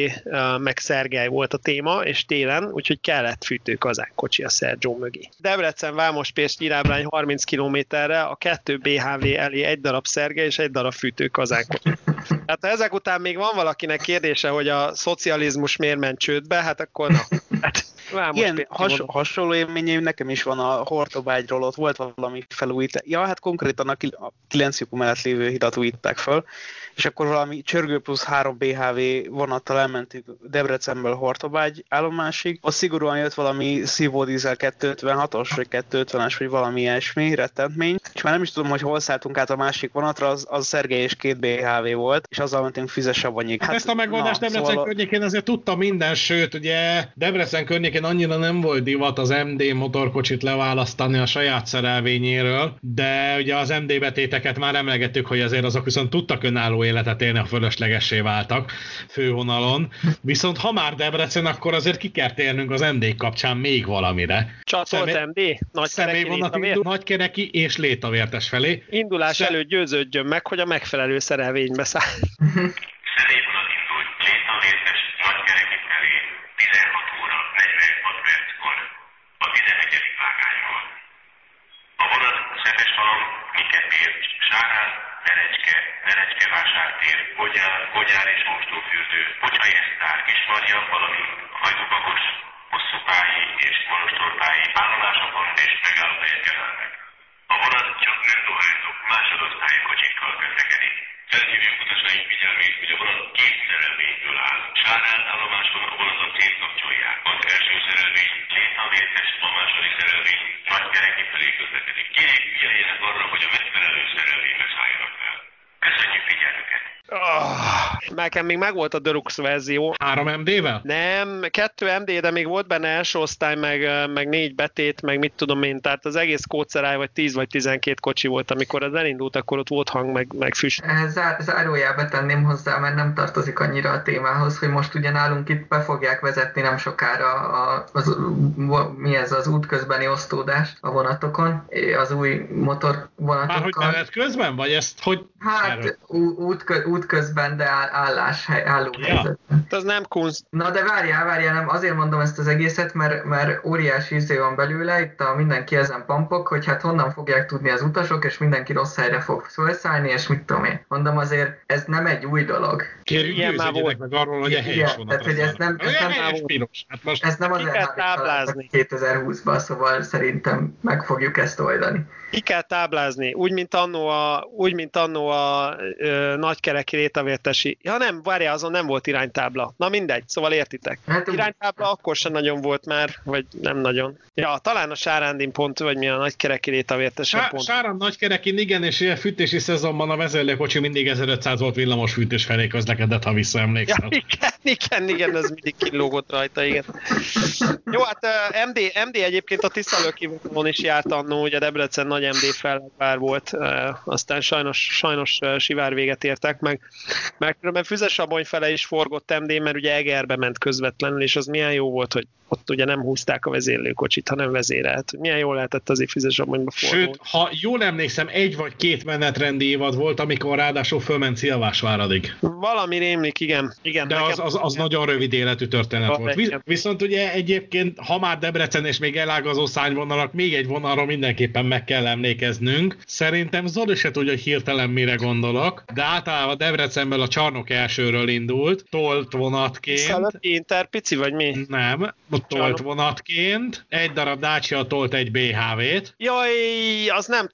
meg Szergely volt a téma, és télen, úgyhogy kellett fűtőkazák kocsi a Sergio mögé. Debrecen, Vámos, Pest, Nyirábrány 30 kilométerre, a kettő BHV elé egy darab Szergely és egy darab fűtőkazák kocsi. Hát ha ezek után még van valakinek kérdése, hogy a szocializmus miért ment csődbe, hát akkor na. Hát, Vámos Ilyen has, hasonló élményeim nekem is van a Hortobágyról, ott volt valami felújítás. Ja, hát konkrétan a 9 mellett lévő hidat újították föl, és akkor valami csörgő plusz 3 BHV vonattal elmentünk Debrecenből Hortobágy állomásig. Ott szigorúan jött valami szívódízel 256-os, vagy 250-es, vagy valami ilyesmi rettentmény, és már nem is tudom, hogy hol szálltunk át a másik vonatra, az, az Szergej és két BHV volt, és azzal mentünk Fizesabanyig. Hát, Ezt a megoldást na, Debrecen szóval... környékén azért tudta minden, sőt, ugye Debrecen környékén annyira nem volt divat az MD motorkocsit leválasztani a saját szerelvényéről, de ugye az MD betéteket már emlegettük, hogy azért azok viszont tudtak önálló életet élni, a fölöslegessé váltak fővonalon. Viszont ha már Debrecen, akkor azért ki kell térnünk az MD kapcsán még valamire. Csatolt Személy... MD? Nagy Nagykereki és Létavértes felé. Indulás Sze... előtt győződjön meg, hogy a megfelelő szerelvénybe száll. *laughs* Vásártér, Bogyár, Bogyár és Mostófürdő, Bocsaiesztár, Kismarja, valamint Hajdubagos, Hosszúpályi és Monostorpályi állomásokon és megállóhelyek jelennek. A vonat csak nem dohányzók másodosztályi kocsikkal közlekedik. Felhívjuk utasaink figyelmét, hogy a vonat két szerelvényből áll. Sárán állomáson a vonatot szétkapcsolják. Az első szerelvény létavértes, a második szerelvény nagy kereki felé közlekedik. Kérjük figyeljenek arra, hogy a megfelelő szerelvénybe szálljanak el. Köszönjük figyelmüket! Oh, nekem még megvolt a Deluxe verzió. 3 MD-vel? Nem, 2 MD, de még volt benne első osztály, meg, meg négy betét, meg mit tudom én, tehát az egész kódszeráj vagy 10 vagy 12 kocsi volt, amikor az elindult, akkor ott volt hang, meg, meg füst. Zár, zárójelbe tenném hozzá, mert nem tartozik annyira a témához, hogy most ugye nálunk itt be fogják vezetni nem sokára a, az, mi ez az útközbeni osztódás a vonatokon, az új motor vonatokkal. Már hogy menet közben, vagy ezt hogy Hát út, út közben, de állás, álló ja. Ez nem kunst. Na de várjál, várjál, nem, azért mondom ezt az egészet, mert, mert óriási izé van belőle, itt a mindenki ezen pampok, hogy hát honnan fogják tudni az utasok, és mindenki rossz helyre fog felszállni, és mit tudom én. Mondom azért, ez nem egy új dolog. Kérjük, Igen, már volt. meg arról, hogy a helyes Tehát, hogy ez nem, ez nem, hát most ez nem az 2020-ban, szóval szerintem meg fogjuk ezt oldani. Ki kell táblázni, úgy, mint annó a, úgy, mint annó a ö, nagykereki rétavértesi. Ja nem, várjál, azon nem volt iránytábla. Na mindegy, szóval értitek. Hát, iránytábla akkor sem nagyon volt már, vagy nem nagyon. Ja, talán a Sárándin pont, vagy mi a nagykereki rétavértesi Sá- pont. Sáránd nagykerekin igen, és a fűtési szezonban a vezérlőkocsi mindig 1500 volt villamos fűtés felé közlekedett, ha visszaemlékszel. Ja, igen, igen, igen, ez mindig kilógott rajta, igen. Jó, hát uh, MD, MD egyébként a Tiszalőkivonalon is járt annó, ugye Debrecen nagy MD felvár volt, uh, aztán sajnos, sajnos uh, sivár véget értek meg, mert különben Füzesabony fele is forgott MD, mert ugye Egerbe ment közvetlenül, és az milyen jó volt, hogy ott ugye nem húzták a vezérlőkocsit, hanem vezérelt. Milyen jól lehetett azért Füzesabonyba forgolni. Sőt, ha jól emlékszem, egy vagy két menetrendi évad volt, amikor ráadásul fölment Szilvásváradig. Valami rémlik, igen. igen De az, az, az nagyon rövid életű történet volt. Viszont ugye egyébként, ha már Debrecen és még elágazó szányvonalak, még egy vonalra mindenképpen meg kell emlékeznünk. Szerintem Zoli se tudja, hogy hirtelen mire gondolok, de általában Debrecenből a csarnok elsőről indult, tolt vonatként. Szállat Inter pici vagy mi? Nem, tolt vonatként, egy darab Dacia tolt egy BHV-t. Jaj, az nem,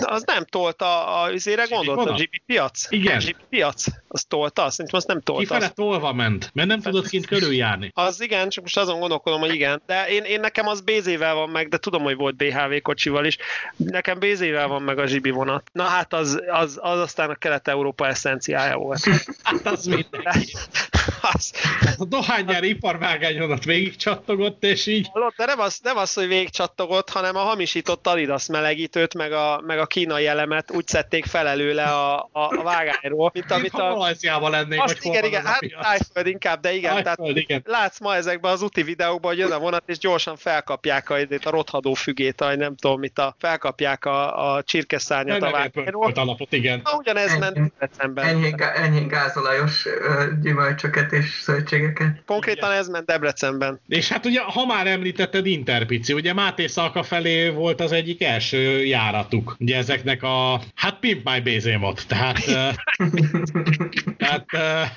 az nem tolt a, a üzére gondolt, a GP piac? Igen. A GP piac, az tolta, szerintem az nem tolta. Kifele tolva ment, mert nem tudott kint körüljárni. Az igen, csak most azon gondolkodom, hogy igen. De én, én nekem az BZ-vel van meg, de tudom, hogy volt BHV kocsival is. Nekem BZ-vel van meg a zsibi vonat. Na hát az, az, az aztán a Kelet-Európa eszenciája volt. *laughs* hát az mindenki. *laughs* az, A dohánygyári iparvágányon végig csattogott, és így... De nem az, nem az, hogy végigcsattogott, hanem a hamisított Adidas melegítőt, meg a, meg a kínai elemet úgy szedték fel előle a, a, a vágányról, mint amit a... Malajziában lennék, Azt igen, igen, hát Tájföld inkább, de igen, Tájföld, tehát igen. látsz ma ezekben az úti videókban, hogy jön a vonat, és gyorsan felkapják a, a rothadó fügét, vagy nem tudom mit, a, felkapják a, a csirkeszárnyat a vágányról. alapot, igen. Na, ugyanez Ennyi- ment Debrecenben. Enyhén, gá- enyhén gázolajos gyümölcsöket és zöldségeket. Konkrétan ez ment Debrecenben. És hát ugye, ha már említetted Interpici, ugye Máté Szalka felé volt az egyik első járatuk. Ugye ezeknek a, hát Pimp My Bézémot, tehát... *laughs* eh, tehát eh,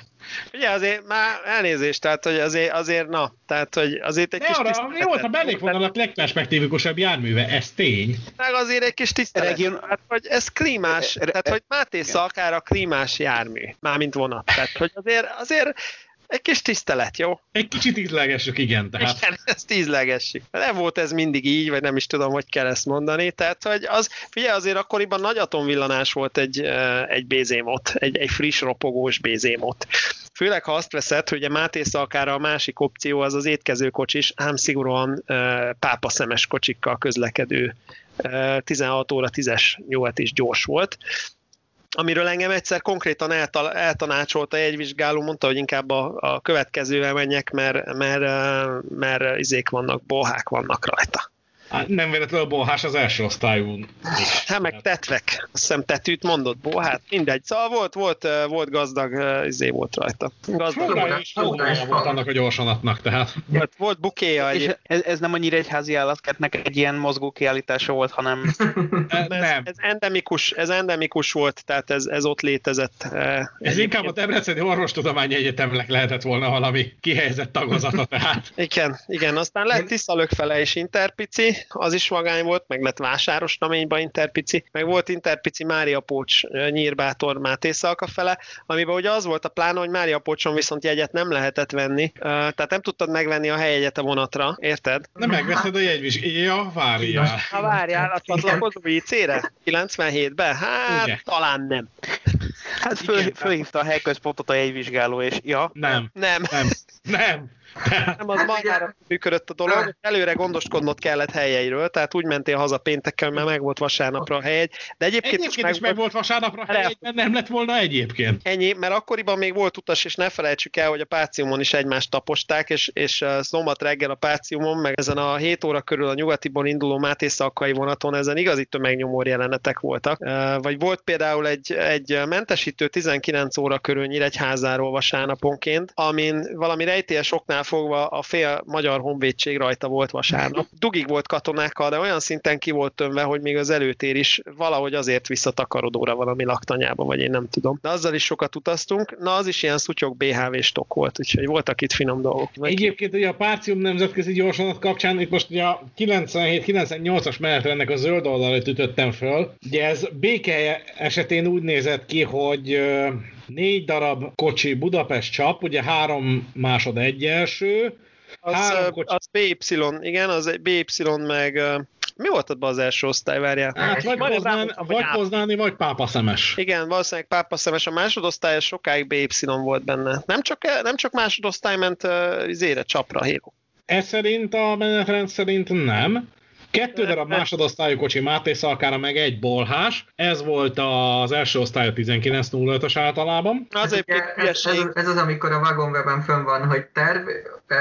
Ugye azért már elnézést, tehát hogy azért, azért na, tehát hogy azért egy de kis arra, tiszteletet- mi volt a mellékvonalat legperspektívikusabb járműve? Ez tény. Meg azért egy kis tisztelet. Region- Hát, hogy ez klímás, tehát hogy Máté Szalkára klímás jármű, mármint vonat. Tehát, hogy azért, azért egy kis tisztelet, jó? Egy kicsit ízlegessük, igen, tehát. Igen, ezt ízlegessük. Nem volt ez mindig így, vagy nem is tudom, hogy kell ezt mondani. Tehát, hogy az, figyelj, azért akkoriban nagy atomvillanás volt egy, egy bézémot, egy, egy friss, ropogós bézémot. Főleg, ha azt veszed, hogy a Máté Szalkára a másik opció az az étkezőkocsis, ám szigorúan pápaszemes kocsikkal közlekedő uh, 16 óra 10-es nyugat is gyors volt amiről engem egyszer konkrétan eltal- eltanácsolta egy vizsgáló, mondta, hogy inkább a, a következővel menjek, mert, mert, eh, mert izék vannak, bohák vannak rajta. Hát nem véletlenül a bolhás az első osztályú. Hát meg tetvek, azt hiszem tetűt mondott, bohát, mindegy. Szóval volt, volt, eh, volt gazdag, eh, izé volt rajta. Gazdag is volt annak a gyorsanatnak, tehát. volt, volt bukéja És ez, ez nem annyira egy házi állatkertnek egy ilyen mozgó kiállítása volt, hanem *laughs* Eh, ez, Nem. ez, endemikus, ez endemikus volt, tehát ez, ez ott létezett. Ez egyébként. inkább a Debreceni Orvostudományi Egyetemnek lehetett volna valami kihelyezett tagozata, tehát. Igen, igen, aztán lett Tiszalök fele is Interpici, az is magány volt, meg lett Vásáros Naményba Interpici, meg volt Interpici Mária Pócs Nyírbátor Máté Szalka fele, amiben ugye az volt a plán, hogy Mária Pócson viszont jegyet nem lehetett venni, tehát nem tudtad megvenni a helyjegyet a vonatra, érted? Nem megveszed a jegyvizsgát. Ja, várjál. Ha várjál, a csatlakozó IC-re? 97-ben? Hát Igen. talán nem. Hát föl, Igen. fölhívta a helyközpontot a jegyvizsgáló, és ja, Nem, Nem. nem, nem. *laughs* Nem, az magára működött a dolog. Előre gondoskodnod kellett helyeiről, tehát úgy mentél haza péntekkel, mert meg volt vasárnapra a helyegy. De egyébként, Egyébként is meg volt vasárnapra Re- helyegyben, nem lett volna egyébként. Ennyi, mert akkoriban még volt utas, és ne felejtsük el, hogy a Páciumon is egymást taposták, és, és szombat reggel a Páciumon, meg ezen a 7 óra körül a nyugatiból induló Máté Szalkai vonaton, ezen igazi tömegnyomor jelenetek voltak. Vagy volt például egy, egy mentesítő 19 óra körül Nyíregyházáról vasárnaponként, amin valami rejtélyes oknál fogva a fél magyar honvédség rajta volt vasárnap. *laughs* Dugig volt katonákkal, de olyan szinten ki volt tömve, hogy még az előtér is valahogy azért visszatakarodóra valami laktanyába, vagy én nem tudom. De azzal is sokat utaztunk. Na, az is ilyen szutyok BHV stok volt, úgyhogy voltak itt finom dolgok. Egyébként ugye a Párcium nemzetközi gyorsanat kapcsán itt most ugye a 97-98-as menetrendnek a zöld oldalát ütöttem föl. Ugye ez béke esetén úgy nézett ki, hogy ö, négy darab kocsi Budapest csap, ugye három másod egy első, Az, három kocsi- az BY, igen, az BY meg... Mi volt abban az első osztály, várjál? hát vagy, Majdnem Poznán, hogy vagy. Poznáni, vagy Pápaszemes. Igen, valószínűleg pápaszemes. A másodosztály sokáig BY volt benne. Nem csak, nem csak másodosztály ment uh, izére, csapra, híró. Ez szerint a menetrend szerint nem. Kettő darab másodosztályú kocsi Máté Szalkára, meg egy bolhás. Ez volt az első osztály a 19.05-ös általában. Az ez, ez, hülyeség. ez, az, amikor a vagonweben fönn van, hogy terv,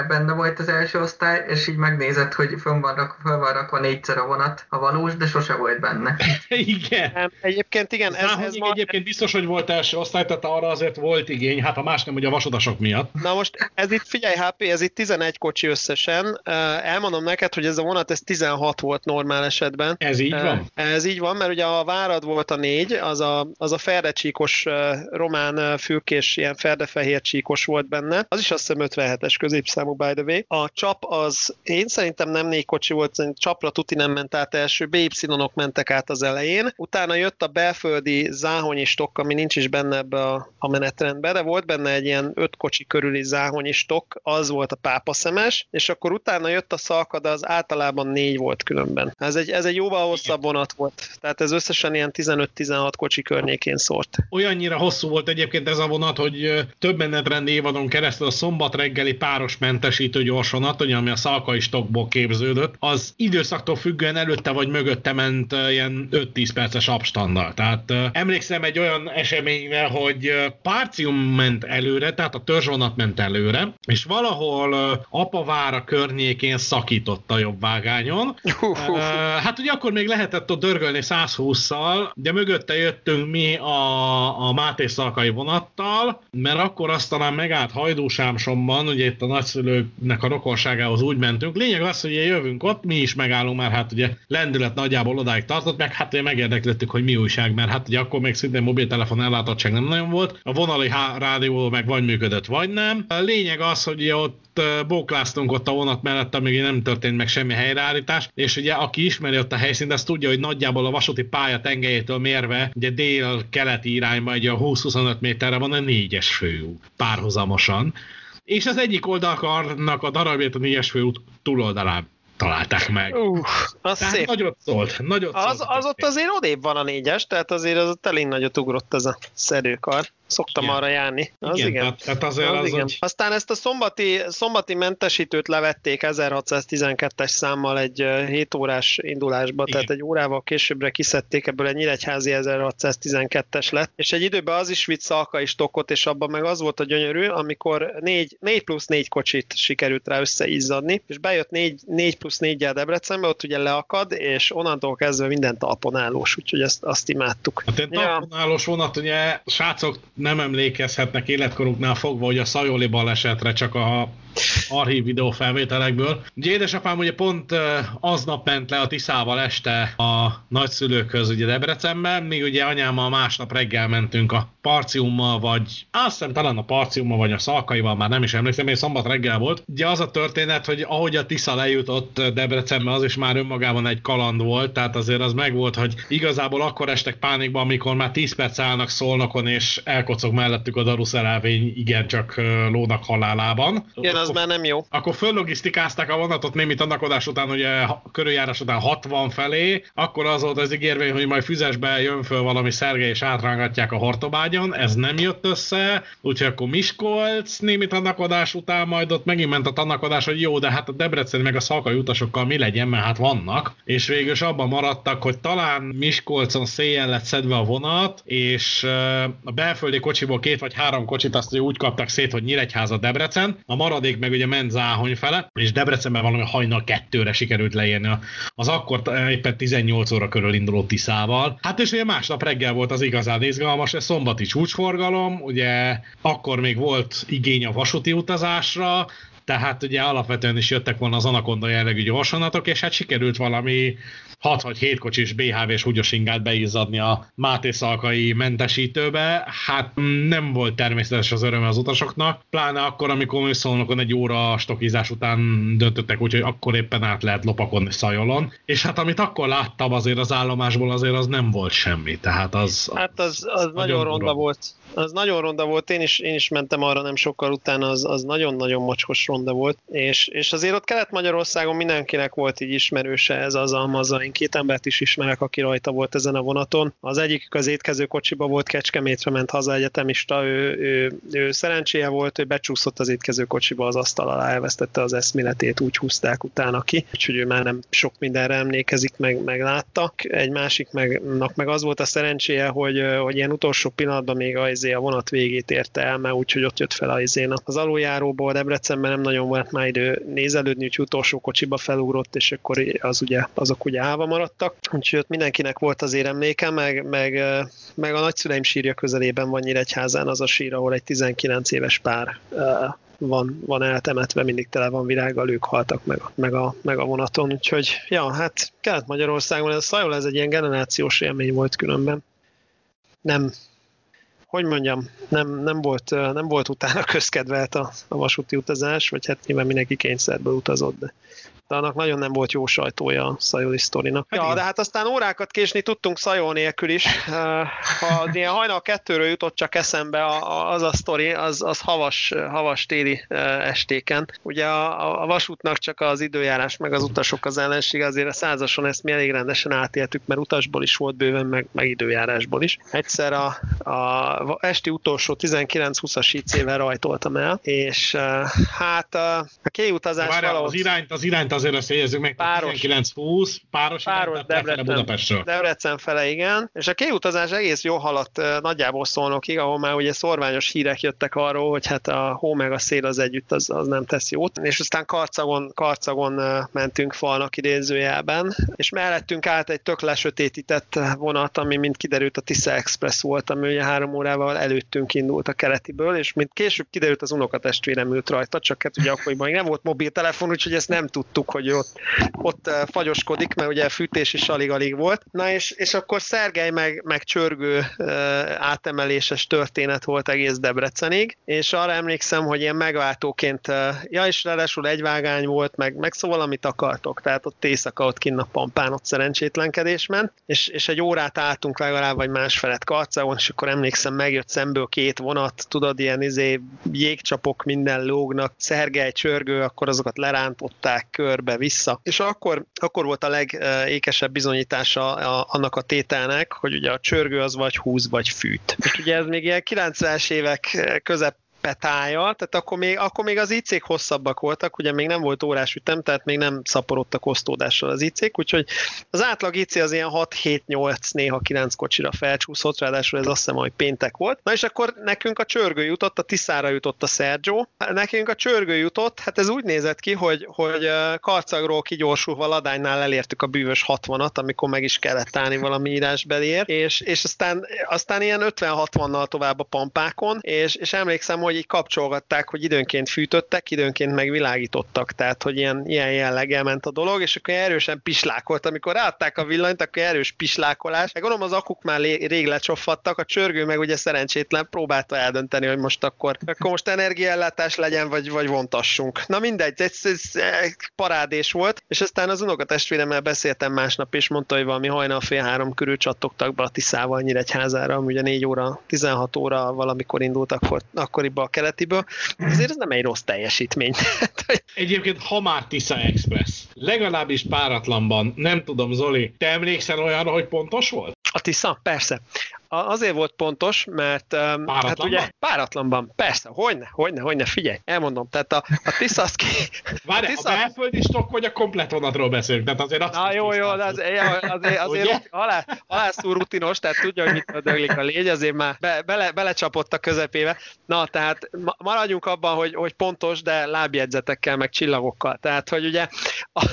benne volt az első osztály, és így megnézed, hogy fönn van, rak, fönn van rakva négyszer a vonat, a valós, de sose volt benne. *laughs* Igen. Nem, egyébként igen, ez, Ez, ez ma, egyébként biztos, hogy volt első osztály, tehát arra azért volt igény, hát ha más nem, hogy a vasodasok miatt. Na most ez itt, figyelj HP, ez itt 11 kocsi összesen. Elmondom neked, hogy ez a vonat, ez 16 volt normál esetben. Ez így van? Ez így van, mert ugye a várad volt a négy, az a, az a ferdecsíkos román fülkés, ilyen ferdefehér csíkos volt benne. Az is azt hiszem 57-es középszámú by the way. A csap az, én szerintem nem négy kocsi volt, csapra tuti nem ment át első, BY-ok mentek át az elején. Utána jött a belföldi záhonyi stok, ami nincs is benne ebbe a, a menetrendbe, de volt benne egy ilyen öt kocsi körüli záhonyi stok, az volt a pápaszemes, és akkor utána jött a szalka, de az általában négy volt különben. Ez egy, ez egy jóval hosszabb vonat volt, tehát ez összesen ilyen 15-16 kocsi környékén szórt. Olyannyira hosszú volt egyébként ez a vonat, hogy több menetrend évadon keresztül a szombat reggeli páros mentesítő gyorsvonat, ami a szalkai stokból képződött, az időszaktól függően előtte vagy mögötte ment ilyen 5-10 perces abstandal. Tehát emlékszem egy olyan eseményre, hogy Párcium ment előre, tehát a törzsvonat ment előre, és valahol Apavára környékén szakított a jobb hát ugye akkor még lehetett ott dörgölni 120-szal, de mögötte jöttünk mi a, a Máté Szalkai vonattal, mert akkor azt talán megállt Hajdúsámsomban, ugye itt a nagyszülőknek a rokonságához úgy mentünk. Lényeg az, hogy jövünk ott, mi is megállunk, mert hát ugye lendület nagyjából odáig tartott, meg hát ugye megérdeklődtük, hogy mi újság, mert hát ugye akkor még szintén mobiltelefon ellátottság nem nagyon volt. A vonali rádió meg vagy működött, vagy nem. A lényeg az, hogy ott bókláztunk ott a vonat mellett, amíg nem történt meg semmi helyreállítás, és ugye aki ismeri ott a helyszínt, az tudja, hogy nagyjából a vasúti pálya tengelyétől mérve, ugye dél-keleti irányba egy a 20-25 méterre van a négyes főút párhuzamosan. És az egyik oldalkarnak a darabját a négyes főút túloldalán találták meg. Uh, az tehát szép. Nagyot szólt. Nagyot az, szólt az ott azért odébb van a négyes, tehát azért az ott elég nagyot ugrott ez a szerőkar. Szoktam igen. arra járni. Az igen. igen. Tehát, azért az, az igen. Hogy... Aztán ezt a szombati, szombati mentesítőt levették 1612-es számmal egy 7 órás indulásba, igen. tehát egy órával későbbre kiszedték, ebből egy nyíregyházi 1612-es lett, és egy időben az is vitt Szalka is tokot, és abban meg az volt a gyönyörű, amikor 4, 4 plusz 4 kocsit sikerült rá összeizzadni, és bejött 4, 4 plusz 4 jel Debrecenbe, ott ugye leakad, és onnantól kezdve minden talponállós, úgyhogy ezt, azt imádtuk. Hát egy talponállós vonat, ugye srácok nem emlékezhetnek életkoruknál fogva, hogy a Szajoli balesetre csak a archív videófelvételekből. Ugye édesapám ugye pont aznap ment le a Tiszával este a nagyszülőkhöz ugye Debrecenben, míg ugye anyámmal másnap reggel mentünk a Parciummal, vagy azt hiszem talán a Parciummal, vagy a Szalkaival, már nem is emlékszem, mert szombat reggel volt. Ugye az a történet, hogy ahogy a Tisza lejutott Debrecenbe, az is már önmagában egy kaland volt, tehát azért az megvolt, hogy igazából akkor estek pánikba, amikor már 10 perc állnak szolnokon, és elkocog mellettük a daruszerelvény igencsak lónak halálában. Igen, az már nem jó. Akkor föllogisztikázták a vonatot némi tanakodás után, ugye körüljárás után 60 felé, akkor az volt az ígérvény, hogy majd füzesbe jön föl valami szerge és átrángatják a hortobágyon, ez nem jött össze, úgyhogy akkor Miskolc némi tanakodás után majd ott megint ment a tanakodás, hogy jó, de hát a Debrecen meg a szalkai utasokkal mi legyen, mert hát vannak, és végül is abban maradtak, hogy talán Miskolcon széjjel lett szedve a vonat, és a belföldi kocsiból két vagy három kocsit azt úgy kaptak szét, hogy Nyíregyháza Debrecen, a maradék meg ugye ment Záhony fele, és Debrecenben valami hajnal kettőre sikerült leérni az akkor éppen 18 óra körül induló Tiszával. Hát és ugye másnap reggel volt az igazán izgalmas, ez szombati csúcsforgalom, ugye akkor még volt igény a vasúti utazásra, tehát ugye alapvetően is jöttek volna az Anaconda jellegű gyorsanatok, és hát sikerült valami 6 vagy 7 kocsis BHV-s húgyosingát beizzadni a Máté Szalkai mentesítőbe. Hát nem volt természetes az öröm az utasoknak, pláne akkor, amikor műszolnokon egy óra stokizás után döntöttek úgy, hogy akkor éppen át lehet lopakodni Szajolon. És hát amit akkor láttam azért az állomásból, azért az nem volt semmi. Tehát az, hát az, az, az nagyon ronda volt. Az nagyon ronda volt, én is, én is mentem arra nem sokkal utána, az, az nagyon-nagyon mocskos ronda volt, és, és azért ott Kelet-Magyarországon mindenkinek volt így ismerőse ez az almazain én két embert is ismerek, aki rajta volt ezen a vonaton. Az egyik az étkező kocsiba volt, Kecskemétre ment haza egyetemista, ő, ő, ő szerencséje volt, ő becsúszott az étkező kocsiba az asztal alá, elvesztette az eszméletét, úgy húzták utána ki, úgyhogy ő már nem sok mindenre emlékezik, meg, meg látta. Egy másik meg, meg az volt a szerencséje, hogy, hogy ilyen utolsó pillanatban még a, a vonat végét érte el, mert úgyhogy ott jött fel a az aluljáróból, Debrecenben nem nagyon volt már idő nézelődni, úgyhogy utolsó kocsiba felugrott, és akkor az ugye, azok ugye állva maradtak, úgyhogy ott mindenkinek volt azért emléke, meg, meg, meg a nagyszüleim sírja közelében van Nyíregyházán az a sír, ahol egy 19 éves pár van, van eltemetve, mindig tele van virággal, ők haltak meg, meg, a, meg a vonaton, úgyhogy ja, hát Kelet-Magyarországon ez a Szajol, ez egy ilyen generációs élmény volt különben. Nem, hogy mondjam, nem, nem, volt, nem volt utána *laughs* közkedvelt a, a vasúti utazás, vagy hát nyilván mindenki kényszerből utazott, de annak nagyon nem volt jó sajtója a Szajoli sztorinak. Hát ja, igen. de hát aztán órákat késni tudtunk Szajol nélkül is. Ha ilyen hajnal kettőről jutott csak eszembe az a sztori, az, az havas, havas téli estéken. Ugye a, a vasútnak csak az időjárás meg az utasok az ellenség, azért a százason ezt mi elég rendesen átéltük, mert utasból is volt bőven, meg, meg időjárásból is. Egyszer a, a esti utolsó 19-20-as IC-vel rajtoltam el, és hát a, a kiutazás Várjál, valahogy... az irányt, az irányt azért azt jegyezzük meg, páros, 19-20, páros, páros Debrecen, Budapestről. Debrecen fele, igen. És a kiutazás egész jó haladt nagyjából szólnokig, ahol már ugye szorványos hírek jöttek arról, hogy hát a hó meg a szél az együtt az, az nem tesz jót. És aztán karcagon, karcagon mentünk falnak idézőjelben, és mellettünk át egy tök lesötétített vonat, ami mint kiderült a Tisza Express volt, ami ugye három órával előttünk indult a keletiből, és mint később kiderült az unokatestvérem ült rajta, csak hát ugye akkoriban még nem volt mobiltelefon, úgyhogy ezt nem tudtuk, hogy ott, ott fagyoskodik, mert ugye fűtés is alig-alig volt. Na és, és akkor Szergej meg, meg csörgő átemeléses történet volt egész Debrecenig, és arra emlékszem, hogy ilyen megváltóként, ja és ráadásul egy vágány volt, meg, meg szóval amit akartok, tehát ott éjszaka ott kinn a pampán, ott szerencsétlenkedés ment, és, és egy órát álltunk legalább, vagy másfelet karcagon, és akkor emlékszem, megjött szemből két vonat, tudod, ilyen izé, jégcsapok minden lógnak, Szergej csörgő, akkor azokat lerántották körbe-vissza, és akkor, akkor volt a legékesebb bizonyítása annak a tételnek, hogy ugye a csörgő az vagy húz, vagy fűt. És ugye ez még ilyen 90-es évek közep petája, tehát akkor még, akkor még az IC-k hosszabbak voltak, ugye még nem volt órás ütem, tehát még nem szaporodtak osztódással az IC-k, úgyhogy az átlag IC az ilyen 6-7-8, néha 9 kocsira felcsúszott, ráadásul ez azt hiszem, hogy péntek volt. Na és akkor nekünk a csörgő jutott, a Tiszára jutott a Sergio, nekünk a csörgő jutott, hát ez úgy nézett ki, hogy, hogy karcagról kigyorsulva Ladánynál elértük a bűvös 60-at, amikor meg is kellett állni valami írásbeliért, és, és aztán, aztán ilyen 50-60-nal tovább a pampákon, és, és emlékszem, hogy hogy így kapcsolgatták, hogy időnként fűtöttek, időnként meg világítottak, tehát hogy ilyen, ilyen jelleggel ment a dolog, és akkor erősen pislákolt. Amikor ráadták a villanyt, akkor erős pislákolás. Meg gondolom az akuk már rég lecsoffattak, a csörgő meg ugye szerencsétlen próbálta eldönteni, hogy most akkor, akkor most energiaellátás legyen, vagy, vagy vontassunk. Na mindegy, ez, ez, ez parádés volt, és aztán az unokatestvéremmel beszéltem másnap, és mondta, hogy valami hajnal fél három körül csattogtak be a Tiszával Nyíregyházára, ami ugye 4 óra, 16 óra valamikor indult akkor, akkoriban a keletiből, azért ez nem egy rossz teljesítmény. *laughs* Egyébként, ha már Tisza Express, legalábbis páratlanban, nem tudom, Zoli, te emlékszel olyanra, hogy pontos volt? A Tisza? Persze azért volt pontos, mert páratlanban? hát ugye páratlanban, persze, hogyne, hogyne, hogyne, figyelj, elmondom, tehát a, a Tiszaszki... *laughs* Várj, a, tisza... a belföldi stok vagy a komplet vonatról beszélünk, tehát azért azt Na jó, jó, de az, azért, *laughs* azért halál, halászú rutinos, tehát tudja, hogy mit döglik a légy, azért már be, bele, belecsapott a közepébe. Na, tehát maradjunk abban, hogy, hogy pontos, de lábjegyzetekkel, meg csillagokkal. Tehát, hogy ugye a,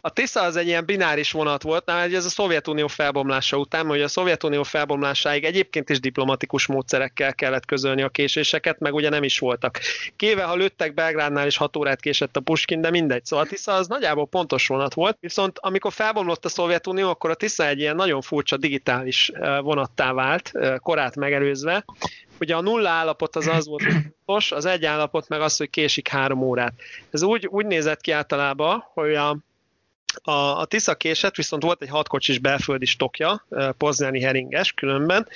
a Tisza az egy ilyen bináris vonat volt, mert ez a Szovjetunió felbomlása után, hogy a Szovjetunió felbomlásáig egyébként is diplomatikus módszerekkel kellett közölni a késéseket, meg ugye nem is voltak. Kéve, ha lőttek Belgrádnál is 6 órát késett a Puskin, de mindegy. Szóval a Tisza az nagyjából pontos vonat volt, viszont amikor felbomlott a Szovjetunió, akkor a Tisza egy ilyen nagyon furcsa digitális vonattá vált, korát megelőzve, ugye a nulla állapot az az volt fontos, az egy állapot meg az, hogy késik három órát. Ez úgy, úgy nézett ki általában, hogy a, a, a Tisza késet viszont volt egy hatkocsis belföldi stokja, poznáni heringes különben,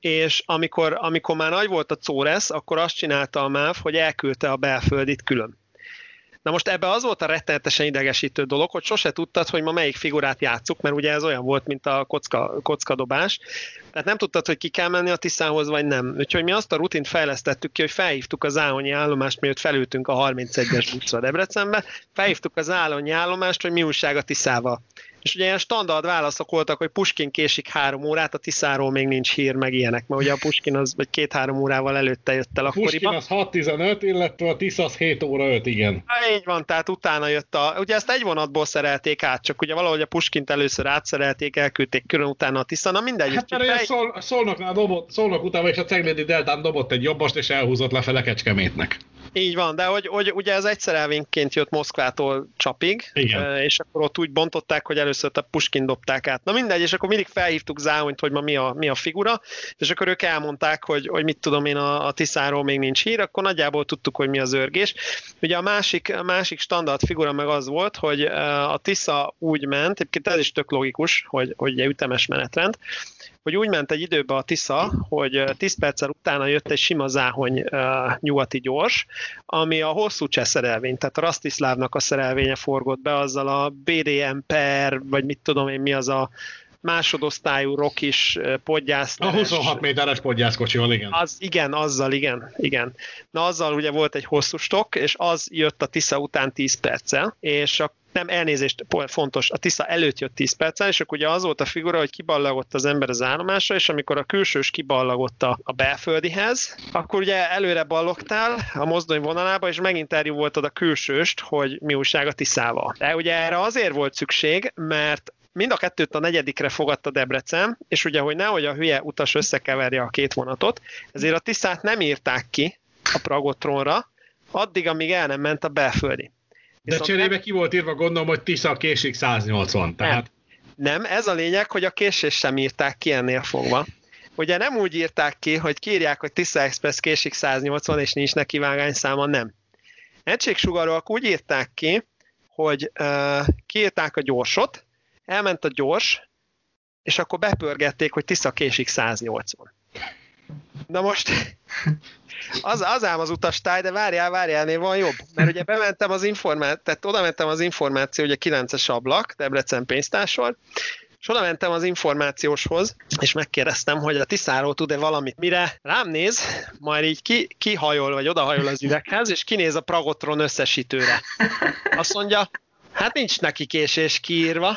és amikor, amikor már nagy volt a Córesz, akkor azt csinálta a MÁV, hogy elküldte a belföldit külön. Na most ebbe az volt a rettenetesen idegesítő dolog, hogy sose tudtad, hogy ma melyik figurát játszuk, mert ugye ez olyan volt, mint a kocka, kockadobás. Tehát nem tudtad, hogy ki kell menni a Tiszához, vagy nem. Úgyhogy mi azt a rutint fejlesztettük ki, hogy felhívtuk az Áhonyi állomást, miért felültünk a 31-es buszra Debrecenbe, felhívtuk az Áhonyi állomást, hogy mi újság a Tiszával és ugye ilyen standard válaszok voltak, hogy Puskin késik három órát, a Tiszáról még nincs hír, meg ilyenek, mert ugye a Puskin az vagy két-három órával előtte jött el akkoriban. Puskin az 6-15, illetve a Tisza az 7 óra 5, igen. Ha, így van, tehát utána jött a, ugye ezt egy vonatból szerelték át, csak ugye valahogy a Puskint először átszerelték, elküldték külön utána a Tisza, na mindegy. Hát mert fej... szól, szolnoknál dobott, szolnok után és a Ceglédi Deltán dobott egy jobbost, és elhúzott lefele Kecskemétnek. Így van, de hogy, hogy ugye ez egyszer elvénként jött Moszkvától Csapig, Igen. és akkor ott úgy bontották, hogy először a Puskin dobták át. Na mindegy, és akkor mindig felhívtuk Záhonyt, hogy ma mi a, mi a figura, és akkor ők elmondták, hogy, hogy mit tudom én, a, a Tiszáról még nincs hír, akkor nagyjából tudtuk, hogy mi az örgés. Ugye a másik, a másik standard figura meg az volt, hogy a Tisza úgy ment, egyébként ez is tök logikus, hogy, hogy ugye ütemes menetrend, hogy úgy ment egy időbe a Tisza, hogy 10 perccel utána jött egy sima záhony nyugati gyors, ami a hosszú cseh szerelvény, tehát a Rastiszlávnak a szerelvénye forgott be azzal a BDM per, vagy mit tudom én mi az a másodosztályú rokis podgyász. A 26 méteres podgyászkocsival, igen. Az, igen, azzal, igen, igen. Na azzal ugye volt egy hosszú stok, és az jött a Tisza után 10 perccel, és a nem elnézést, fontos, a Tisza előtt jött 10 perccel, és akkor ugye az volt a figura, hogy kiballagott az ember az állomásra, és amikor a külsős kiballagott a, a belföldihez, akkor ugye előre ballogtál a mozdony vonalába, és megint interjú voltad a külsőst, hogy mi újság a Tiszával. De ugye erre azért volt szükség, mert mind a kettőt a negyedikre fogadta Debrecen, és ugye, hogy nehogy a hülye utas összekeverje a két vonatot, ezért a Tiszát nem írták ki a Pragotronra, addig, amíg el nem ment a belföldi. De cserébe ki volt írva, gondolom, hogy Tisza késik 180, tehát... Nem. nem, ez a lényeg, hogy a késés sem írták ki ennél fogva. Ugye nem úgy írták ki, hogy kírják, hogy Tisza Express késik 180, és nincs neki vágányszáma, nem. Egységsugaróak úgy írták ki, hogy uh, kiírták a gyorsot, elment a gyors, és akkor bepörgették, hogy Tisza késik 180. Na most az, az ám az utastály, de várjál, várjál, név van jobb. Mert ugye bementem az információ, tehát oda mentem az információ, ugye 9-es ablak, Debrecen pénztársor, és oda mentem az információshoz, és megkérdeztem, hogy a Tiszáról tud-e valamit. Mire rám néz, majd így ki, kihajol, vagy odahajol az üveghez, és kinéz a Pragotron összesítőre. Azt mondja, hát nincs neki késés kiírva.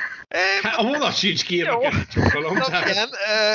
Hát a vonat sincs ki, csokolom. Na, igen,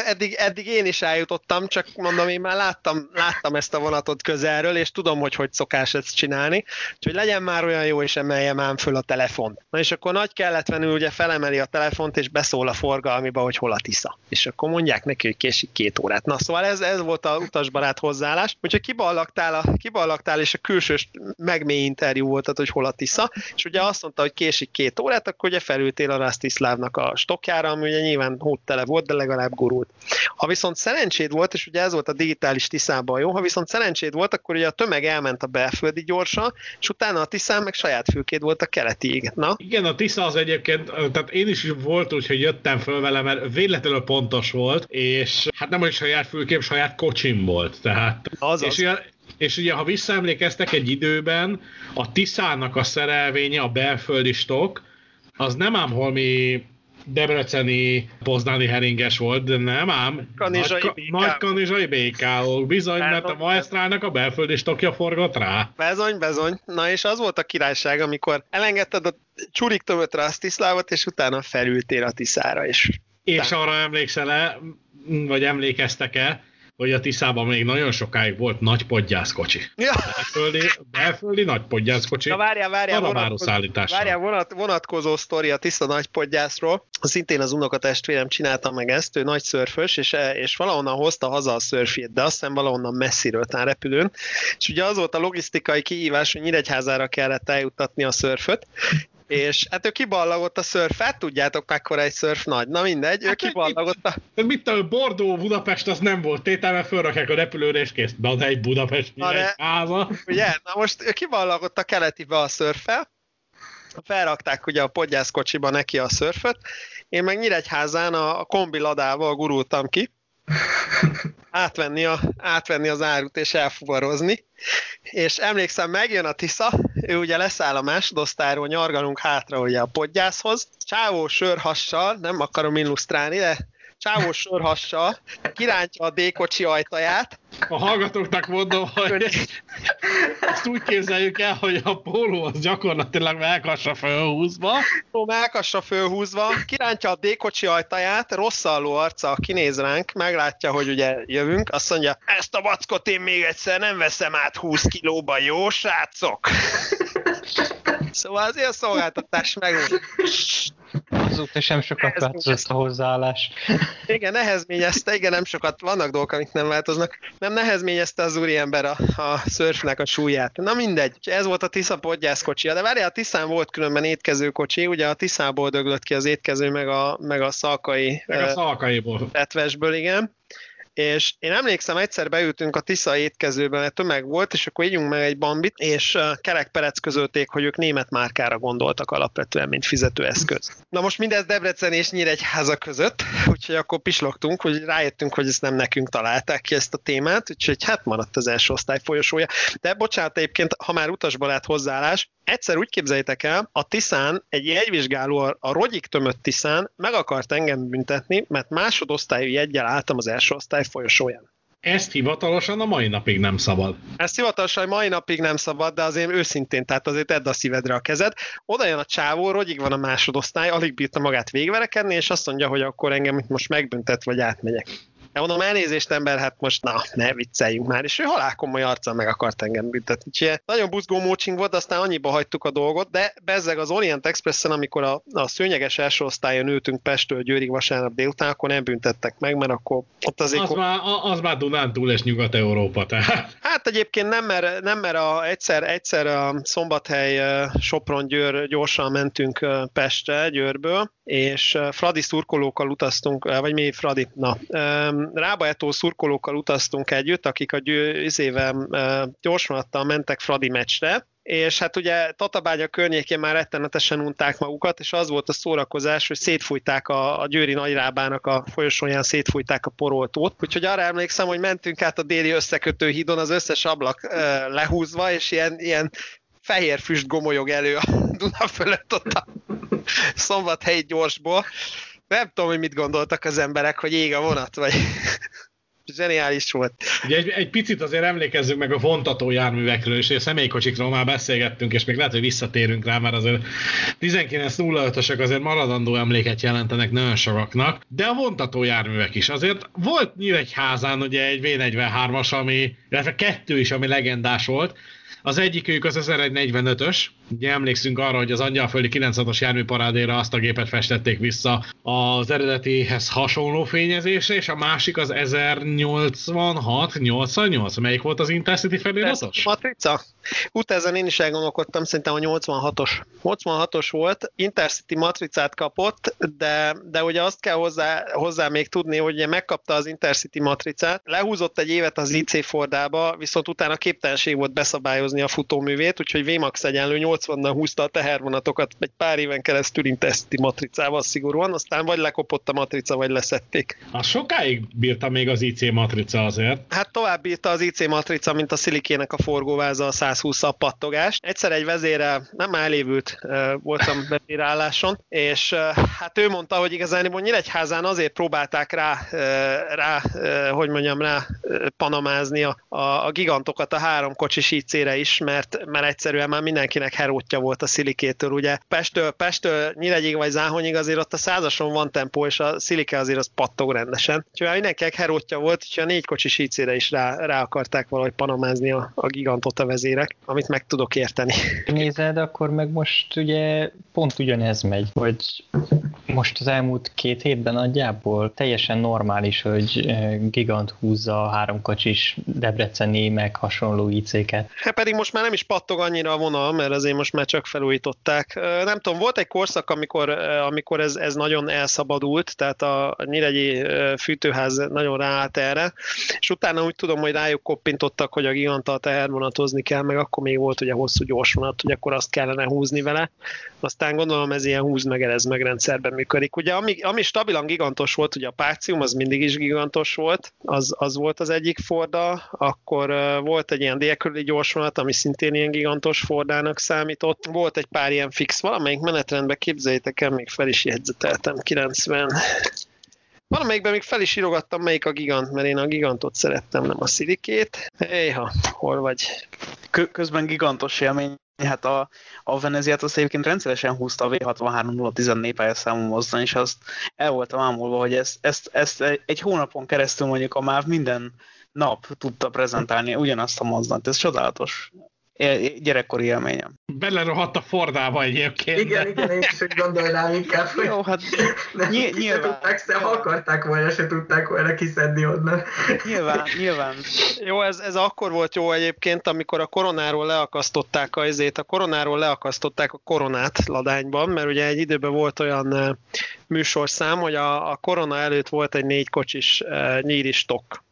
eddig, eddig én is eljutottam, csak mondom, én már láttam, láttam ezt a vonatot közelről, és tudom, hogy hogy szokás ezt csinálni, úgyhogy legyen már olyan jó, és emeljem ám föl a telefon. Na és akkor nagy kelletlenül ugye felemeli a telefont, és beszól a forgalmiba, hogy hol a Tisza. És akkor mondják neki, hogy késik két órát. Na szóval ez, ez volt a utasbarát hozzáállás, úgyhogy kiballagtál, a, kiballagtál és a külsős megmély interjú volt, hogy hol a Tisza, és ugye azt mondta, hogy késik két órát, akkor ugye felültél a Rastiszlá Szlávnak a stokjára, ami ugye nyilván hóttele volt, de legalább gurult. Ha viszont szerencséd volt, és ugye ez volt a digitális Tiszában jó, ha viszont szerencséd volt, akkor ugye a tömeg elment a belföldi gyorsa, és utána a Tiszán meg saját fülkéd volt a keletiig. Na? Igen, a Tisza az egyébként, tehát én is volt úgy, hogy jöttem föl vele, mert véletlenül pontos volt, és hát nem hogy saját fülkém, saját kocsim volt. Tehát, Azaz. És ugye, és ugye, ha visszaemlékeztek egy időben, a Tiszának a szerelvénye, a belföldi stok, az nem ám holmi debreceni poznáni heringes volt, de nem ám. Kanizsai nagy, nagy kanizsai. Bizony, mert a maestrának a belföldi stokja forgott rá. Bezony, bezony. Na és az volt a királyság, amikor elengedted a csurik tömötre a Tiszlávot, és utána felültél a Tiszára is. És arra emlékszel-e, vagy emlékeztek-e, hogy a Tiszában még nagyon sokáig volt nagy podgyászkocsi. Ja. Belföldi, belföldi nagy podgyászkocsi. Na várjál, várjál, vonatkozó, várjál vonat, vonatkozó sztori a Tisza nagy podgyászról. Szintén az unokatestvérem csinálta meg ezt, ő nagy szörfös, és, és valahonnan hozta haza a szörfjét, de azt hiszem valahonnan messziről, tán repülőn. És ugye az volt a logisztikai kihívás, hogy Nyíregyházára kellett eljuttatni a szörföt, és hát ő kiballagott a szörfet, tudjátok mekkora egy szörf nagy. Na mindegy, hát ő kiballagott a... Mit tudom, Bordó, Budapest az nem volt tétel, mert fölrakják a repülőre, és kész. Na, de egy Budapest, Na de, egy háza. Ugye, na most ő kiballagott a keletibe a szörfel, felrakták ugye a podgyászkocsiba neki a szörföt, én meg Nyíregyházán a kombi ladával gurultam ki, *laughs* átvenni, a, átvenni az árut és elfuvarozni. És emlékszem, megjön a Tisza, ő ugye leszáll a másodosztályról, nyargalunk hátra ugye a podgyászhoz, csávó sörhassal, nem akarom illusztrálni, de csávó sörhassal kirántja a D-kocsi ajtaját. A hallgatóknak mondom, hogy ezt úgy képzeljük el, hogy a póló az gyakorlatilag melkasra fölhúzva. Melkasra fölhúzva, kirántja a D-kocsi ajtaját, rosszalló arca kinéz ránk, meglátja, hogy ugye jövünk, azt mondja, ezt a vackot én még egyszer nem veszem át 20 kilóba, jó srácok? Szóval azért a szolgáltatás megvolt. Azóta sem sokat változott a hozzáállás. Igen, nehezményezte, igen, nem sokat, vannak dolgok, amik nem változnak. Nem nehezményezte az úriember a, a szörfnek a súlyát. Na mindegy, ez volt a Tisza podgyászkocsia, de várjál, a Tiszán volt különben étkezőkocsi, ugye a Tiszából döglött ki az étkező, meg a, meg a szalkai... Meg a szalkaiból. Tetvesből, igen és én emlékszem, egyszer beültünk a Tisza étkezőben, mert tömeg volt, és akkor ígyunk meg egy bambit, és Kerek Perec közölték, hogy ők német márkára gondoltak alapvetően, mint fizetőeszköz. Na most mindez Debrecen és Nyíregyháza között, *laughs* úgyhogy akkor pislogtunk, hogy rájöttünk, hogy ezt nem nekünk találták ki ezt a témát, úgyhogy hát maradt az első osztály folyosója. De bocsánat, egyébként, ha már utasbarát hozzáállás, egyszer úgy képzeljétek el, a Tiszán egy jegyvizsgáló, a, a rogyik tömött Tiszán meg akart engem büntetni, mert másodosztályú jeggyel álltam az első osztály folyosóján. Ezt hivatalosan a mai napig nem szabad. Ezt hivatalosan a mai napig nem szabad, de azért őszintén, tehát azért edd a szívedre a kezed. Oda jön a csávó, rogyig van a másodosztály, alig bírta magát végverekedni, és azt mondja, hogy akkor engem itt most megbüntet, vagy átmegyek. De mondom, elnézést ember, hát most na, ne vicceljünk már. És ő halálkomoly arccal meg akart engem büntetni. Úgyhogy nagyon buzgó mócsing volt, aztán annyiba hagytuk a dolgot, de bezzeg az Orient Expressen, amikor a, a szőnyeges első osztályon ültünk Pestől Győrig vasárnap délután, akkor nem büntettek meg, mert akkor ott azért... Az, már, az már Dunán túl és Nyugat-Európa, tehát. Hát egyébként nem, mert, nem, mert a, egyszer, egyszer a Szombathely Sopron Győr gyorsan mentünk Pestre, Győrből, és Fradi szurkolókkal utaztunk, vagy mi Fradi, na, Rábaetó szurkolókkal utaztunk együtt, akik a győzével gyorsvonattal mentek Fradi meccsre, és hát ugye Tatabánya környékén már rettenetesen unták magukat, és az volt a szórakozás, hogy szétfújták a, a Győri Nagyrábának a folyosóján, szétfújták a poroltót. Úgyhogy arra emlékszem, hogy mentünk át a déli összekötő hídon, az összes ablak e, lehúzva, és ilyen, ilyen fehér füst gomolyog elő a *laughs* Duna fölött ott a szombathelyi gyorsból. Nem tudom, hogy mit gondoltak az emberek, hogy ég a vonat, vagy *laughs* zseniális volt. Ugye egy, egy picit azért emlékezzünk meg a vontató járművekről, és a személykocsikról már beszélgettünk, és még lehet, hogy visszatérünk rá, mert azért 1905-ösök azért maradandó emléket jelentenek nagyon sokaknak, de a vontató járművek is. Azért volt Nyíregyházán ugye egy V43-as, ami, illetve kettő is, ami legendás volt, az egyikük az 1145-ös, ugye emlékszünk arra, hogy az Angyalföldi 96-os járműparádéra azt a gépet festették vissza az eredetihez hasonló fényezésre, és a másik az 1086, 88, melyik volt az Intercity feliratos? Matrica? Utána én is elgondolkodtam, szerintem a 86-os. 86-os volt, Intercity matricát kapott, de, de ugye azt kell hozzá, hozzá még tudni, hogy ugye megkapta az Intercity matricát, lehúzott egy évet az IC Fordába, viszont utána képtelenség volt beszabályozni a futóművét, úgyhogy VMAX egyenlő 80-nal húzta a tehervonatokat egy pár éven keresztül Intercity matricával szigorúan, aztán vagy lekopott a matrica, vagy leszették. A sokáig bírta még az IC matrica azért. Hát tovább bírta az IC matrica, mint a szilikének a forgóváza a 120 a pattogás. Egyszer egy vezére, nem elévült voltam vezérálláson, és hát ő mondta, hogy igazán Nyíregyházán azért próbálták rá, rá hogy mondjam, rá panamázni a, a gigantokat a három kocsis IC-re is, mert, mert egyszerűen már mindenkinek herótja volt a szilikétől. Ugye Pestől, Pestől Nyíregyig vagy Záhonyig azért ott a százason van tempó, és a szilike azért az pattog rendesen. Úgyhogy mindenkinek herótja volt, úgyhogy a négy kocsis IC-re is rá, rá akarták valahogy panamázni a, a gigantot a vezérek amit meg tudok érteni. Nézed, akkor meg most ugye pont ugyanez megy, hogy most az elmúlt két hétben nagyjából teljesen normális, hogy eh, gigant húzza a háromkocsis Debreceni meg hasonló IC-ket. Hát pedig most már nem is pattog annyira a vonal, mert azért most már csak felújították. Nem tudom, volt egy korszak, amikor, amikor ez, ez nagyon elszabadult, tehát a Nyíregyi fűtőház nagyon ráállt erre, és utána úgy tudom, hogy rájuk koppintottak, hogy a giganta tehervonatozni kell, meg akkor még volt ugye hosszú gyorsvonat, hogy akkor azt kellene húzni vele. Aztán gondolom ez ilyen húz meg, ez meg rendszerben működik. Ugye ami, ami stabilan gigantos volt, ugye a Pácium az mindig is gigantos volt, az, az volt az egyik Forda, akkor volt egy ilyen délkörüli gyorsvonat, ami szintén ilyen gigantos Fordának számított. Volt egy pár ilyen fix, valamelyik menetrendben képzeljétek el, még fel is jegyzeteltem, 90 Valamelyikben még fel is írogattam, melyik a gigant, mert én a gigantot szerettem, nem a szilikét. Éha, hol vagy? Közben gigantos élmény Hát a, a Veneziát azt egyébként rendszeresen húzta a V63 népályaszámú mozdony, és azt el voltam ámulva, hogy ezt, ezt, ezt egy hónapon keresztül mondjuk a MÁV minden nap tudta prezentálni ugyanazt a mozdonyt. Ez csodálatos gyerekkori élményem. Belerohadt a Fordába egyébként. Igen, igen, én is gondolnám inkább, hogy Jó, hát *laughs* nem, ny- ki nyilván, se tudták, se, ha akarták volna, se tudták volna kiszedni onnan. nyilván, *laughs* nyilván. Jó, ez, ez akkor volt jó egyébként, amikor a koronáról leakasztották a izét, a koronáról leakasztották a koronát Ladányban, mert ugye egy időben volt olyan eh, műsorszám, hogy a, a korona előtt volt egy négy kocsis uh, nyíri stok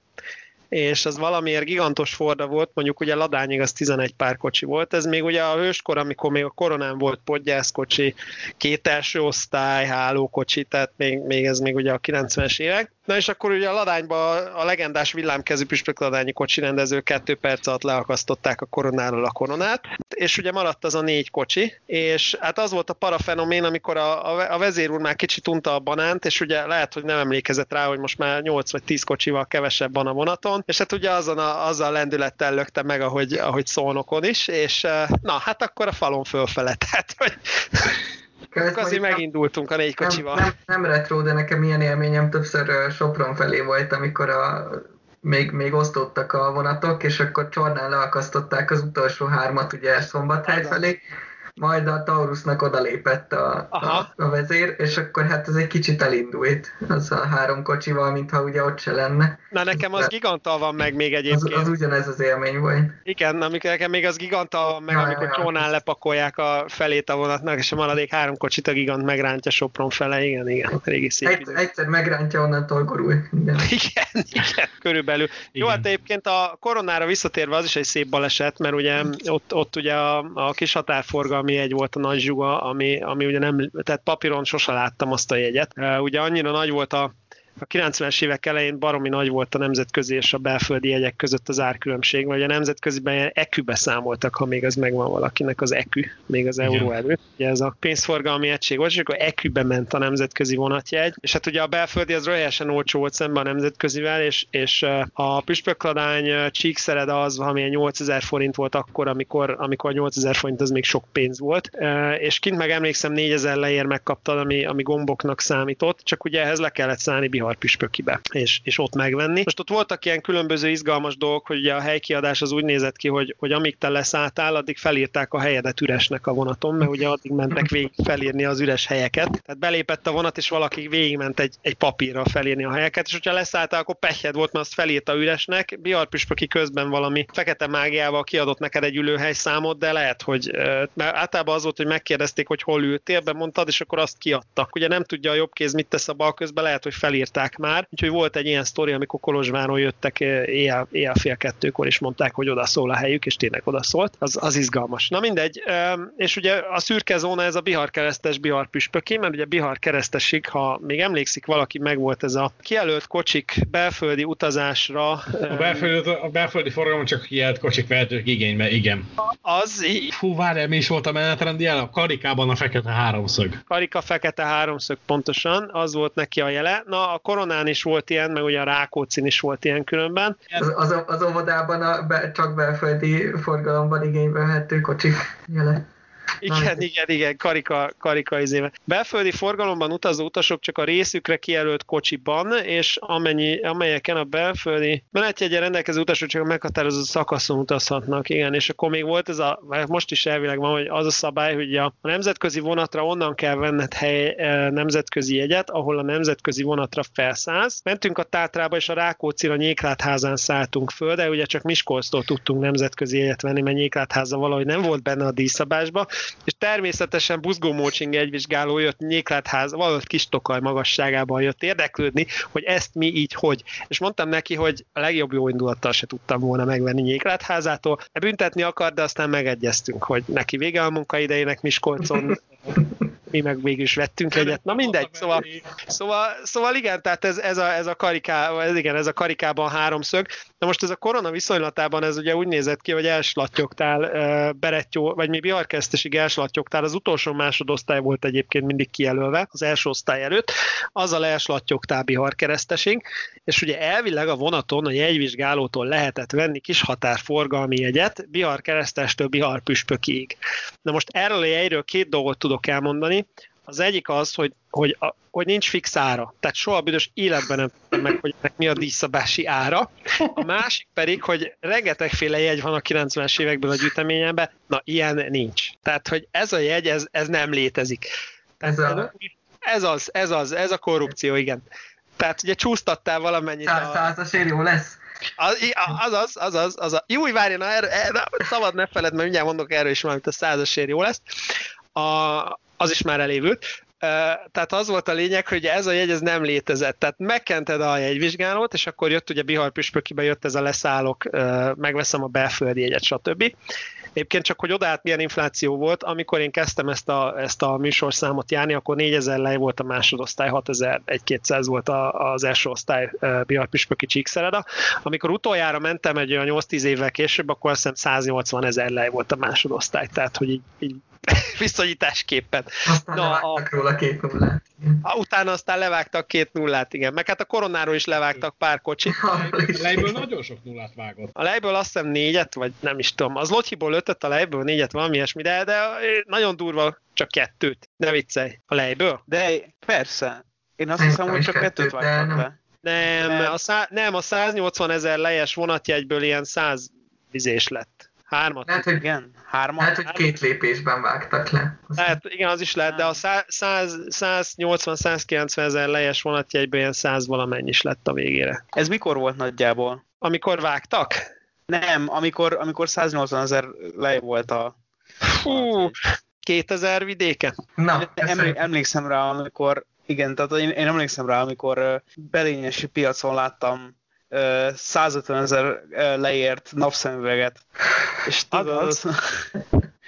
és az valamiért gigantos forda volt, mondjuk ugye Ladányig az 11 pár kocsi volt, ez még ugye a hőskor, amikor még a koronán volt podgyászkocsi, két első osztály, hálókocsi, tehát még, még ez még ugye a 90-es évek. Na és akkor ugye a Ladányba a legendás villámkezű püspök Ladányi kocsi rendező kettő perc alatt leakasztották a koronáról a koronát, és ugye maradt az a négy kocsi, és hát az volt a parafenomén, amikor a, a vezér úr már kicsit unta a banánt, és ugye lehet, hogy nem emlékezett rá, hogy most már 8 vagy 10 kocsival kevesebb van a vonaton, és hát ugye azon a, azzal a lendülettel lökte meg, ahogy, ahogy szolnokon is, és na, hát akkor a falon fölfele, *laughs* tehát hogy Követ, azért megindultunk a négy kocsival. Nem, nem, nem retro, de nekem ilyen élményem többször Sopron felé volt, amikor a, még, még osztottak a vonatok, és akkor csornán leakasztották az utolsó hármat ugye Szombathely felé, majd a Taurusnak odalépett a, a, a vezér, és akkor hát ez egy kicsit elindult az a három kocsival, mintha ugye ott se lenne. Na nekem az gigantal van meg még egyébként. Az, az ugyanez az élmény volt. Igen, amikor nekem még az gigantal van meg, Ja, amikor ja, ja. csónán lepakolják a felét a vonatnak, és a maradék három kocsit a gigant megrántja Sopron fele, igen, igen, régi szép Egy, egyszer megrántja, onnantól gurul. Igen. *laughs* Igen, igen, körülbelül. Jó, hát egyébként a koronára visszatérve az is egy szép baleset, mert ugye ott, ott ugye a, a kis határforgalmi egy volt a nagy zsuga, ami, ami ugye nem, tehát papíron sose láttam azt a jegyet. Ugye annyira nagy volt a a 90-es évek elején baromi nagy volt a nemzetközi és a belföldi jegyek között az árkülönbség, vagy a nemzetköziben ekübe számoltak, ha még az megvan valakinek az ekü, még az euró előtt. Ugye ez a pénzforgalmi egység volt, és akkor ekübe ment a nemzetközi vonatjegy, és hát ugye a belföldi az röhelyesen olcsó volt szemben a nemzetközivel, és, és eh, a püspökladány eh, csíkszered az, amilyen 8000 forint volt akkor, amikor, amikor 8000 forint az még sok pénz volt, Eh, és kint meg emlékszem 4000 leér megkaptad, ami, ami gomboknak számított, csak ugye ehhez le kellett szállni Bihar püspökibe, és, és ott megvenni. Most ott voltak ilyen különböző izgalmas dolgok, hogy ugye a helykiadás az úgy nézett ki, hogy, hogy amíg te leszálltál, addig felírták a helyedet üresnek a vonaton, mert ugye addig mentek végig felírni az üres helyeket. Tehát belépett a vonat, és valaki végigment egy, egy papírra felírni a helyeket, és hogyha leszálltál, akkor pehjed volt, mert azt felírta üresnek. Bihar püspöki közben valami fekete mágiával kiadott neked egy ülőhelyszámot, de lehet, hogy mert általában az volt, hogy megkérdezték, hogy hol ültél, bemondtad, és akkor azt kiadtak. Ugye nem tudja a jobb kéz mit tesz a bal közben, lehet, hogy felírták már. Úgyhogy volt egy ilyen sztori, amikor Kolozsváron jöttek ö, éjjel, éjjel fél kettőkor, és mondták, hogy oda szól a helyük, és tényleg oda szólt. Az, az izgalmas. Na mindegy, és ugye a szürke zóna ez a Bihar keresztes Bihar püspöki, mert ugye Bihar keresztesig, ha még emlékszik valaki, meg volt ez a kijelölt kocsik belföldi utazásra. A belföldi, a belföldi forgalom csak kijelent kocsik vehetők igénybe, igen. Az Fú, várjál, mi is volt a menetrend jel? A karikában a fekete háromszög. Karika fekete háromszög pontosan, az volt neki a jele. Na, a koronán is volt ilyen, meg ugye a Rákócin is volt ilyen különben. Az, az, az óvodában a be, csak belföldi forgalomban igénybe vehető kocsik jele. Igen, igen, igen, karika, karika izéve. Belföldi forgalomban utazó utasok csak a részükre kijelölt kocsiban, és amennyi, amelyeken a belföldi menetjegyen rendelkező utasok csak a meghatározott szakaszon utazhatnak, igen, és akkor még volt ez a, vagy most is elvileg van, hogy az a szabály, hogy a, nemzetközi vonatra onnan kell venned hely e, nemzetközi jegyet, ahol a nemzetközi vonatra felszállsz. Mentünk a Tátrába, és a Rákóczira Nyéklátházán szálltunk föl, de ugye csak Miskolctól tudtunk nemzetközi jegyet venni, mert Nyéklátháza valahogy nem volt benne a díjszabásba, és természetesen Buzgó Mócsing egyvizsgáló jött Nyéklátház, valahogy kis tokaj magasságában jött érdeklődni, hogy ezt mi így hogy. És mondtam neki, hogy a legjobb jó indulattal se tudtam volna megvenni Nyéklátházától. Büntetni akar, de aztán megegyeztünk, hogy neki vége a munkaidejének Miskolcon, mi meg végül is vettünk egyet. Na mindegy, szóval, szóval, szóval igen, tehát ez, ez, a, ez, a kariká, ez, igen, ez a karikában háromszög. Na most ez a korona viszonylatában ez ugye úgy nézett ki, hogy elslattyogtál uh, Berettyó, vagy mi Biarkeresztesig elslattyogtál, az utolsó másodosztály volt egyébként mindig kijelölve, az első osztály előtt, azzal elslattyogtál Biharkeresztesig, és ugye elvileg a vonaton a jegyvizsgálótól lehetett venni kis határforgalmi jegyet Bihar keresztestől Bihar püspökig. Na most erről a jegyről két dolgot tudok elmondani. Az egyik az, hogy, hogy, a, hogy nincs fix ára. Tehát soha büdös életben nem tudom meg, hogy mi a díszabási ára. A másik pedig, hogy rengetegféle jegy van a 90-es évekből a gyűjteményemben, na ilyen nincs. Tehát, hogy ez a jegy, ez, ez nem létezik. Ez, a... ez az, ez az, ez a korrupció, igen. Tehát ugye csúsztattál valamennyit. A... Százasért jó lesz. Az, az, az, az, az, a, jó, várj, na, erre, erre, szabad ne feled, mert mindjárt mondok erről is valamit, a százasért jó lesz. A, az is már elévült. Tehát az volt a lényeg, hogy ez a jegy ez nem létezett. Tehát megkented a jegyvizsgálót, és akkor jött ugye Bihar Püspökibe jött ez a leszállok, megveszem a belföldi jegyet, stb. Egyébként csak, hogy odaállt milyen infláció volt, amikor én kezdtem ezt a, ezt a műsorszámot járni, akkor 4000 lej volt a másodosztály, 6200 volt a, az első osztály Bihar Püspöki Csíkszereda. Amikor utoljára mentem egy olyan 8-10 évvel később, akkor azt hiszem 180 ezer lej volt a másodosztály, tehát hogy így, így *laughs* viszonyításképpen. Aztán Na, a, róla két nullát. A, utána aztán levágtak két nullát, igen. Meg hát a koronáról is levágtak pár kocsit. *laughs* A lejből nagyon sok nullát vágott. A lejből azt hiszem négyet, vagy nem is tudom. Az Lotyiból ötöt, a lejből négyet, valami ilyesmi, de, de nagyon durva csak kettőt. Ne viccelj. A lejből? De persze. Én azt hiszem, hogy csak kettőt vágtak le. Nem, a, szá- nem, a 180 ezer lejes vonatjegyből ilyen 100 vizés lett. Hármat. Lehet, hogy, igen, hármat. Lehet, hogy két lépésben vágtak le. Lehet, igen, az is lehet, de a 180-190 ezer lejes vonatjegyben ilyen 100 valamennyi is lett a végére. Ez mikor volt nagyjából? Amikor vágtak? Nem, amikor, amikor 180 ezer lej volt a... Hú, 2000 vidéke? Na, Emlé- emlékszem rá, amikor igen, tehát én, én emlékszem rá, amikor belényesi piacon láttam 150 ezer leért napszemüveget. És tudod, az, az,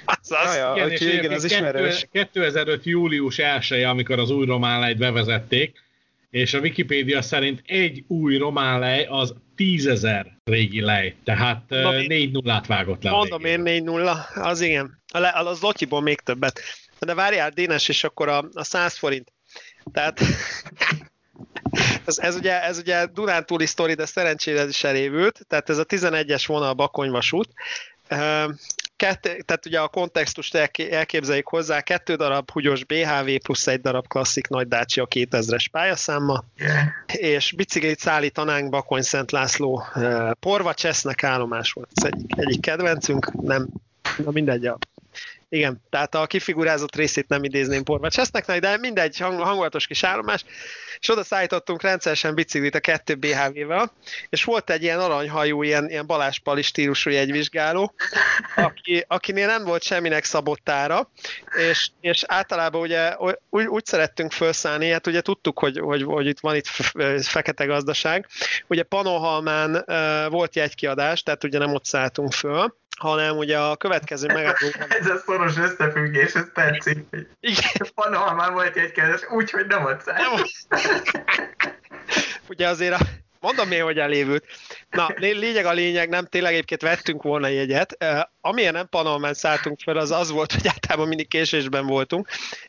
az, az, Jaja, igen, és igen, az ismerős. 2005. július 1 amikor az új román lejt bevezették, és a Wikipédia szerint egy új román lej az 10 ezer régi lej, tehát négy nullát vágott le. Mondom én négy nulla, az igen. A le, az Lotyiból még többet. De várjál, Dénes, és akkor a, a 100 forint. Tehát ez, ez, ugye, ez ugye Dunántúli sztori, de szerencsére ez is elévült, tehát ez a 11-es vonal Bakonyvasút. Kett, tehát ugye a kontextust elképzeljük hozzá, kettő darab húgyos BHV plusz egy darab klasszik nagy Dacia 2000-es pályaszámmal, yeah. és biciklit szállítanánk Bakony Szent László Porva Csesznek állomás volt. Ez egyik, egyik kedvencünk, nem, na mindegy, a igen, tehát a kifigurázott részét nem idézném Porva Csesznek, de mindegy hang, hangulatos kis állomás, és oda szállítottunk rendszeresen biciklit a 2 BHV-vel, és volt egy ilyen aranyhajú, ilyen, ilyen Balázs Pali stílusú jegyvizsgáló, aki, akinél nem volt semminek szabottára, és, és általában ugye úgy, úgy szerettünk felszállni, hát ugye tudtuk, hogy, hogy, hogy itt van itt fekete gazdaság, ugye Panohalmán volt jegykiadás, tehát ugye nem ott szálltunk föl, hanem ugye a következő megálló... *laughs* ez a szoros összefüggés, ez tetszik. Igen. Panohalmán volt egy kérdés, úgyhogy nem ott szállt. *laughs* ugye azért a, mondom még, hogy elévült. Na, lényeg a lényeg, nem tényleg egyébként vettünk volna jegyet. Amilyen nem Panamán szálltunk fel, az az volt, hogy általában mindig késésben voltunk,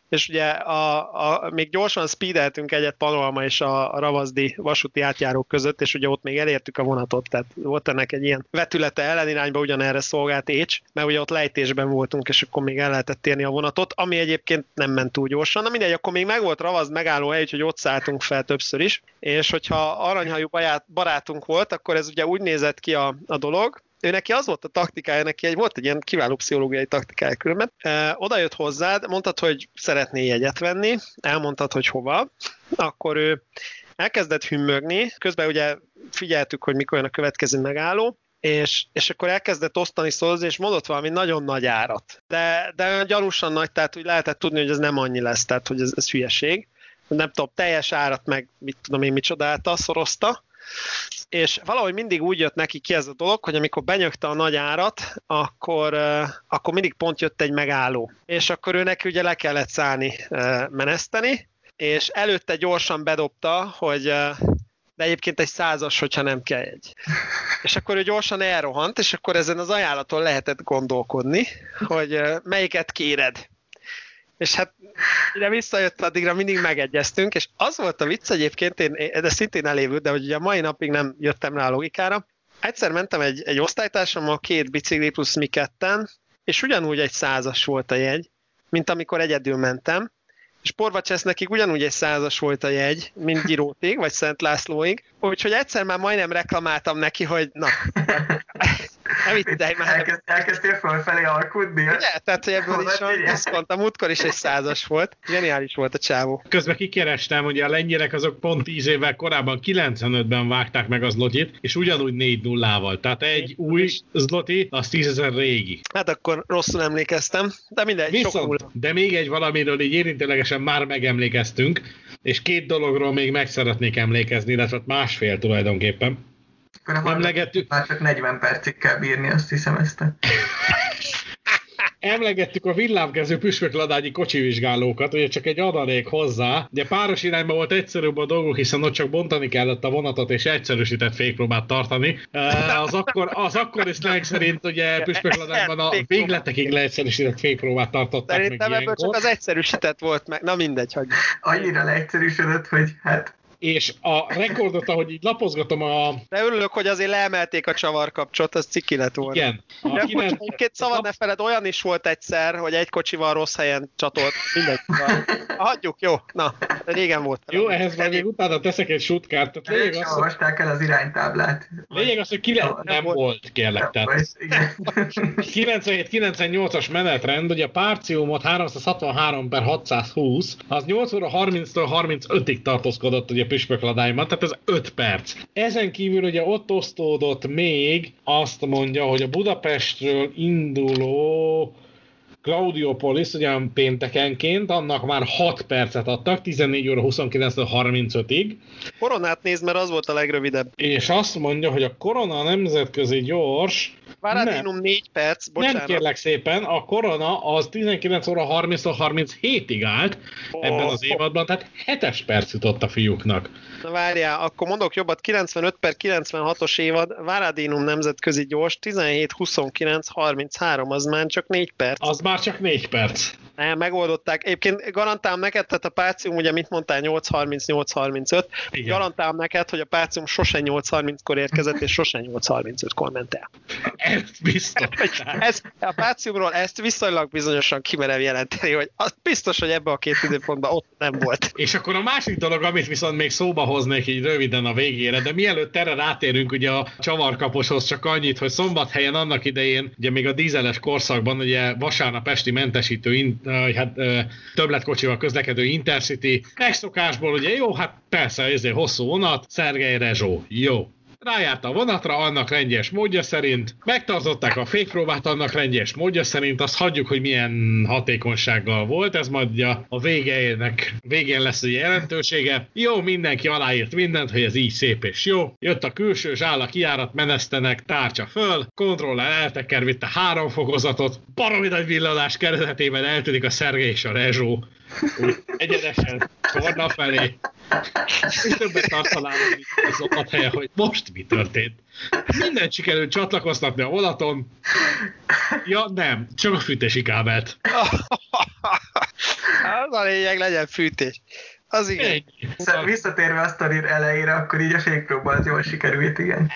és ugye a, a, még gyorsan speedeltünk egyet Panama és a, a Ravazdi vasúti átjárók között, és ugye ott még elértük a vonatot, tehát volt ennek egy ilyen vetülete ellenirányba ugyanerre szolgált Écs, mert ugye ott lejtésben voltunk, és akkor még el lehetett térni a vonatot, ami egyébként nem ment túl gyorsan. Na mindegy, akkor még meg volt Ravazd megálló hely, hogy ott szálltunk fel többször is, és hogyha aranyhajú barátunk volt, akkor ez ugye úgy nézett ki a, a dolog, ő neki az volt a taktikája, neki egy, volt egy ilyen kiváló pszichológiai taktikája különben. E, oda jött hozzád, mondtad, hogy szeretné jegyet venni, elmondtad, hogy hova, akkor ő elkezdett hümmögni, közben ugye figyeltük, hogy mikor jön a következő megálló, és, és akkor elkezdett osztani szózni, és mondott valami nagyon nagy árat. De, de gyanúsan nagy, tehát úgy lehetett tudni, hogy ez nem annyi lesz, tehát hogy ez, ez hülyeség. Nem tudom, teljes árat meg, mit tudom én, micsodálta, szorozta, és valahogy mindig úgy jött neki ki ez a dolog, hogy amikor benyögte a nagy árat, akkor, akkor mindig pont jött egy megálló. És akkor ő neki ugye le kellett szállni meneszteni, és előtte gyorsan bedobta, hogy de egyébként egy százas, hogyha nem kell egy. És akkor ő gyorsan elrohant, és akkor ezen az ajánlaton lehetett gondolkodni, hogy melyiket kéred. És hát ide visszajött, addigra mindig megegyeztünk, és az volt a vicc egyébként, én, de szintén elévült, de hogy ugye a mai napig nem jöttem rá a logikára. Egyszer mentem egy, egy osztálytársammal, két bicikli plusz mi ketten, és ugyanúgy egy százas volt a jegy, mint amikor egyedül mentem, és Porvacsesz nekik ugyanúgy egy százas volt a jegy, mint Girótig, vagy Szent Lászlóig, úgyhogy egyszer már majdnem reklamáltam neki, hogy na, nem viccelj már. Elkezd, elkezdtél fölfelé alkudni? Ugye? Tehát, hogy ebből is a diszkont, a múltkor is egy százas volt. Geniális volt a csávó. Közben kikerestem, hogy a lengyelek azok pont 10 évvel korábban 95-ben vágták meg az zlotit, és ugyanúgy 4 0 Tehát egy új zloti, az 10 ezer régi. Hát akkor rosszul emlékeztem, de mindegy, Viszont, sok De még egy valamiről így érintőlegesen már megemlékeztünk, és két dologról még meg szeretnék emlékezni, illetve másfél tulajdonképpen. Akkor Emlegettük... Már csak 40 percig kell bírni, azt hiszem ezt. *laughs* Emlegettük a villámkező püspökladányi kocsivizsgálókat, ugye csak egy adalék hozzá. Ugye páros irányba volt egyszerűbb a dolgok, hiszen ott csak bontani kellett a vonatot és egyszerűsített fékpróbát tartani. Az akkor, az akkor is szerint ugye püspökladányban a végletekig leegyszerűsített fékpróbát tartották Szerintem meg ebből csak az egyszerűsített volt meg. Na mindegy, hogy... Annyira leegyszerűsödött, hogy hát és a rekordot, ahogy így lapozgatom a... De örülök, hogy azért leemelték a csavarkapcsot, az ciki lett volna. Igen. A De kilen... Egyébként szabad ne feled, olyan is volt egyszer, hogy egy kocsival rossz helyen csatolt. Mindegy. Hagyjuk, jó. Na, régen volt. Jó, ehhez majd még utána teszek egy sutkát. Tehát lényeg az, olvasták el az iránytáblát. Lényeg az, hogy ki nem, nem volt, kérlek. Tehát 97-98-as menetrend, ugye a párciumot 363 per 620, az 8 óra 30-től 35-ig tartózkodott ugye püspökladályban, tehát ez 5 perc. Ezen kívül ugye ott osztódott még, azt mondja, hogy a Budapestről induló Claudiopolis ugyan péntekenként, annak már 6 percet adtak, 14 óra 29 35-ig. Koronát nézd, mert az volt a legrövidebb. És azt mondja, hogy a korona nemzetközi gyors Várádinum 4 perc, bocsánat. Nem kérlek szépen, a korona az 19 óra 30 37-ig állt oh, ebben az évadban, tehát 7 perc jutott a fiúknak. Na várjál, akkor mondok jobbat, 95 per 96-os évad, Várádinum nemzetközi gyors, 17 29 33, az már csak 4 perc. Az már csak 4 perc. Nem, megoldották. Egyébként garantálom neked, tehát a Pácium, ugye mit mondtál, 8.30-8.35. Garantálom neked, hogy a Pácium sose 8.30-kor érkezett, és sose 8.35-kor ment el. Ez biztos. ez, a Páciumról ezt viszonylag bizonyosan kimerem jelenteni, hogy az biztos, hogy ebbe a két időpontban ott nem volt. És akkor a másik dolog, amit viszont még szóba hoznék így röviden a végére, de mielőtt erre rátérünk ugye a csavarkaposhoz csak annyit, hogy szombathelyen annak idején, ugye még a dízeles korszakban, ugye vasárnap esti mentesítő hát, többletkocsival közlekedő Intercity. Megszokásból ugye jó, hát persze, ezért hosszú vonat, Szergej Rezsó, jó. Rájárt a vonatra annak rendjes módja szerint, megtartották a fékpróbát annak rendjes módja szerint, azt hagyjuk, hogy milyen hatékonysággal volt, ez majd a, a végének, végén lesz a jelentősége. Jó, mindenki aláírt mindent, hogy ez így szép és jó. Jött a külső zsála kiárat, menesztenek, tárcsa föl, kontroller elteker, vitte három fokozatot, baromi nagy villanás keretében eltűnik a Szergé és a Rezsó. Egyenesen korna felé. És többet tartanám az helye, hogy most mi történt. Minden sikerült csatlakoztatni a vonaton. Ja, nem, csak a fűtési kábelt. *laughs* Az a lényeg, legyen fűtés. Az igen. Egy. Visszatérve a sztorir elejére, akkor így a fékpróba az jól sikerült, igen.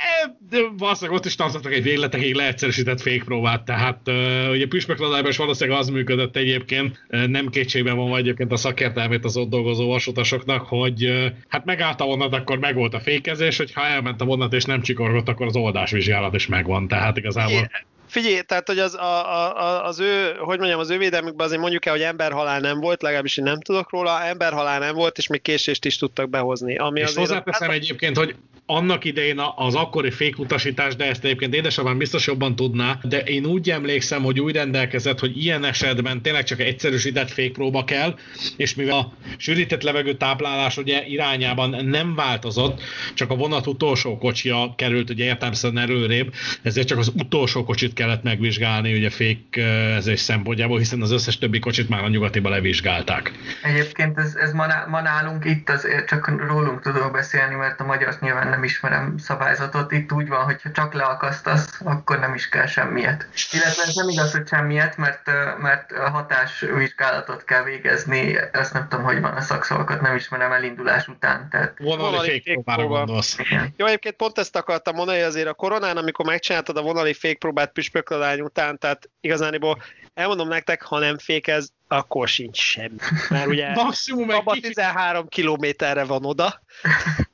De valószínűleg ott is tartottak egy végletekig leegyszerűsített fékpróbát, tehát uh, ugye püspökladájban is valószínűleg az működött egyébként, uh, nem kétségben van egyébként a szakértelmét az ott dolgozó vasutasoknak, hogy uh, hát megállt a vonat, akkor megvolt a fékezés, hogyha elment a vonat és nem csikorgott, akkor az oldásvizsgálat is megvan, tehát igazából... Figyelj, tehát hogy az, a, a, az ő, hogy mondjam, az ő védelmükben azért mondjuk el, hogy emberhalál nem volt, legalábbis én nem tudok róla, emberhalál nem volt, és még késést is tudtak behozni. Ami és hozzáteszem az... egyébként, hogy annak idején az akkori fékutasítás, de ezt egyébként édesapám biztos jobban tudná, de én úgy emlékszem, hogy úgy rendelkezett, hogy ilyen esetben tényleg csak egyszerűsített fékpróba kell, és mivel a sűrített levegő táplálás ugye irányában nem változott, csak a vonat utolsó kocsia került ugye értelmszerűen előrébb, ezért csak az utolsó kocsit kellett megvizsgálni ugye fékezés szempontjából, hiszen az összes többi kocsit már a nyugatiba levizsgálták. Egyébként ez, ez ma, ma nálunk itt az, csak rólunk tudok beszélni, mert a magyar nyilván nem ismerem szabályzatot. Itt úgy van, hogy ha csak leakasztasz, akkor nem is kell semmiet. Illetve ez nem igaz, hogy semmiet, mert, mert hatásvizsgálatot kell végezni. Ezt nem tudom, hogy van a szakszavakat, nem ismerem elindulás után. Tehát... Vonali fékpróbára gondolsz. Jó, egyébként pont ezt akartam mondani, azért a koronán, amikor megcsináltad a vonali fékpróbát püspökladány után, tehát igazániból elmondom nektek, ha nem fékez, akkor sincs semmi. Mert ugye *laughs* Maximum egy abba kicsit, 13 kilométerre van oda.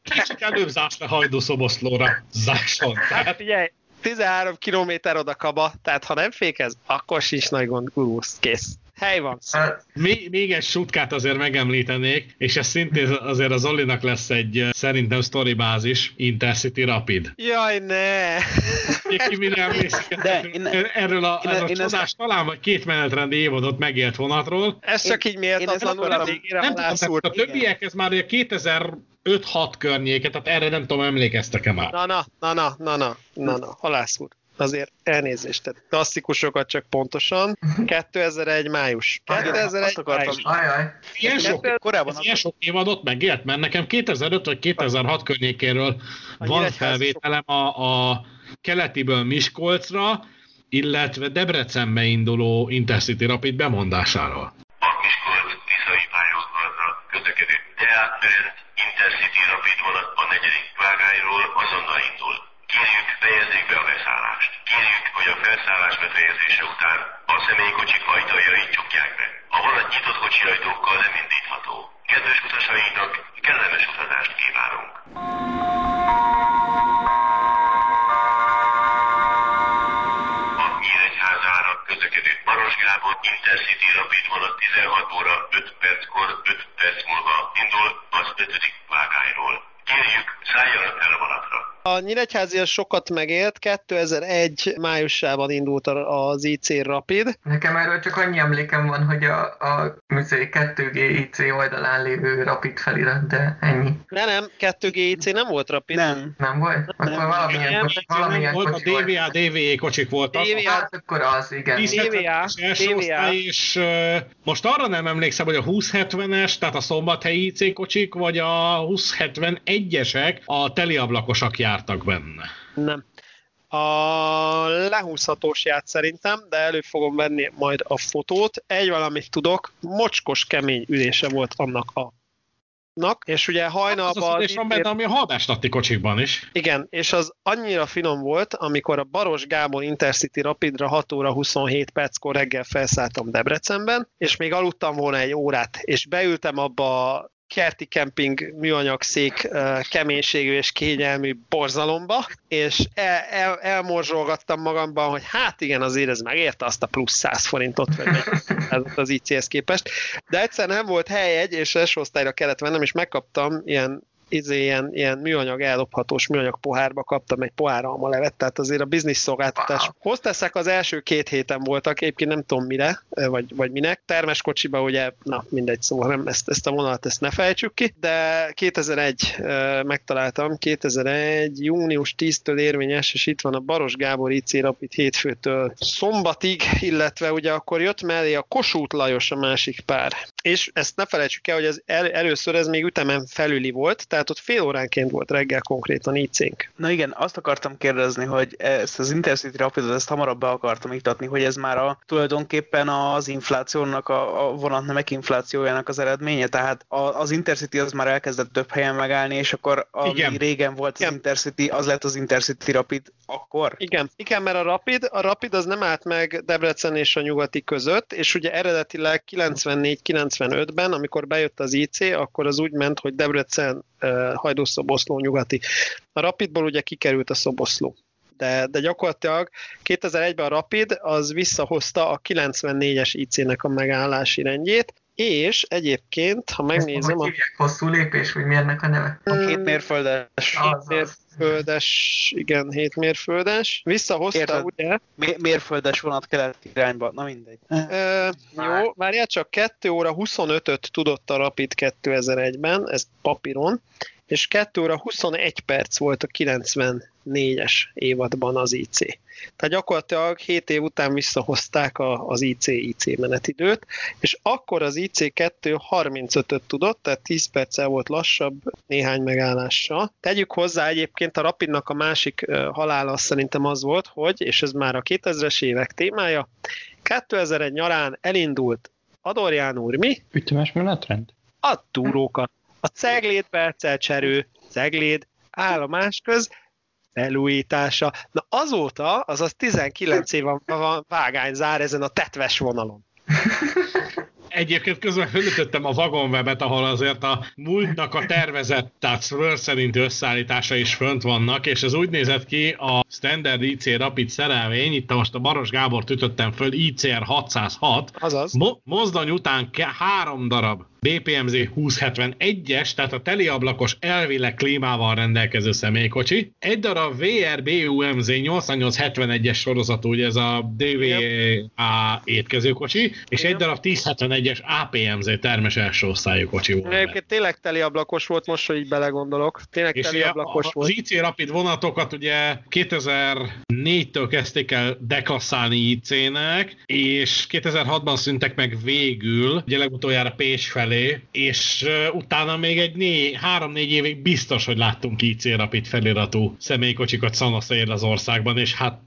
kicsit előbb zársz le hajdúszoboszlóra. Zásson. Hát figyelj, 13 kilométer oda kaba, tehát ha nem fékez, akkor sincs nagy gond, gurulsz, kész. Hely van. Hát, még, még egy sutkát azért megemlítenék, és ez szintén azért az Olinak lesz egy szerintem sztoribázis, Intercity Rapid. Jaj, ne! Ki mire emlékszik De erről, én- erről a, én- erről a én ezt- csodás, talán vagy két menetrendi évadot megélt vonatról. Ez csak így én méltatlanul ezt a végére nem tudom, a többiek, ez már ugye 2005-6 környéke, tehát erre nem tudom, emlékeztek-e már. Na, na, na, na, na, na, na, na, halászúr. Azért elnézést, tehát klasszikusokat csak pontosan. 2001 május. Azt 2001 akartam- május. ajaj. Ilyen sok, Korábban ilyen sok évadot megélt, mert nekem 2005 vagy 2006 környékéről A van felvételem a, a keletiből Miskolcra, illetve Debrecenbe induló Intercity Rapid bemondásáról. A Miskolc Tiszai pályaudvarra közlekedő Deák Ferenc Intercity Rapid vonat a negyedik vágányról azonnal indul. Kérjük, fejezzék be a beszállást. Kérjük, hogy a felszállás befejezése után a személykocsik ajtajait csukják be. A vonat nyitott kocsi ajtókkal nem indítható. Kedves utasainknak kellemes utazást kívánunk! A Nyíregyházára közlekedő Maros Gábor Intercity Rapid vonat 16 óra 5 perckor 5 perc múlva indul az 5. vágányról. Kérjük, szálljanak el a vonatra. A Nyíregyházi sokat megélt, 2001 májusában indult a- az IC Rapid. Nekem erről csak annyi emlékem van, hogy a, a műzei 2G IC oldalán lévő rapid felirat, de ennyi. De nem, 2G IC nem volt Rapid. Nem. Nem volt? Akkor Nem, valamilyen, nem, kocsi, nem valamilyen volt a kocsi volt. DVA, DVE kocsik voltak. DVA. Hát akkor az, igen. DVA, DVA. és most arra nem emlékszem, hogy a 2070-es, tehát a szombathelyi IC kocsik, vagy a 2071-esek, a teliablakosak jártak benne. Nem. A lehúzhatós ját szerintem, de elő fogom venni majd a fotót. Egy valamit tudok, mocskos kemény ülése volt annak a nak, és ugye Az hajnalban... az ülés van benne, ami a hadáslatti kocsikban is. Igen, és az annyira finom volt, amikor a Baros Gábor Intercity Rapidra 6 óra 27 perckor reggel felszálltam Debrecenben, és még aludtam volna egy órát, és beültem abba a kerti kemping műanyag szék keménységű és kényelmű borzalomba, és el, el, elmorzsolgattam magamban, hogy hát igen, azért ez megérte azt a plusz 100 forintot, vagy az IC-hez képest. De egyszer nem volt helyegy, és első osztályra kellett vennem, és megkaptam ilyen izé, ilyen, ilyen műanyag ellophatós műanyag pohárba kaptam egy pohár almalevet, tehát azért a biznisz szolgáltatás. Hozteszek az első két héten voltak, egyébként nem tudom mire, vagy, vagy minek. Termes kocsiba ugye, na mindegy, szóval nem, ezt, ezt a vonalat ezt ne fejtsük ki, de 2001 eh, megtaláltam, 2001 június 10-től érvényes, és itt van a Baros Gábor IC Rapid hétfőtől szombatig, illetve ugye akkor jött mellé a Kossuth Lajos a másik pár. És ezt ne felejtsük el, hogy az el, először ez még ütemen felüli volt, tehát ott fél óránként volt reggel konkrétan IC-nk. Na igen, azt akartam kérdezni, hogy ezt az Intercity Rapidot, ezt hamarabb be akartam iktatni, hogy ez már a, tulajdonképpen az inflációnak, a, a vonatnemek inflációjának az eredménye, tehát a, az Intercity az már elkezdett több helyen megállni, és akkor ami Igen. régen volt az Igen. Intercity, az lett az Intercity Rapid akkor? Igen, igen, mert a Rapid, a Rapid az nem állt meg Debrecen és a nyugati között, és ugye eredetileg 94-95-ben, amikor bejött az IC, akkor az úgy ment, hogy Debrecen, Hajdúszoboszló, nyugati. A Rapidból ugye kikerült a Szoboszló. De, de gyakorlatilag 2001-ben a Rapid az visszahozta a 94-es IC-nek a megállási rendjét, és egyébként, ha megnézem, Hogy a hívják hosszú lépés, vagy mi ennek a neve? A két mérföldes, Az, az. mérföldes, igen, 7 mérföldes, visszahozta Érted. ugye, mé- mérföldes vonat keleti irányba, na mindegy. Ö, jó, várjál csak 2 óra 25-öt tudott a Rapid 2001-ben, ez papíron, és 2 óra 21 perc volt a 94-es évadban az IC. Tehát gyakorlatilag 7 év után visszahozták a, az IC-IC menetidőt, és akkor az IC2 35-öt tudott, tehát 10 perccel volt lassabb néhány megállással. Tegyük hozzá egyébként a Rapidnak a másik halála szerintem az volt, hogy, és ez már a 2000-es évek témája, 2001 nyarán elindult Adorján úr, mi? Ütemes menetrend? A túrókat. A Cegléd Percelcserő, Cegléd állomás köz felújítása. Na azóta, azaz 19 év van, vágányzár ezen a tetves vonalon. Egyébként közben fölütöttem a vagonwebet, ahol azért a múltnak a tervezett, tehát szerint összeállítása is fönt vannak, és ez úgy nézett ki a Standard IC Rapid szerelvény, itt most a Baros Gábor ütöttem föl, ICR 606. Azaz. Mo- mozdony után ke- három darab BPMZ 2071-es, tehát a teliablakos elvileg klímával rendelkező személykocsi, egy darab VR BUMZ 8871-es sorozatú, ugye ez a DVA étkezőkocsi, és egy darab 1071-es APMZ termes első osztályú kocsi volt. Egyébként tényleg teli ablakos volt, most, hogy így belegondolok. Tényleg És teli ugye ablakos a- volt. az IC Rapid vonatokat ugye 2004-től kezdték el dekasszálni IC-nek, és 2006-ban szüntek meg végül, ugye legutoljára Pécs felé, és uh, utána még egy né- három-négy évig biztos, hogy láttunk IC Rapid feliratú személykocsikat szanaszér az országban, és hát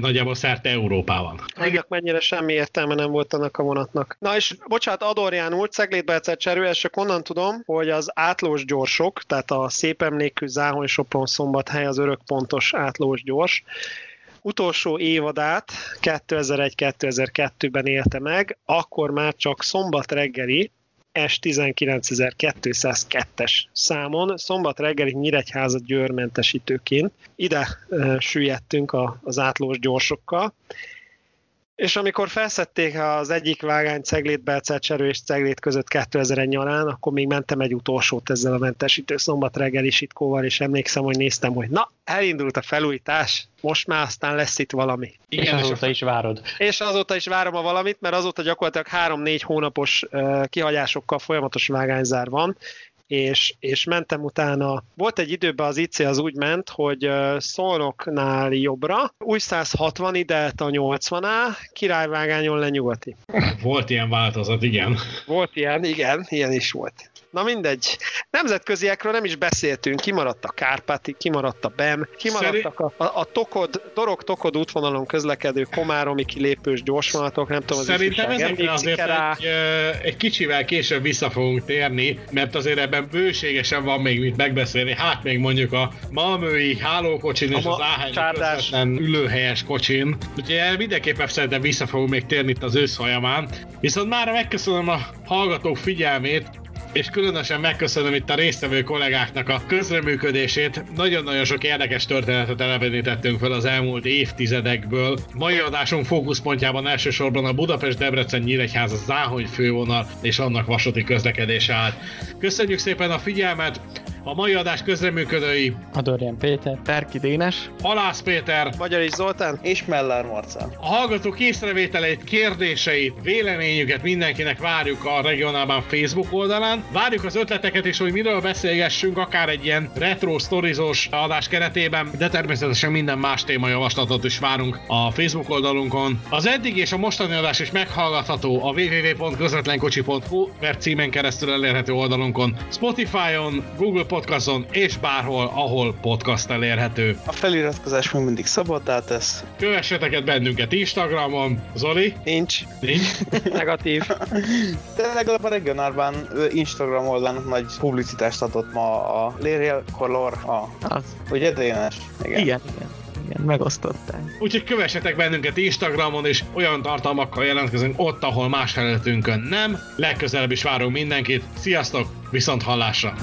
nagyjából szerte Európában. Annak mennyire semmi értelme nem volt annak a vonatnak. Na és bocsánat, Adorján úr, Ceglétbe egyszer cserül, és csak onnan tudom, hogy az átlós gyorsok, tehát a szép emlékű Záhony Sopron szombathely az örökpontos átlós gyors, utolsó évadát 2001-2002-ben élte meg, akkor már csak szombat reggeli S19202-es számon, szombat reggeli Nyíregyháza győrmentesítőként. Ide e, süllyedtünk a, az átlós gyorsokkal, és amikor felszették az egyik vágány Ceglét, Belcelcserő és Ceglét között 2001 nyarán, akkor még mentem egy utolsót ezzel a mentesítő szombat reggeli sitkóval, és emlékszem, hogy néztem, hogy na, elindult a felújítás, most már aztán lesz itt valami. Igen, és azóta is várod. És azóta is várom a valamit, mert azóta gyakorlatilag 3-4 hónapos uh, kihagyásokkal folyamatos vágányzár van, és, és mentem utána. Volt egy időben az IC az úgy ment, hogy Szolnoknál jobbra, új 160 ide a 80-á, királyvágányon lenyugati. Volt ilyen változat, igen. Volt ilyen, igen, ilyen is volt. Na mindegy. Nemzetköziekről nem is beszéltünk, kimaradt a Kárpáti, kimaradt a BEM, kimaradtak a, a, a Tokod, Dorog-Tokod útvonalon közlekedő komáromi kilépős gyorsvonatok, nem tudom, az Szerintem ezekre azért rá? egy, egy kicsivel később vissza fogunk térni, mert azért ebben bőségesen van még mit megbeszélni. Hát még mondjuk a Malmöi hálókocsin és ma- az Áhányi ülőhelyes kocsin. Úgyhogy mindenképpen szerintem vissza fogunk még térni itt az ősz folyamán. Viszont már megköszönöm a hallgatók figyelmét, és különösen megköszönöm itt a résztvevő kollégáknak a közreműködését. Nagyon-nagyon sok érdekes történetet elevenítettünk fel az elmúlt évtizedekből. Mai adásunk fókuszpontjában elsősorban a Budapest-Debrecen-Nyíregyháza Záhony fővonal és annak vasúti közlekedése állt. Köszönjük szépen a figyelmet! A mai adás közreműködői Adorján Péter. Terki Dénes. Halász Péter, Magyar is Zoltán? És Mellár Marcel. A hallgatók észrevételeit, kérdéseit, véleményüket mindenkinek várjuk a regionálban Facebook oldalán. Várjuk az ötleteket is, hogy miről beszélgessünk, akár egy ilyen retro sztorizós adás keretében, de természetesen minden más témajavaslatot is várunk a Facebook oldalunkon. Az eddig és a mostani adás is meghallgatható a www.közvetlenkocsi.hu per címen keresztül elérhető oldalunkon, Spotify-on, Google Podcaston és bárhol, ahol podcast elérhető. A feliratkozás még mindig szabaddá tesz. Kövessetek bennünket Instagramon, Zoli, Nincs. nincs, *laughs* Negatív. De legalább a regionálban Instagram oldalon nagy publicitást adott ma a Lériel Color, a, Az. ugye Dénes? Igen, igen. Igen, megosztották. Úgyhogy kövessetek bennünket Instagramon, és olyan tartalmakkal jelentkezünk ott, ahol más felületünkön nem. Legközelebb is várunk mindenkit. Sziasztok, viszont hallásra!